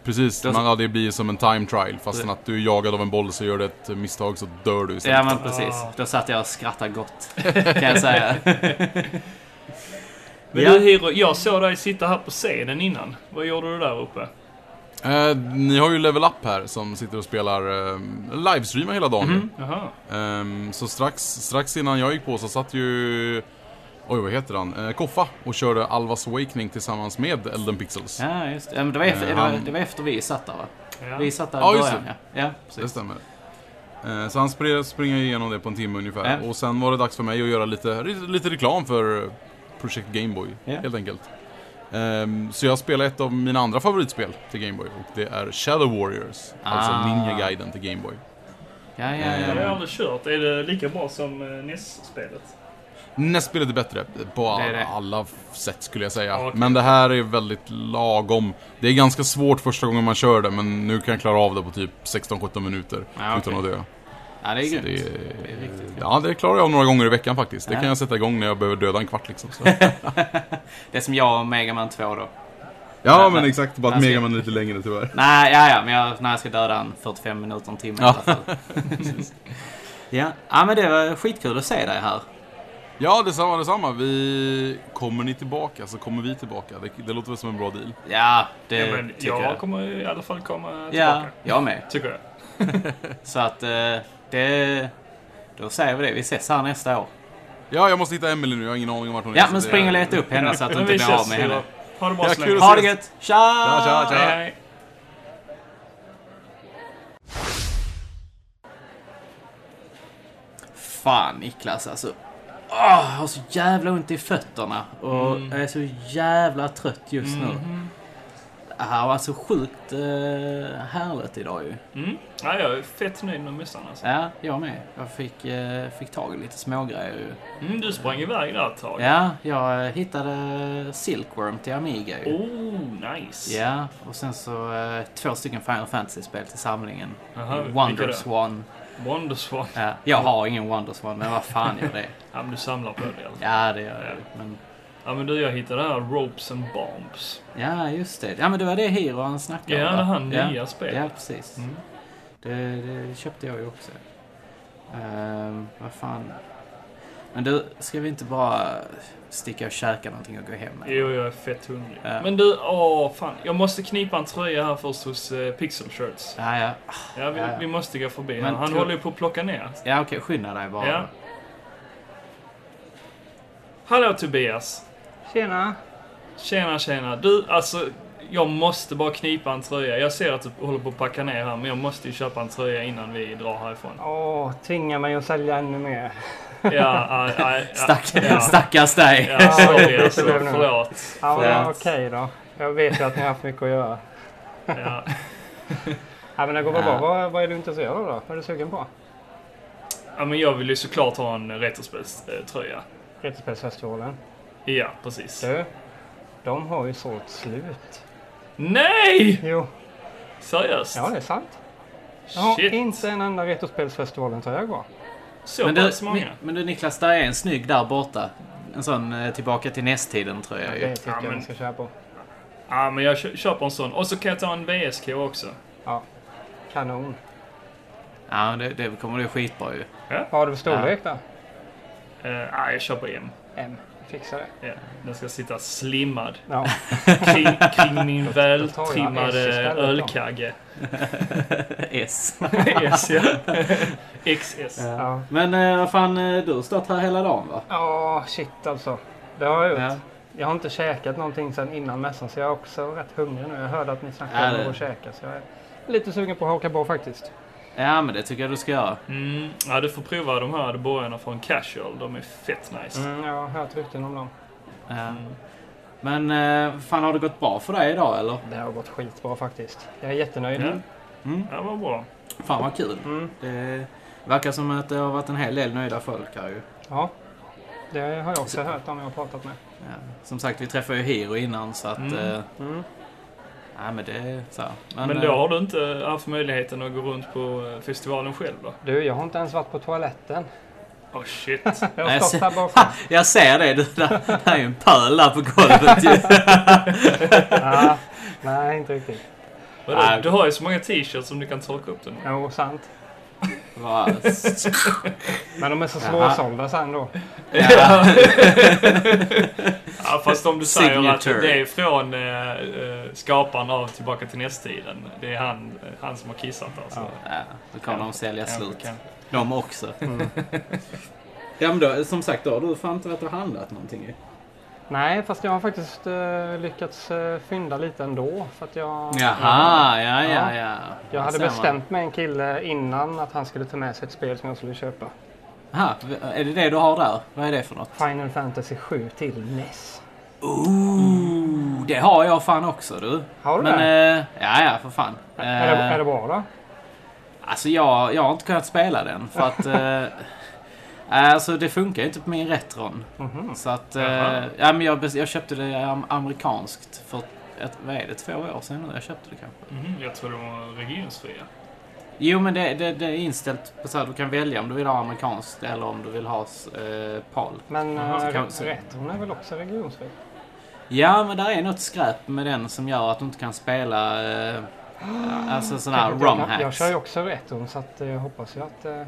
Precis, Det man, ja, det blir som en time trial. Fastän att du är jagad av en boll så gör du ett misstag så dör du istället. Ja, men precis. Ah. Då satt jag och skrattade gott, kan jag säga. Men Ja. du Hiro, jag såg dig sitta här på scenen innan. Vad gjorde du där uppe? Eh, ni har ju Level Up här som sitter och spelar eh, livestreamar hela dagen. Jaha. Ehm, så strax, strax innan jag gick på så satt ju... Oj, vad heter han? Eh, Koffa och körde Alvas Awakening tillsammans med Elden Pixels. Ja, just det. Ja, men det, var efter, Eh, det, var, han- det var efter vi satt där, va? Ja. Vi satt där i Ja, just början, ja. Ja, Det precis. stämmer. Eh, Så han spr- springer igenom det på en timme ungefär. Ja. Och sen var det dags för mig att göra lite, lite reklam för Project Gameboy, Ja. helt enkelt. Ehm, Så jag spelar ett av mina andra favoritspel till Gameboy och det är Shadow Warriors. Alltså Ah. Ninja-guiden till Gameboy. Ja, ja, Det ja. har jag ja. aldrig kört. Är det lika bra som NES-spelet? Nästspelet är bättre på Det är det. alla sätt skulle jag säga. Okej. Men det här är väldigt lagom. Det är ganska svårt första gången man kör det, men nu kan jag klara av det på typ 16-17 minuter Ja, utan okej. att dö. ja, det är grymt. det, Det är riktigt grymt. ja, det klarar jag några gånger i veckan faktiskt. Det Ja. kan jag sätta igång när jag behöver döda en kvart liksom. Det är som jag och Mega Man 2 då. Ja, Men- men exakt. Bara att ska- Megaman är lite längre tyvärr. Nej, ja, ja, men jag, när jag ska döda en 45 minuter, en timme i Ja. alla fall. ja. ja, men det var skitkul att se dig här. Ja, detsamma, detsamma. Vi... Kommer ni tillbaka så kommer vi tillbaka. Det, det låter väl som en bra deal. Ja, det Ja, men tycker jag jag. kommer i alla fall komma Ja, tillbaka. jag med. Tycker jag. Så att eh, det... Då säger vi det. Vi ses här nästa år. Ja, jag måste hitta Emily nu. Jag har ingen aning om vart hon är. Ja, men spring och leta upp henne så att du inte blir av med henne. Ha det bra Ja, så länge. Ha det gött! Tja! Tja, tja, tja. Hej, hej. Fan Niklas alltså. Jag har så jävla ont i fötterna. Och Mm. jag är så jävla trött just nu. Mhm. Det här var så sjukt eh, härligt idag ju. Mm. Ja, jag är fett nöjd med mössan alltså. Ja, jag med. Jag fick, eh, fick tag i lite smågrejer ju. Mm, du sprang iväg där ett tag. Ja, jag eh, hittade Silkworm till Amiga ju. Oh, nice. Ja, och sen så eh, två stycken Final Fantasy-spel till samlingen. Jaha, vilka Wonderswan. då? Wonderswan. Ja, jag har ingen Wonderswan, men vad fan gör det? Ja, men du samlar på det i alla fall. Ja, det gör jag. Men, Ja, men du, jag hittade det här Ropes and Bombs. ja, just det. Ja, men det var det Hero han snackade Ja, om. det va? här nya ja. spelet. Ja, precis. Mm. Det, det köpte jag ju också. Ehm, vad fan. Men du, ska vi inte bara sticka och käka någonting och gå hem? eller? Jo, jag är fett hungrig. Ja. Men du, åh fan. Jag måste knipa en tröja här först hos eh, Pixel Shirts. Ja, ja. Ja, vi, Ja, ja. vi måste gå förbi. Men Han tror- håller ju på att plocka ner. Ja, okej. Skynda dig bara. Ja. Hallå Tobias. Tjena! Tjena, tjena. Du, alltså. Jag måste bara knipa en tröja. Jag ser att du håller på att packa ner här, men jag måste ju köpa en tröja innan vi drar härifrån. Åh, tvinga mig att sälja ännu mer. Ja, Stack, ja. Stackars dig. Ja, sorry alltså. Förlåt. Ja, men Förlåt. okej då. Jag vet ju att ni har haft mycket att göra. Ja. Ja, men det går väl bra. Vad, vad är du intresserad av då? Vad är du sugen på? ja, men jag vill ju såklart ha en retrospelströja. Retrospelsfestivalen. Ja, precis. Du, de har ju sålt slut. Nej! Jo, Seriöst? ja det är sant. Jag har Shit. inte en enda Retrospelsfestivalen-tröja kvar. Så Men du, pass många? men, du Niklas, där är en snygg där borta. En sån eh, tillbaka till nästtiden tror jag ju. Det tycker Ja, jag men- ni ska köra på. Ja, men jag kö- köper en sån. Och så kan jag ta en VSK också. Ja, kanon. Ja, det, det kommer bli skitbra ju. Vad har du för storlek då? Uh, ja, jag köper en. M. Fixar det. Ja, den ska sitta slimmad Ja, kring, kring min S vältrimmade ölkagge. S. yes, ja. XS. ja. Men eh, vad fan, eh, du har stått här hela dagen va? Ja, shit alltså. Det har jag gjort. Ja. Jag har inte käkat någonting sedan innan mässan så jag är också rätt hungrig nu. Jag hörde att ni snackade om att käka så jag är lite sugen på att haka på faktiskt. Ja, men det tycker jag du ska göra. Mm, ja, du får prova de här borgarna från Casual. De är fett nice. Mm, jag har hört rykten om dem. Ja. Men eh, fan, har det gått bra för dig idag eller? Det har gått skitbra faktiskt. Jag är jättenöjd. Ja. Mm. Ja, vad bra. Fan vad kul. Mm. Det verkar som att det har varit en hel del nöjda folk här ju. Ja, det har jag också hört om jag har pratat med. Ja. Som sagt, vi träffade ju Hiro innan så att... Mm. Eh, Mm. Ja, men det så här. Men, eh, då har du inte haft möjligheten att gå runt på eh, festivalen själv då? Du, jag har inte ens varit på toaletten. Oh shit. Jag har Nej, stått se- här bakom. Jag ser det. Du, där, där är ju en pöl där på golvet ju. ja, nej, inte riktigt. Nej. Du har ju så många t-shirts som du kan torka upp den med. Jo, sant. Men de är så svårsålda sen då. Ja. Ja, fast om du säger att Signature. det är från eh, eh, skaparen av Tillbaka till nästtiden. Det är han, eh, han som har kissat alltså. Ja. ja, då kommer de sälja slut. kanske. De också. Mm. Ja men då, som sagt, då har du fan inte varit och handlat någonting ju. Nej, fast jag har faktiskt eh, lyckats uh, fynda lite ändå. För att jag, Jaha, ja ja Ja. ja. jag hade bestämt med en kille innan att han skulle ta med sig ett spel som jag skulle köpa. Aha, är det det du har där? Vad är det för något? Final Fantasy 7 till NES. Ooh, det har jag fan också du. Har du Men, det? eh, ja ja för fan. är, det? Eh, Är det bra då? Alltså jag, jag har inte kunnat spela den för att... eh, alltså det funkar ju inte på min Retron. Mhm. Så att... Jaha. Eh, ja, men jag, jag köpte det am- amerikanskt för ett, vad är det, två år sedan nu jag köpte det kanske. Mhm, jag tror det var regionsfria. Jo men det, det, det är inställt på så att du kan välja om du vill ha amerikanskt eller om du vill ha eh, PAL. Men kan- så- Retron är väl också regionsfri? Ja men där är något skräp med den som gör att du inte kan spela eh, alltså sådana här jag, kan- rom jag kör ju också Retron så att, eh, jag hoppas ju att... eh,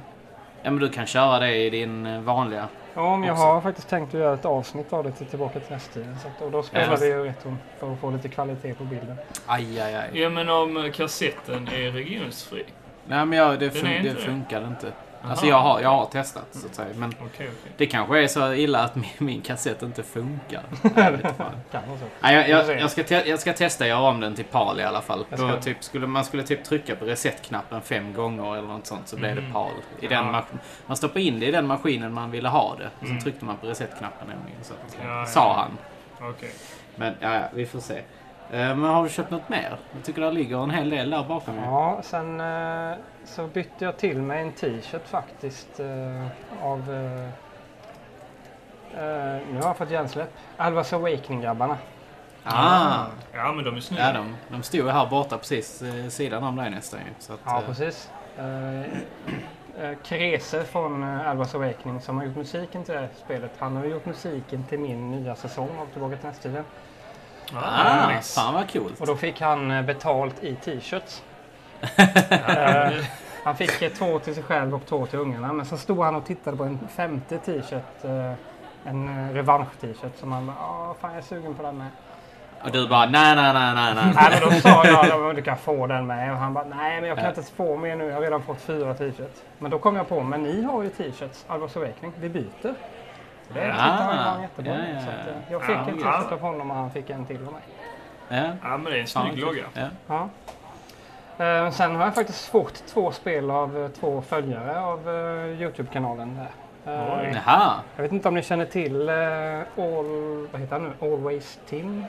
Ja men du kan köra det i din eh, vanliga. Ja, men jag Också. har faktiskt tänkt att göra ett avsnitt av det till Tillbaka till nästtiden. Så att, och då spelar Ja. vi ju retron för att få lite kvalitet på bilden. Aj, aj, aj. Ja, men om kassetten är regionsfri? Nej men jag, det, fun- det funkade inte. Aha. Alltså jag har, jag har testat så att säga. Men Okej, okej. det kanske är så illa att min, min kassett inte funkar. Jag. Nej, ska te- jag ska testa att göra om den till PAL i alla fall. Jag Då ska- typ, skulle, man skulle typ trycka på reset-knappen fem gånger eller något sånt så blev det Mhm. PAL. I den Ja. man stoppade in det i den maskinen man ville ha det. Och Mm. så tryckte man på reset-knappen nämligen. Så Ja, sa ja. han. Okej. Men ja, vi får se. Eh, Men har du köpt något mer? Jag tycker det ligger en hel del där bakom ju. Ja, sen eh, så bytte jag till mig en t-shirt faktiskt eh, av... Nu har jag fått hjärnsläpp. Alvas Awakening-grabbarna. Ah! Ja, men de är snygga. Ja, de, de stod ju här borta precis eh, sidan om dig nästan ju. Så att, Ja, precis. Krese från Alvas Awakening som har gjort musiken till det här spelet. Han har gjort musiken till min nya säsong av Tillbaka till nästtiden. Ah, nice. fan vad coolt. Och då fick han eh, betalt i t-shirts. Eh, Han fick eh, två till sig själv och två till ungarna. Men så stod han och tittade på en femte t-shirt. En revansch-t-shirt som han bara, "Ja, fan jag är sugen på den med. Och du bara nej, nej, nej, nej, nej. Nej men då sa jag att du kan få den med. Och han bara, nej men jag kan Ja. inte få mer nu. Jag har redan fått fyra t-shirts. Men då kom jag på, men ni har ju t-shirts, Alvas Awakening. Vi byter. Det Ja. tyckte han var jättebra. Ja, ja, ja. Så att, eh, jag fick Ja, en ja. t-shirt av honom och han fick en till av mig. Ja, ja, men det är en snygg logga. Ja. Ja. Eh, sen har jag faktiskt fått två spel av eh, två följare av eh, Youtube-kanalen. Där. Jaha. jag vet inte om ni känner till All, vad heter han nu? Always Tim.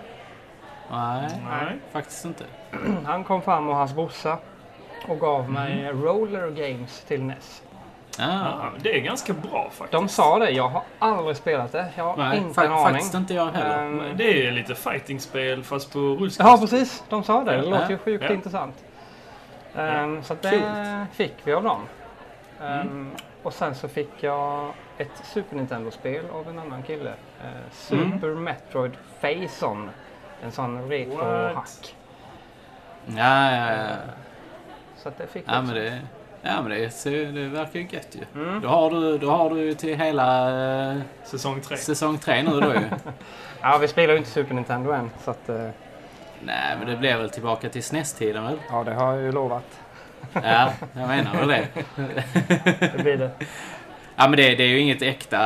Nej, Nej. faktiskt inte. Han kom fram och hans brorsa och gav mig Roller Games till NES. Ja, det är ganska bra faktiskt. De sa det, jag har aldrig spelat det. Jag har Nej, inte en aning. faktiskt inte jag heller. Men Det är lite fightingspel fast på rullskridskor. Ja, precis. De sa det. Det Ja. låter ju sjukt Ja. intressant. Ehm, så det Coolt. fick vi av dem. Ehm, Mm. Och sen så fick jag ett Super Nintendo-spel av en annan kille. Eh, Super Metroid Face-On. En sån retro-hack. Ja, ja, ja. Så att det fick vi Ja, också. men det, ja, men det, ser- det verkar ju gött ju. Mm. Då har du, då har du ju till hela eh, Säsong tre. säsong tre nu då ju. Ja, vi spelar ju inte Super Nintendo än. Så att, eh, Nej, men det blir väl tillbaka till SNES-tiden väl? ja, det har jag ju lovat. Ja, jag menar väl det. Det blir det. Ja, men det, det är ju inget äkta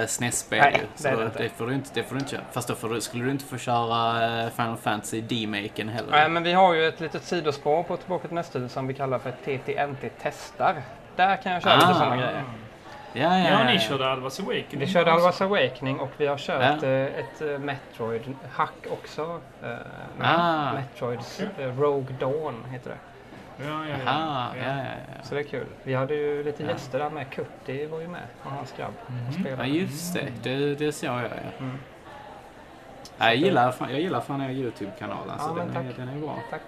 eh, SNES-spel Nej, ju. Så det det, det får du inte, det får du inte köra. Fast då får du, skulle du inte få köra eh, Final Fantasy D-maken heller. Nej, men vi har ju ett litet sidospår på Tillbaka till nästa som vi kallar för TTNT Testar. Där kan jag köra lite Ah. sådana grejer. Ja, ja, Ja, ni körde Alvas Awakening. Vi körde Alvas Awakening och vi har kört Ja. eh, ett Metroid-hack också. Ah. Metroids eh, Rogue Dawn heter det. Ja, ja, ja. Aha, ja, ja, ja. Så det är kul. Vi hade ju lite Ja. gäster där med. Kurti var ju med och hans grabb. spelade. Ja, just det. Det, det såg jag ja. Mm. Ja, jag, gillar, jag gillar fan er YouTube-kanal. Alltså, Ja, men den, är, den är bra. Tack.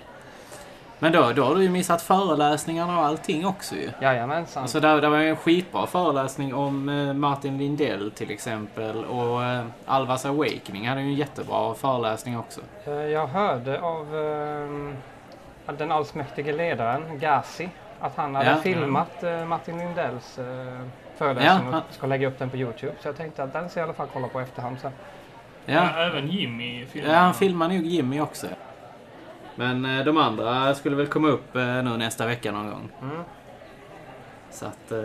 Men då, då har du ju missat föreläsningarna och allting också ju. Jajamensan. Alltså där, där var ju en skitbra föreläsning om eh, Martin Lindell till exempel. Och eh, Alvas Awakening hade ju en jättebra föreläsning också. Eh, Jag hörde av eh, den allsmäktige ledaren Gazi att han hade Ja. filmat eh, Martin Lindells eh, föreläsning Ja, och ska lägga upp den på Youtube. Så jag tänkte att den ska jag i alla fall kolla på efterhand sen. Ja. Ja, även Jimmy filmade. ja han filmar nog Jimmy också. Men eh, de andra skulle väl komma upp eh, nu nästa vecka någon gång. Mm. Så att, eh,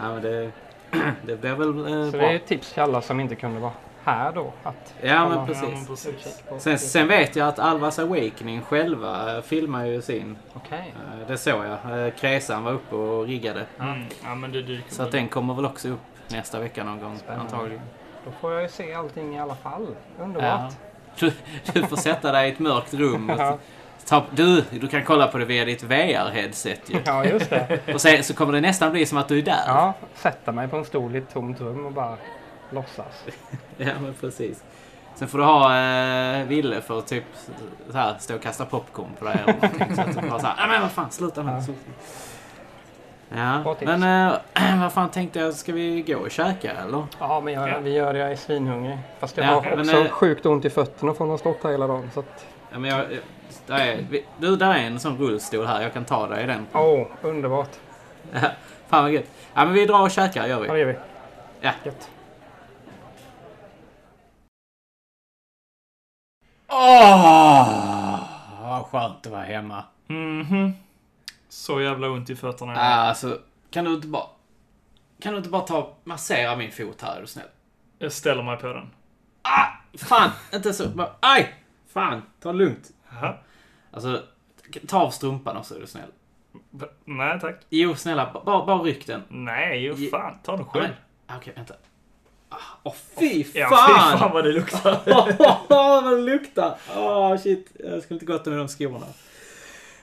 ja men det, det blir väl eh, Så bra. det är ett tips till alla som inte kunde vara här då. Att Ja men precis. Ja, precis. Sen, sen vet jag att Alvas Awakening själva eh, filmar ju sin. Okej. Eh, Det såg jag. Eh, Kresan var uppe och riggade. Mm. Ja, men det dyker Så att den kommer väl också upp nästa vecka någon gång Spännande. antagligen. Då får jag ju se allting i alla fall. Underbart. Du, du får sätta dig i ett mörkt rum. Och Ja, du, du kan kolla på det via ditt VR-headset ju. ja just det. Och se, så kommer det nästan bli som att du är där. Ja, sätta mig på en stol i ett tomt rum och bara låtsas. Ja, men precis. Sen får du ha eh, Ville för att typ så här, stå och kasta popcorn på dig eller någonting. Så att du bara såhär, nej men vad fan, sluta. Ja. sluta." Ja, men eh, vad fan tänkte jag, ska vi gå och käka eller? Ja, men jag, Ja. vi gör det. Jag är svinhungrig. Fast jag Ja, har men, också eh, sjukt ont i fötterna från att ha stått här hela dagen. Så att, Ja, men jag, jag- där är, vi- du, där är en sån rullstol här, jag kan ta dig i den. åh, underbart. Fan vad gött. Ja men vi drar och käkar gör Ja, vi. det gör vi. Ja. Gött. Åh! Vad skönt att vara hemma. Mhm. Så jävla ont i fötterna. Ja, alltså, kan du inte bara... Kan du inte bara ta massera min fot här är du snäll? Jag ställer mig på den. Ah! Fan! Inte så. Bara, aj! Fan, ta det lugnt. Jaha. Alltså, ta av strumpan också är du snäll. B- Nej tack. Jo, snälla, ba- bara, bara ryck den. Nej, ju fan. Ta den själv. men- Okej, vänta. Åh, fy Ja, fan! fy fan vad det luktar. Åh, vad det luktar! Åh, shit. Jag skulle inte gått med de skorna.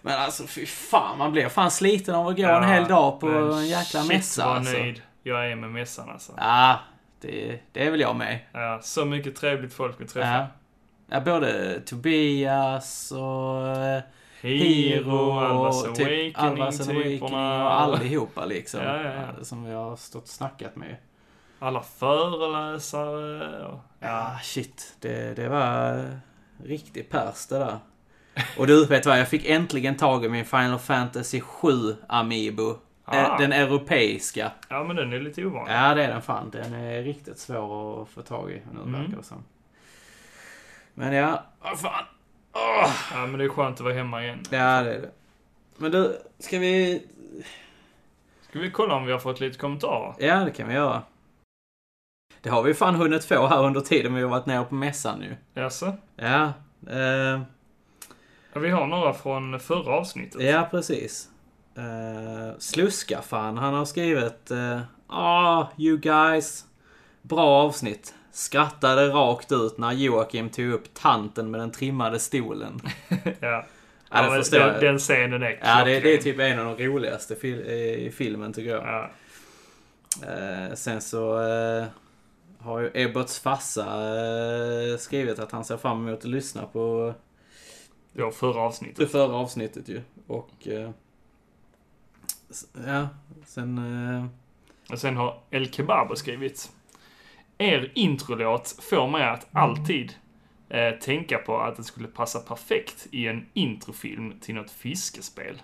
Men alltså, fy fan. Man blir fan sliten av att gå en hel dag på en jäkla shit, mässa. vad Alltså. nöjd jag är med mässan alltså. Ja, det, det är väl jag med. Ja, så mycket trevligt folk att träffa. Ja. ja, både Tobias och Hero, Alvas och Awakening, Alvas Awakening och allihopa liksom. Ja, ja, ja. Som vi har stått och snackat med. Alla föreläsare. Och, Ja, shit. Det, det var eh, riktigt pers det där. Och du, vet vad? Jag fick äntligen tag i min Final Fantasy 7 Amiibo. Ah. Den europeiska. ja, men den är lite ovanlig. Ja, det är den fan. Den är riktigt svår att få tag i nu, Mm. verkar det som. Men ja, vad fan. Åh! Ja, men det är skönt att vara hemma igen. Ja, det är det. Men du, ska vi... Ska vi kolla om vi har fått lite kommentarer? Ja, det kan vi göra. Det har vi fan hunnit få här under tiden vi har varit nere på mässan nu. Jaså? Ja, eh, Ja, vi har några från förra avsnittet. ja precis. Eh, Sluska fan, han har skrivit eh, Ah, you guys. Bra avsnitt. Skrattade rakt ut när Joakim tog upp tanten med den trimmade stolen. ja. Ja, det men förstår den, den scenen är Ja, det, det är klockren. typ en av de roligaste fil- i filmen tycker jag. Ja. Eh, sen så eh, har ju Ebberts farsa eh, skrivit att han ser fram emot att lyssna på Det var förra det avsnittet. förra avsnittet ju. Och eh, ja, sen... Eh, Och sen har El Kebabo skrivit. Er introlåt får mig att alltid eh, tänka på att det skulle passa perfekt i en introfilm till något fiskespel.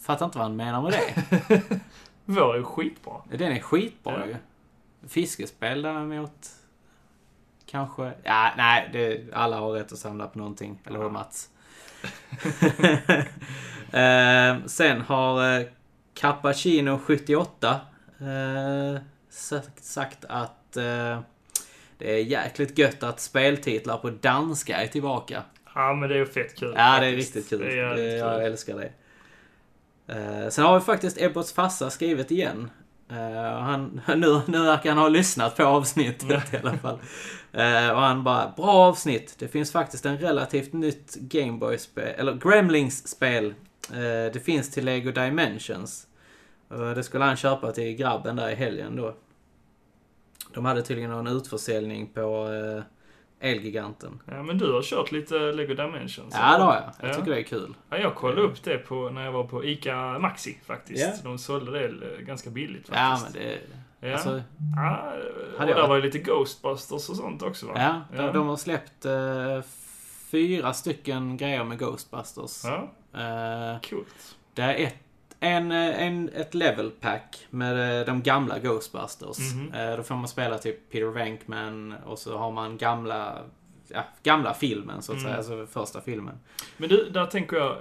fattar inte vad han menar med det. Vår är skitbra. Den är skitbra Ja. ju. Fiskespel däremot... Kanske... Ja, nej. Det, alla har rätt att samla på någonting. Eller hur. Mats? eh, sen har eh, Cappuccino78 eh, sagt, sagt att eh, det är jäkligt gött att speltitlar på danska är tillbaka. Ja, men det är ju fett kul. Ja, det är faktiskt. riktigt kul. Det är jag kul. älskar det. Eh, sen har vi faktiskt Ebberts farsa skrivit igen. Uh, han, nu, nu verkar han ha lyssnat på avsnittet i alla fall. Uh, och han bara, bra avsnitt. Det finns faktiskt en relativt nytt Gameboy-spel, eller Gremlings-spel. Uh, eh, det finns till Lego Dimensions. Det skulle han köpa till grabben där i helgen då. De hade tydligen någon utförsäljning på Elgiganten. Ja, men du har kört lite Lego Dimensions. Ja, det har jag. Jag Ja. tycker det är kul. Ja, jag kollade upp det på, när jag var på ICA Maxi faktiskt. Ja. De sålde det eh, ganska billigt Ja, faktiskt. men det... Ja, Alltså, ja och där var ju lite Ghostbusters och sånt också va? ja, de, Ja. de har släppt eh, fyra stycken grejer med Ghostbusters. Ja, Eh, coolt. det är ett, en, eh, en, ett level pack med eh, de gamla Ghostbusters. Mhm. Eh, då får man spela typ Peter Venkman och så har man gamla, ja, gamla filmen så att Mm. säga, alltså första filmen. Men du, där tänker jag, eh,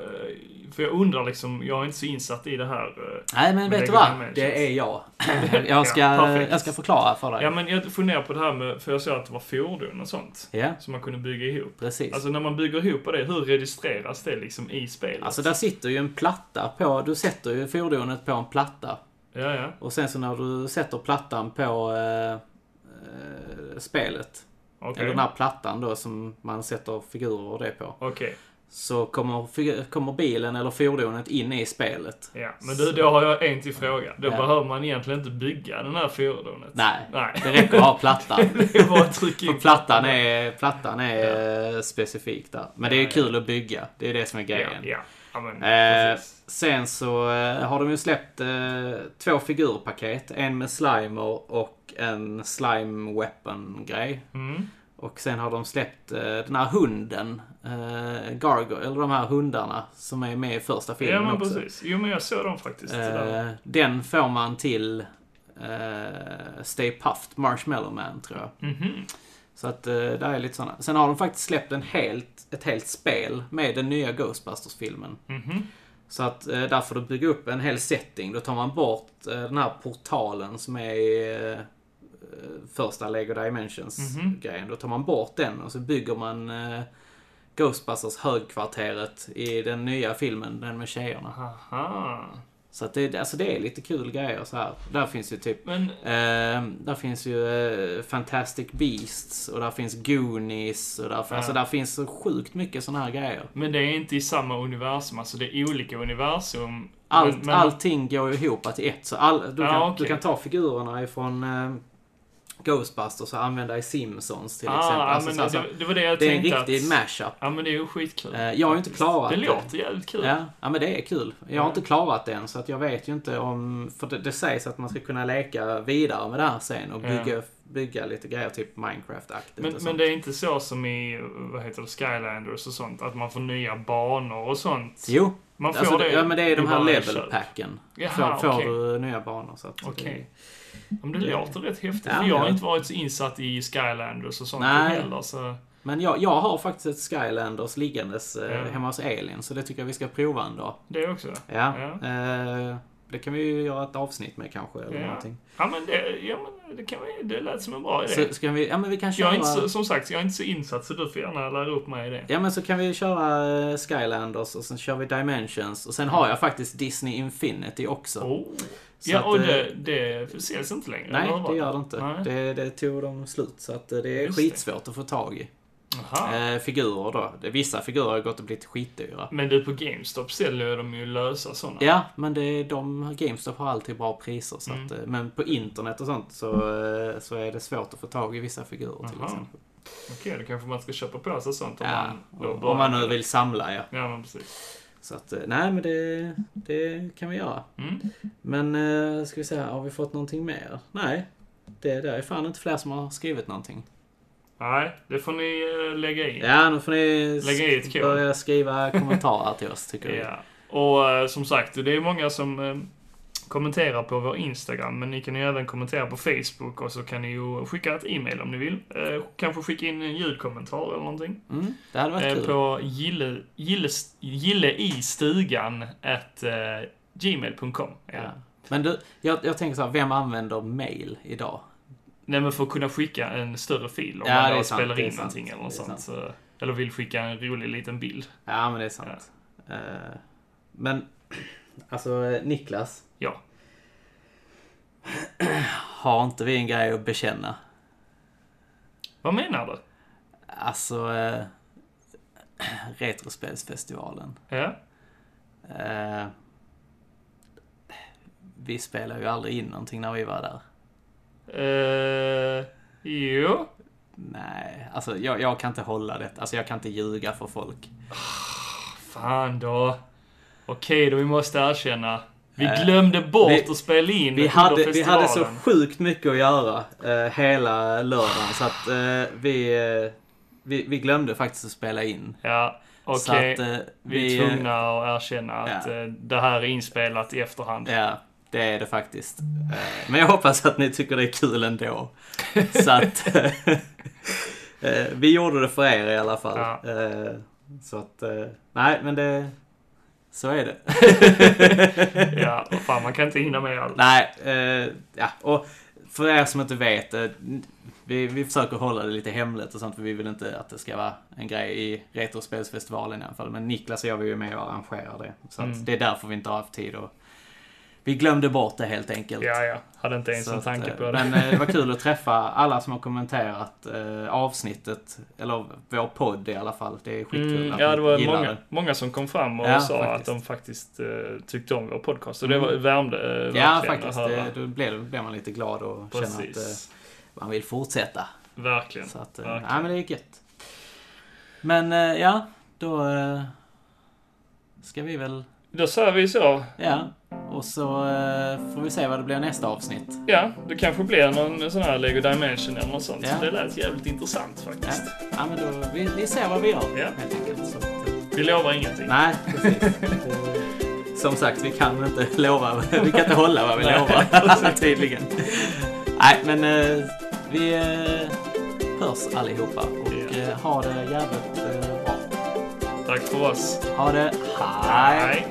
för jag undrar liksom, jag är inte så insatt i det här. eh, Nej men vet du vad? Det är jag. jag, ska, Ja, jag ska förklara för dig. Ja, men jag funderar på det här med, för jag såg att det var fordon och sånt. Ja, Som man kunde bygga ihop. precis. Alltså när man bygger ihop det, hur registreras det liksom i spelet? Alltså där sitter ju en platta på, du sätter ju fordonet på en platta. Ja, ja. Och sen så när du sätter plattan på eh, eh, spelet, Okej. eller den här plattan då som man sätter figurer och det på. Okej. Så kommer, kommer bilen eller fordonet in i spelet. Ja, men du, då har jag en till fråga. Då Ja. behöver man egentligen inte bygga den här fordonet. Nej, Nej. det räcker att ha plattan. det är bara att trycka in plattan är, plattan är eh, specifik där. Men det är Ja, kul att bygga. Det är det som är Ja, grejen. ja. ja men, Eh, precis. Sen så eh, har de ju släppt eh, två figurpaket. En med slimer och en slime weapon grej. Mm. Och sen har de släppt eh, den här hunden, eh, Gargo, eller de här hundarna som är med i första filmen Ja, men också. precis. Jo, men jag såg dem faktiskt. Eh, den får man till eh, Stay Puft, Marshmallow Man tror jag. Mhm. Så att eh, där är lite sådana. Sen har de faktiskt släppt en helt, ett helt spel med den nya Ghostbusters-filmen. Mhm. Så att eh, där får du bygga upp en hel setting. Då tar man bort eh, den här portalen som är i eh, första Lego Dimensions-grejen. Då tar man bort den och så bygger man eh, Ghostbusters högkvarteret i den nya filmen, den med tjejerna. Aha. Så att det, alltså det är lite kul grejer så här. Där finns ju typ Men, Eh, där finns ju eh, Fantastic Beasts och där finns Goonies och där, Ja. alltså där finns så sjukt mycket såna här grejer. men det är inte i samma universum, alltså det är olika universum. Allt, men, men, Allting går ju ihop till ett. Så all, du, Ja, kan, okej. du kan ta figurerna ifrån eh, Ghostbusters och använda i Simpsons till exempel. Ah, Alltså, men så, alltså, det, det var det jag det är en tänkte riktig att... mashup. Ja, men det är ju skitkul. Eh, jag har ju inte klarat det. det. låter jävligt kul. Ja, ja, men det är kul. Jag har Ja. inte klarat det än så att jag vet ju inte om... För det, det sägs att man ska kunna leka vidare med det här sen och bygga, bygga lite grejer, typ Minecraft-aktigt Men, men det är inte så som i, vad heter det, Skylanders och sånt, att man får nya banor och sånt? Jo, Man får Alltså, det? ja men det är de här level packen. Jaha, får, får du nya banor så att Okej. Ja, Men det låter rätt häftigt. Ja, jag har inte varit så insatt i Skylanders och sånt Nej. heller. Så, Men jag, jag har faktiskt ett Skylanders liggandes eh, Ja. hemma hos Elin så det tycker jag vi ska prova en dag. det också. Ja. Ja. Eh, det kan vi ju göra ett avsnitt med kanske eller Ja. någonting. Ja, men det, ja, men det, kan vi, det lät som en bra idé. Så ska vi, ja men vi kan jag köra... är inte så, som sagt, jag är inte så insatt så du får gärna lära upp mig i det. Ja men så kan vi köra eh, Skylanders och sen kör vi Dimensions och sen har jag faktiskt Disney Infinity också. Oh. Så Ja, att, och eh, det, det säljs inte längre? Nej, det gör det inte. Nej. Det, det tog de slut så att eh, det är Just det. skitsvårt att få tag i. Aha. Eh, figurer då. Det- Vissa figurer har gått och blivit skitdyra. Men du, på GameStop säljer de ju lösa sådana. Ja, men det, de, GameStop har alltid bra priser. Så Mm. att, men på internet och sånt så, så är det svårt att få tag i vissa figurer till Aha. exempel. Okej, då kanske man ska köpa på sig sånt om Ja, man då om, man nu det. vill samla ja. Ja, men precis. Så att, eh, nej men det, det kan vi göra. Mm. Men eh, ska vi se, här, har vi fått någonting mer? Nej. Det, det är fan inte fler som har skrivit någonting. Nej, det får ni eh, lägga in. Ja, nu får ni Lägga i ett börja skriva kommentarer till oss tycker jag. Ja. Och som sagt, det är många som kommenterar på vår Instagram, men ni kan ju även kommentera på Facebook och så kan ni ju skicka ett e-mail om ni vill. Eh, kanske skicka in en ljudkommentar eller någonting. Mm, det hade varit Eh, kul. på gille, gille, gille i stugan at eh, gmail.com. Ja. Ja. Men du, jag, jag tänker så här, vem använder mail idag? Nej men för att kunna skicka en större fil om Ja, man då sant, spelar in sant, någonting eller något sånt. Så, eller vill skicka en rolig liten bild. Ja, men det är sant. Eh, men, alltså eh, Niklas. Ja. Har inte vi en grej att bekänna? Vad menar du? Alltså, eh, Retrospelsfestivalen. Ja. Eh, vi spelar ju aldrig in någonting när vi var där. Uh, jo. Nej, alltså jag, jag kan inte hålla det. Alltså jag kan inte ljuga för folk. Fan då. Okej då, vi måste erkänna. Vi Eh, glömde bort vi- att spela in Vi hade, vi hade så sjukt mycket att göra eh, hela lördagen så att eh, vi, eh, vi, vi glömde faktiskt att spela in. Ja, Så okej. att eh, vi är tvungna att erkänna att ja. eh, det här är inspelat i efterhand. Ja, det är det faktiskt. Eh, Men jag hoppas att ni tycker det är kul ändå. Så att... eh, vi gjorde det för er i alla fall. Ja. Eh, Så att... eh, Nej, men det... Så är det. ja, vad fan, man kan inte hinna med allt. Nej, eh, ja. Och för er som inte vet. eh, Vi, vi försöker hålla det lite hemligt och sånt för vi vill inte att det ska vara en grej i Retrospelsfestivalen i alla fall. Men Niklas och jag var ju med och arrangerade det. Så att Mm. det är därför vi inte har haft tid och Vi glömde bort det helt enkelt. Ja, ja. Hade inte ens Så en tanke eh, på det. Men eh, det var kul att träffa alla som har kommenterat eh, avsnittet, eller vår podd i alla fall. Det är skitkul Mm, att ja, det var många, det. många som kom fram och Ja, sa faktiskt. att de faktiskt eh, tyckte om vår podcast. Och det Mm. var, värmde eh, Ja, verkligen faktiskt. att höra. Det, då blir, blir man lite glad och känner att eh, Precis. man vill fortsätta. Verkligen. Så att, Verkligen. ja men det är gött. Men ja, då ska vi väl, Då säger vi så. ja. Och så eh, får vi se vad det blir nästa avsnitt. Ja, det kanske blir någon sån här Lego Dimension eller något sånt. Ja. Det lät jävligt intressant Ja, faktiskt. ja men då, vi, vi ser vad vi gör Ja. helt enkelt. Så, eh, Vi lovar ingenting. nej, precis. Som sagt, vi kan inte lova, vi kan inte hålla vad vi lovar. Tydligen. Nej, men eh, vi hörs allihopa och Ja. ha det jävligt bra. Tack för oss. Ha det. Hej! Hej.